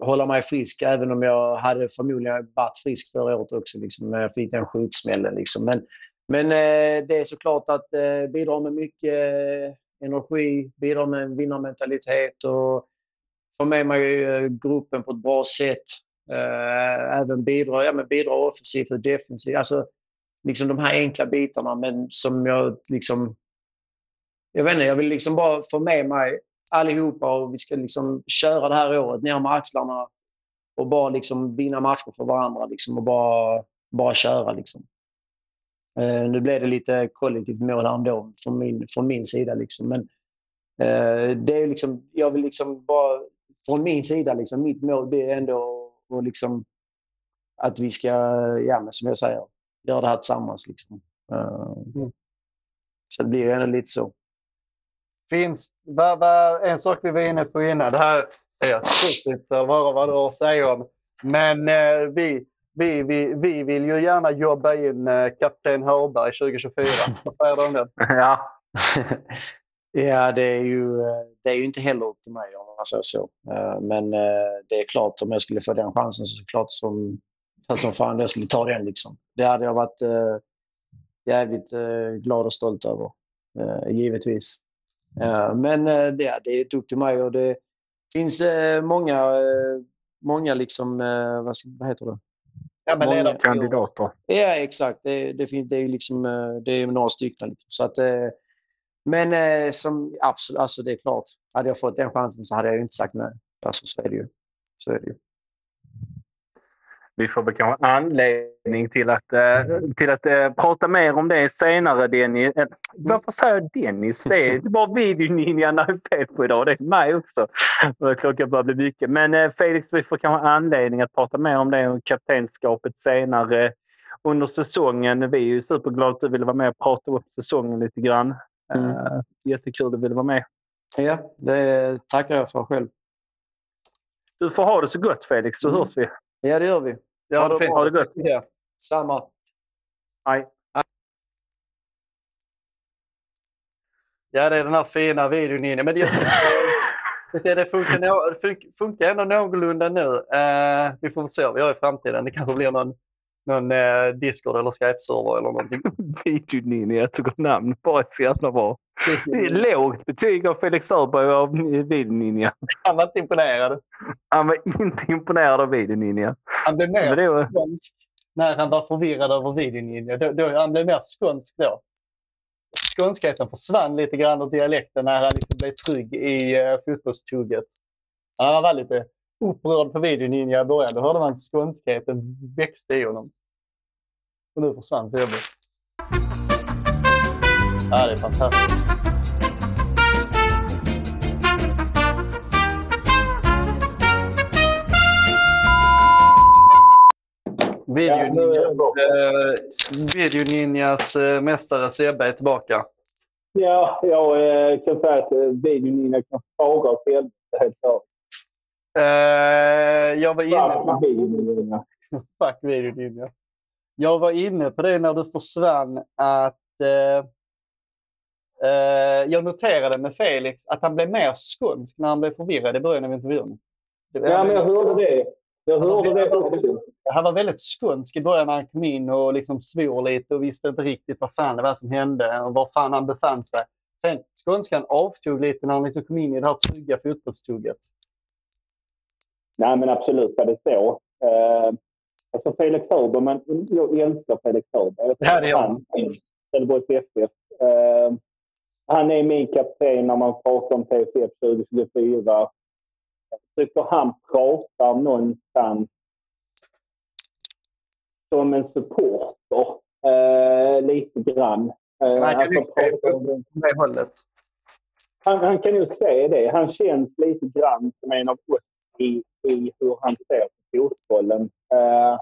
Speaker 7: hålla mig frisk, även om jag hade förmodligen varit frisk förra året också, liksom, när jag fick den skjutsmällen. Liksom. Men, men eh, det är såklart att eh, bidra med mycket eh, energi, bidra med en vinnarmentalitet och få med mig eh, gruppen på ett bra sätt. Eh, även bidra, ja, men bidra offensivt och defensivt. Alltså, liksom de här enkla bitarna, men som jag liksom... Jag vet inte, jag vill liksom bara få med mig allihopa och vi ska liksom köra det här året ner med axlarna och bara liksom vinna matcher för varandra liksom, och bara, bara köra. Liksom. Uh, nu blev det lite kollektivt mål ändå från min, från min sida. Liksom. Men uh, det är liksom, jag vill liksom bara, från min sida, liksom, mitt mål det är ändå och liksom, att vi ska, ja, men som jag säger, göra det här tillsammans. Liksom. Eh,
Speaker 4: Mm.
Speaker 7: Så det blir ju ändå lite så.
Speaker 4: Finns, vad, vad, en sak vi var inne på innan, det här är av att höra vad du har att säga om. Men eh, vi, vi, vi, vi vill ju gärna jobba in eh, kapten Hörberg 2024. Vad säger du om det? [LAUGHS]
Speaker 6: Ja.
Speaker 7: Ja, det är, ju, eh, det är ju inte heller upp till mig om man säger så. Eh, Men eh, det är klart, om jag skulle få den chansen så klart som, som fan jag skulle ta den. Liksom. Det hade jag varit jävligt glad och stolt över, givetvis. Men det, det är upp till mig och det finns många, många liksom, vad, heter det?
Speaker 4: Ja, men
Speaker 7: Många.
Speaker 6: Kandidater.
Speaker 7: Ja, exakt. Det, det, finns, det är ju liksom, det är några stycken. Liksom. Så att, men eh, som, absolut, alltså det är klart. Hade jag fått den chansen så hade jag ju inte sagt nej. Alltså, så är det ju. Så är det ju.
Speaker 6: Vi får väl kanske anledning till att, eh, till att eh, prata mer om det senare, Dennis. Eh, varför säger jag Dennis? Det är bara videoninjan är fel på idag. Det är mig också. Klockan börjar bli mycket. Men eh, Felix, vi får kanske anledning att prata mer om det och kaptenskapet senare under säsongen. Vi är ju superglada att du ville vara med och prata upp säsongen lite grann.
Speaker 7: Mm.
Speaker 6: Eh, jättekul att du ville vara med.
Speaker 7: Ja, det tackar jag för själv.
Speaker 6: Du får ha det så gott Felix, så
Speaker 7: Mm.
Speaker 6: hörs vi.
Speaker 7: Ja, det gör vi.
Speaker 4: Ja,
Speaker 6: Ha det
Speaker 4: fint.
Speaker 6: Ha det gott.
Speaker 4: Ja.
Speaker 7: Samma.
Speaker 6: Hej.
Speaker 4: Ja, det är den här fina videon inne. Men det, [LAUGHS] det, det funkar, funkar ändå någorlunda nu. Eh, vi får väl se vad vi gör i framtiden. Det kanske blir någon, någon eh, Discord eller Skype-server eller någonting.
Speaker 6: Videoninja, jag tog namn. Bara så jävla bra. Det är lågt betyg av Felix Öberg av Videoninja.
Speaker 4: Han var inte imponerad.
Speaker 6: Han var inte imponerad av Videoninja.
Speaker 4: Han blev mer
Speaker 6: var-
Speaker 4: skånsk när han var förvirrad över videon. Då, då, han blev mer skånsk då. Skånskheten försvann lite grann ur dialekten när han liksom blev trygg i uh, fotbollstugget. Han var lite upprörd på videoninja i början. Då hörde man skånskheten växte i honom. Och nu försvann jobbigt. Ja, det är fantastiskt. Video Ninja, eh, eh, mästare Sebbe är tillbaka.
Speaker 5: Ja, jag eh, kan säga att eh, videon kan spara åt helvete helt klart.
Speaker 4: Eh, jag var inne på... Fuck Video Ninja. Jag var inne på det när du försvann att eh, eh, jag noterade med Felix att han blev mer skånsk när han blev förvirrad i början av intervjun.
Speaker 5: Ja, men jag hörde det. Jag hörde det också.
Speaker 4: Han var väldigt skånsk i början när han kom in och liksom svor lite och visste inte riktigt vad fan det var som hände och var fan han befann sig. Sen skånskan avtog lite när han liksom kom in i det här trygga fotbollstugget.
Speaker 5: Nej, men absolut är det så. Eh, alltså Felix Hörberg, men jag älskar Felix
Speaker 4: Ja, det gör
Speaker 5: han. Trelleborgs FF. Eh, han är min kapten när man pratar om TFF 2024. Jag tycker han pratar någonstans som en supporter. Eh, lite grann. Eh,
Speaker 4: Han kan
Speaker 5: alltså,
Speaker 4: ju se
Speaker 5: pratar om-
Speaker 4: på det hållet.
Speaker 5: han, han kan ju se det. Han känns lite grann som en av oss i, i hur han ser på fotbollen. Eh,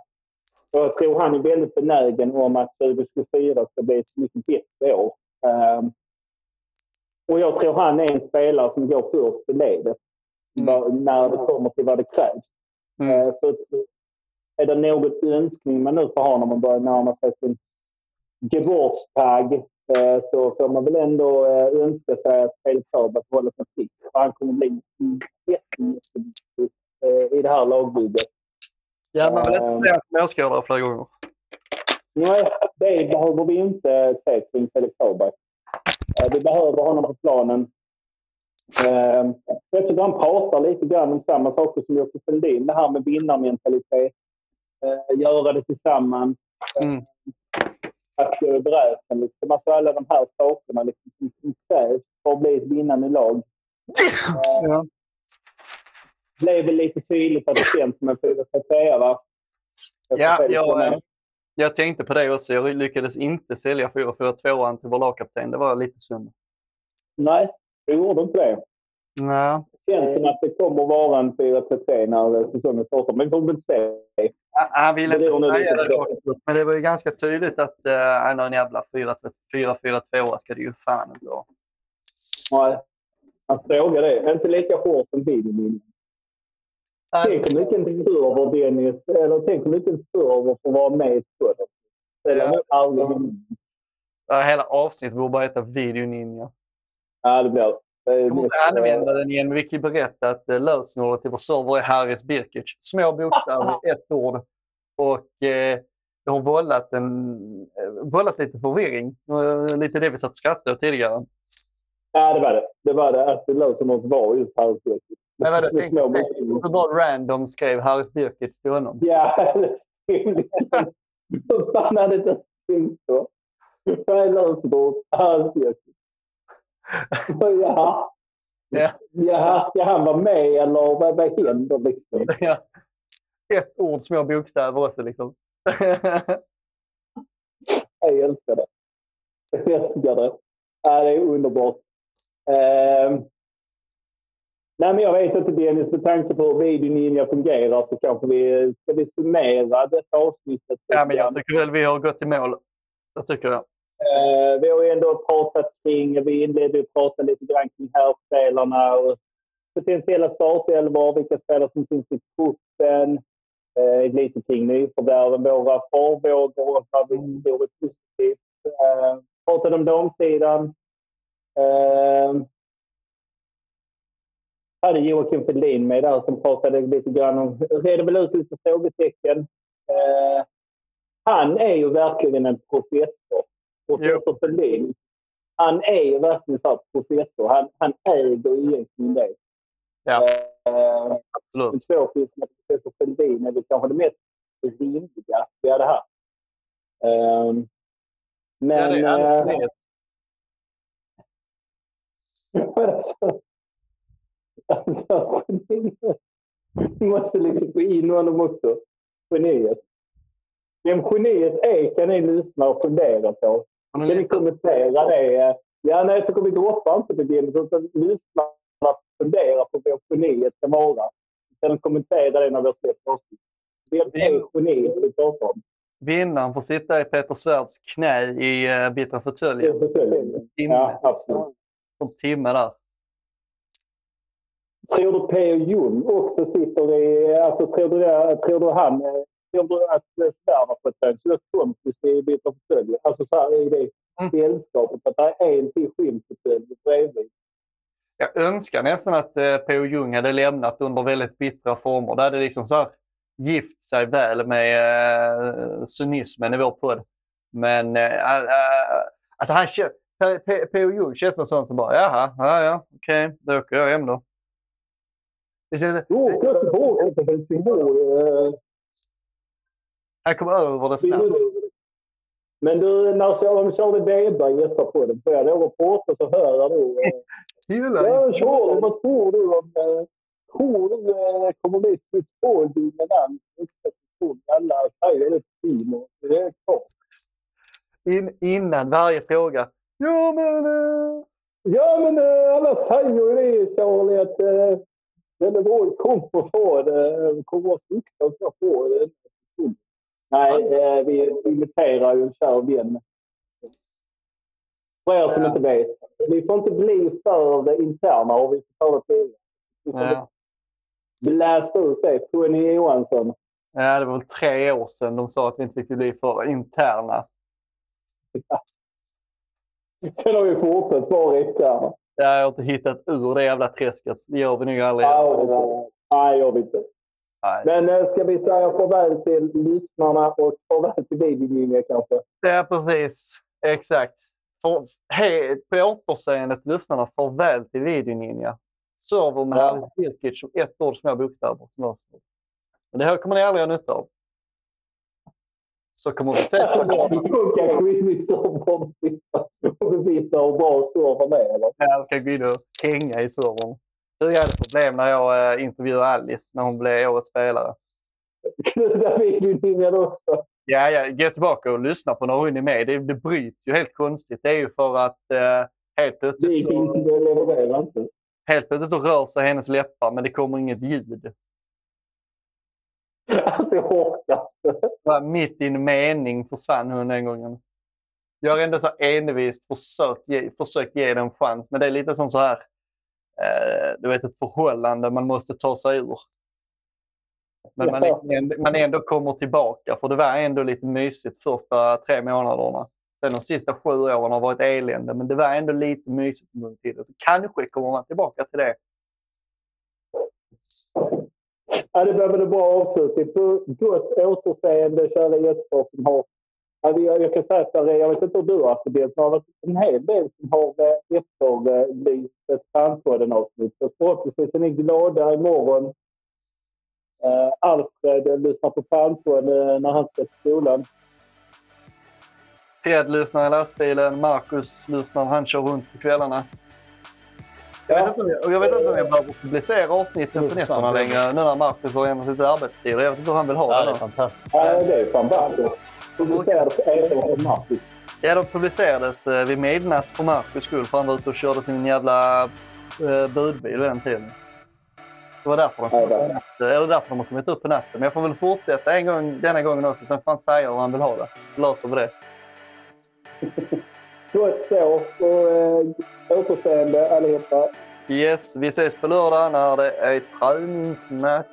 Speaker 5: och jag tror han är väldigt benägen om att 2024 ska bli ett mycket bättre år. Eh, och jag tror han är en spelare som går först i ledet vad- när det kommer till vad det krävs.
Speaker 4: Mm.
Speaker 5: Eh, så är det någon önskning man nu får ha när man börjar närma sig sin Geburtstag så får man väl ändå eh, önska sig att Felix Sabat håller sig frisk. Han kommer bli jätteviktig eh, i det här lagbygget.
Speaker 4: Ja, man vill
Speaker 5: Eh.
Speaker 4: inte se en småskådare flera gånger.
Speaker 5: Nej, det behöver vi inte se kring Felix Sabat. Eh, Vi behöver honom på planen. Eh, Jag tycker han pratar lite grann om samma saker som Jocke Fälldin. Det här med vinnarmentalitet. Eh, Göra det tillsammans.
Speaker 4: Mm.
Speaker 5: Bräschen. Liksom. Alltså alla de här sakerna liksom, som- krävs för att bli ett vinnande lag. Eh,
Speaker 4: Ja.
Speaker 5: blev väl lite tydligt att det känns som en 4 va?
Speaker 4: Ja,
Speaker 5: Felix
Speaker 4: jag, eh, jag tänkte på det också. Jag lyckades inte sälja 4-4-2 till vår lagkapten. Det var lite synd.
Speaker 5: Nej, det gjorde inte det.
Speaker 4: Nej.
Speaker 5: Känns som att det kommer vara en 4-3 när säsongen startar. Men vi får väl se.
Speaker 4: Han ville inte säga det men det var ju ganska tydligt att uh, någon jävla 4-4-2 ska det ju fan inte vara.
Speaker 5: Nej. Han frågar det. Inte lika hårt som videon. Tänk hur mycket en server, Dennis, eller tänk hur mycket en server får vara med i. Spelar
Speaker 4: Ja.
Speaker 5: aldrig
Speaker 4: Hela avsnittet borde bara heta Video Ninja.
Speaker 5: Ja, det blir det. Det
Speaker 4: Jag måste
Speaker 5: mest,
Speaker 4: använda den igen. Vi ju berätta att uh, lösenordet till vår server är Harris Birkic. Små bokstäver ett ord. Och eh, det har vållat, en, eh, vållat lite förvirring. Eh, lite det vi satt och skrattade tidigare.
Speaker 5: Ja, det var det. Det var det. Att det något var just här.
Speaker 4: Men vadå,
Speaker 5: Det
Speaker 4: tänk så bara random skrev Harris Birkic till honom.
Speaker 5: Ja, [LAUGHS] hur fan hade det tänkt så? Vad är lösenordet? Arbete. Jaha. [LAUGHS]
Speaker 4: Ja.
Speaker 5: Jaha, ska han vara med eller vad, vad händer liksom? [LAUGHS]
Speaker 4: Ja. Ett ord, små bokstäver också liksom. [LAUGHS]
Speaker 5: Jag älskar det. Jag älskar det. Ja, det är underbart. Ehm. Nej, men jag vet inte Dennis, med tanke på hur videoninja fungerar så kanske vi ska vi summera detta avsnittet.
Speaker 4: ja, men jag tycker väl vi har gått i mål. Det tycker jag.
Speaker 5: Eh, vi har ju ändå pratat kring, vi inledde att prata lite grann kring härspelarna och potentiella startelvor, vilka spelare som finns i truppen. Eh, lite kring nyförvärven, våra farhågor och vad vi tror är positivt. Eh, pratade om damsidan. Eh, hade Joakim Fedlin med där som pratade lite grann om, redde väl ut lite frågetecken. Eh, han är ju verkligen en professor. Professor Fälldin. Han är ju verkligen så professor. Han, han äger egentligen det.
Speaker 4: Ja.
Speaker 5: Eh,
Speaker 4: Absolut.
Speaker 5: en tvåfisk med professor Fälldin är väl kanske det mest rimliga vi hade haft. Eh, men...
Speaker 4: ja, det är
Speaker 5: eh,
Speaker 4: alldeles
Speaker 5: alltså, [LAUGHS] vi måste liksom få in honom också. Geniet. Vem geniet är kan ni lyssna och fundera på. Kan ni kommentera det? Ja, nej, så kommer vi droppa inte på Guinness utan lyssna och fundera på vad geniet kan vara. Sen kommentera det när vi har släppt avsnitt. Vem är geniet vi pratar om?
Speaker 4: Vinnaren får sitta i Peter Svärds knä i uh, bittra
Speaker 5: Det
Speaker 4: fåtöljen.
Speaker 5: Ja, absolut.
Speaker 4: En timme där.
Speaker 5: Tror du P.O. Jung också sitter i... Alltså, tror, du, det- tror du han... eh, du att en så kompis i Bittra fåtöljen? Alltså så här i det
Speaker 4: Mm.
Speaker 5: sällskapet. Att det är en till skinnfåtölj bredvid.
Speaker 4: Jag önskar nästan att uh, P.O. Jung hade lämnat under väldigt bittra former. Det hade liksom så här gift sig väl med uh, cynismen i vår podd. Men uh, alltså han P.O. Jung känns som en sån som bara jaha, ja ja, okej, då åker jag hem då. Det känns,
Speaker 5: Jo, jag tillbaka till Helsingborg.
Speaker 4: Han kom över det snabbt.
Speaker 5: Men du, när, om Charlie Weber gästar på den, får jag lov att prata så hör jag [LAUGHS] då. eh, Ja, Charlie, vad tror du om... Tror du det kommer bli ett dominant nästa säsong? Alla säger det Timo. Det är klart.
Speaker 4: In, innan varje fråga. Ja, men... eh,
Speaker 5: Ja, men eh, alla säger ju det, Charlie, att eh, Trelleborg kommer få det. Kommer att fruktansvärt få det. Nej, eh, vi imiterar ju en kär vän. För er som inte vet. Vi får inte bli för det interna och vi får ta det till. Vi får
Speaker 4: Ja.
Speaker 5: blästa ut det. Tony Johansson.
Speaker 4: Ja, det var väl tre år sedan de sa att vi inte fick bli för interna.
Speaker 5: Sen har vi fortsatt vara externa.
Speaker 4: Jag har inte hittat ur det jävla träsket. Det gör vi nog aldrig.
Speaker 5: Ja, Nej, jag vet inte. Men eh, ska vi säga farväl till lyssnarna och farväl till videolinjen kanske?
Speaker 4: Ja, precis. Exakt. För, he, på återseendet lyssnarna, farväl till videoninja. Server med
Speaker 5: Ja.
Speaker 4: Birkic som ett ord små bokstäver. det här kommer ni aldrig ha nytta av. Så kommer vi se [LAUGHS] på det.
Speaker 5: Vi funkar skitmycket [LAUGHS] om vi visar hur bra servern är. Eller?
Speaker 4: Jag kan gå in och hänga i servern. Hade problem när jag eh, intervjuade Alice när hon blev årets spelare. [LAUGHS]
Speaker 5: Knudda videolinjen också.
Speaker 4: Ja, ja, gå tillbaka och lyssna på när hon är med. Det, det bryts ju helt konstigt. Det är ju för att eh, helt,
Speaker 5: Det
Speaker 4: plötsligt
Speaker 5: gick
Speaker 4: så,
Speaker 5: inte, det levererar inte.
Speaker 4: helt plötsligt så rör sig hennes läppar men det kommer inget ljud. [LAUGHS]
Speaker 5: Alltså jag orkar inte.
Speaker 4: Bara Mitt i en mening försvann hon den gången. Jag har ändå så envist försökt ge, försökt ge den en chans, men det är lite som så här, du vet ett förhållande man måste ta sig ur. Men man, ändå, man ändå kommer tillbaka, för det var ändå lite mysigt första tre månaderna. Sen de sista sju åren har varit elände, men det var ändå lite mysigt en gång till. Så kanske kommer man tillbaka till det.
Speaker 5: Ja, det blev en bra avslutning. På Gott återseende, kära gäster som har... Ja, vi- jag kan säga att är- jag vet inte hur du har haft det, men det har varit en hel del som har eh, efterlyst ett Fanpodden-avsnitt. Så förhoppningsvis är ni glada imorgon. Uh, Alfred eh, lyssnar på Fanpodden eh, när han ska till skolan.
Speaker 4: Ted lyssnar i lastbilen, Marcus lyssnar när han kör runt på kvällarna. Jag vet, inte om jag, och jag vet inte om jag behöver publicera avsnitten på nätterna längre nu när Marcus har ändrat sitt arbetstid. Jag vet inte hur han vill ha
Speaker 2: Ja,
Speaker 4: det.
Speaker 2: det är fantastiskt.
Speaker 5: Ja, det är fan bra. Publicerade på Erik och Marcus.
Speaker 4: Ja, de publicerades eh, vid midnatt för Marcus skull för han var ute och körde sin jävla eh, budbil vid den tiden. Det var därför de,
Speaker 5: Ja, det
Speaker 4: eller därför de har kommit ut på natten. Men jag får väl fortsätta en gång, denna gången också. Sen får han säga hur han vill ha det. Löser vi det. [LAUGHS]
Speaker 5: Gott så. Och äh, återseende allihopa.
Speaker 4: Yes, vi ses på lördag när det är träningsmatch.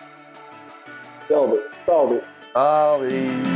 Speaker 5: Gör vi. Vi.
Speaker 4: Där vi...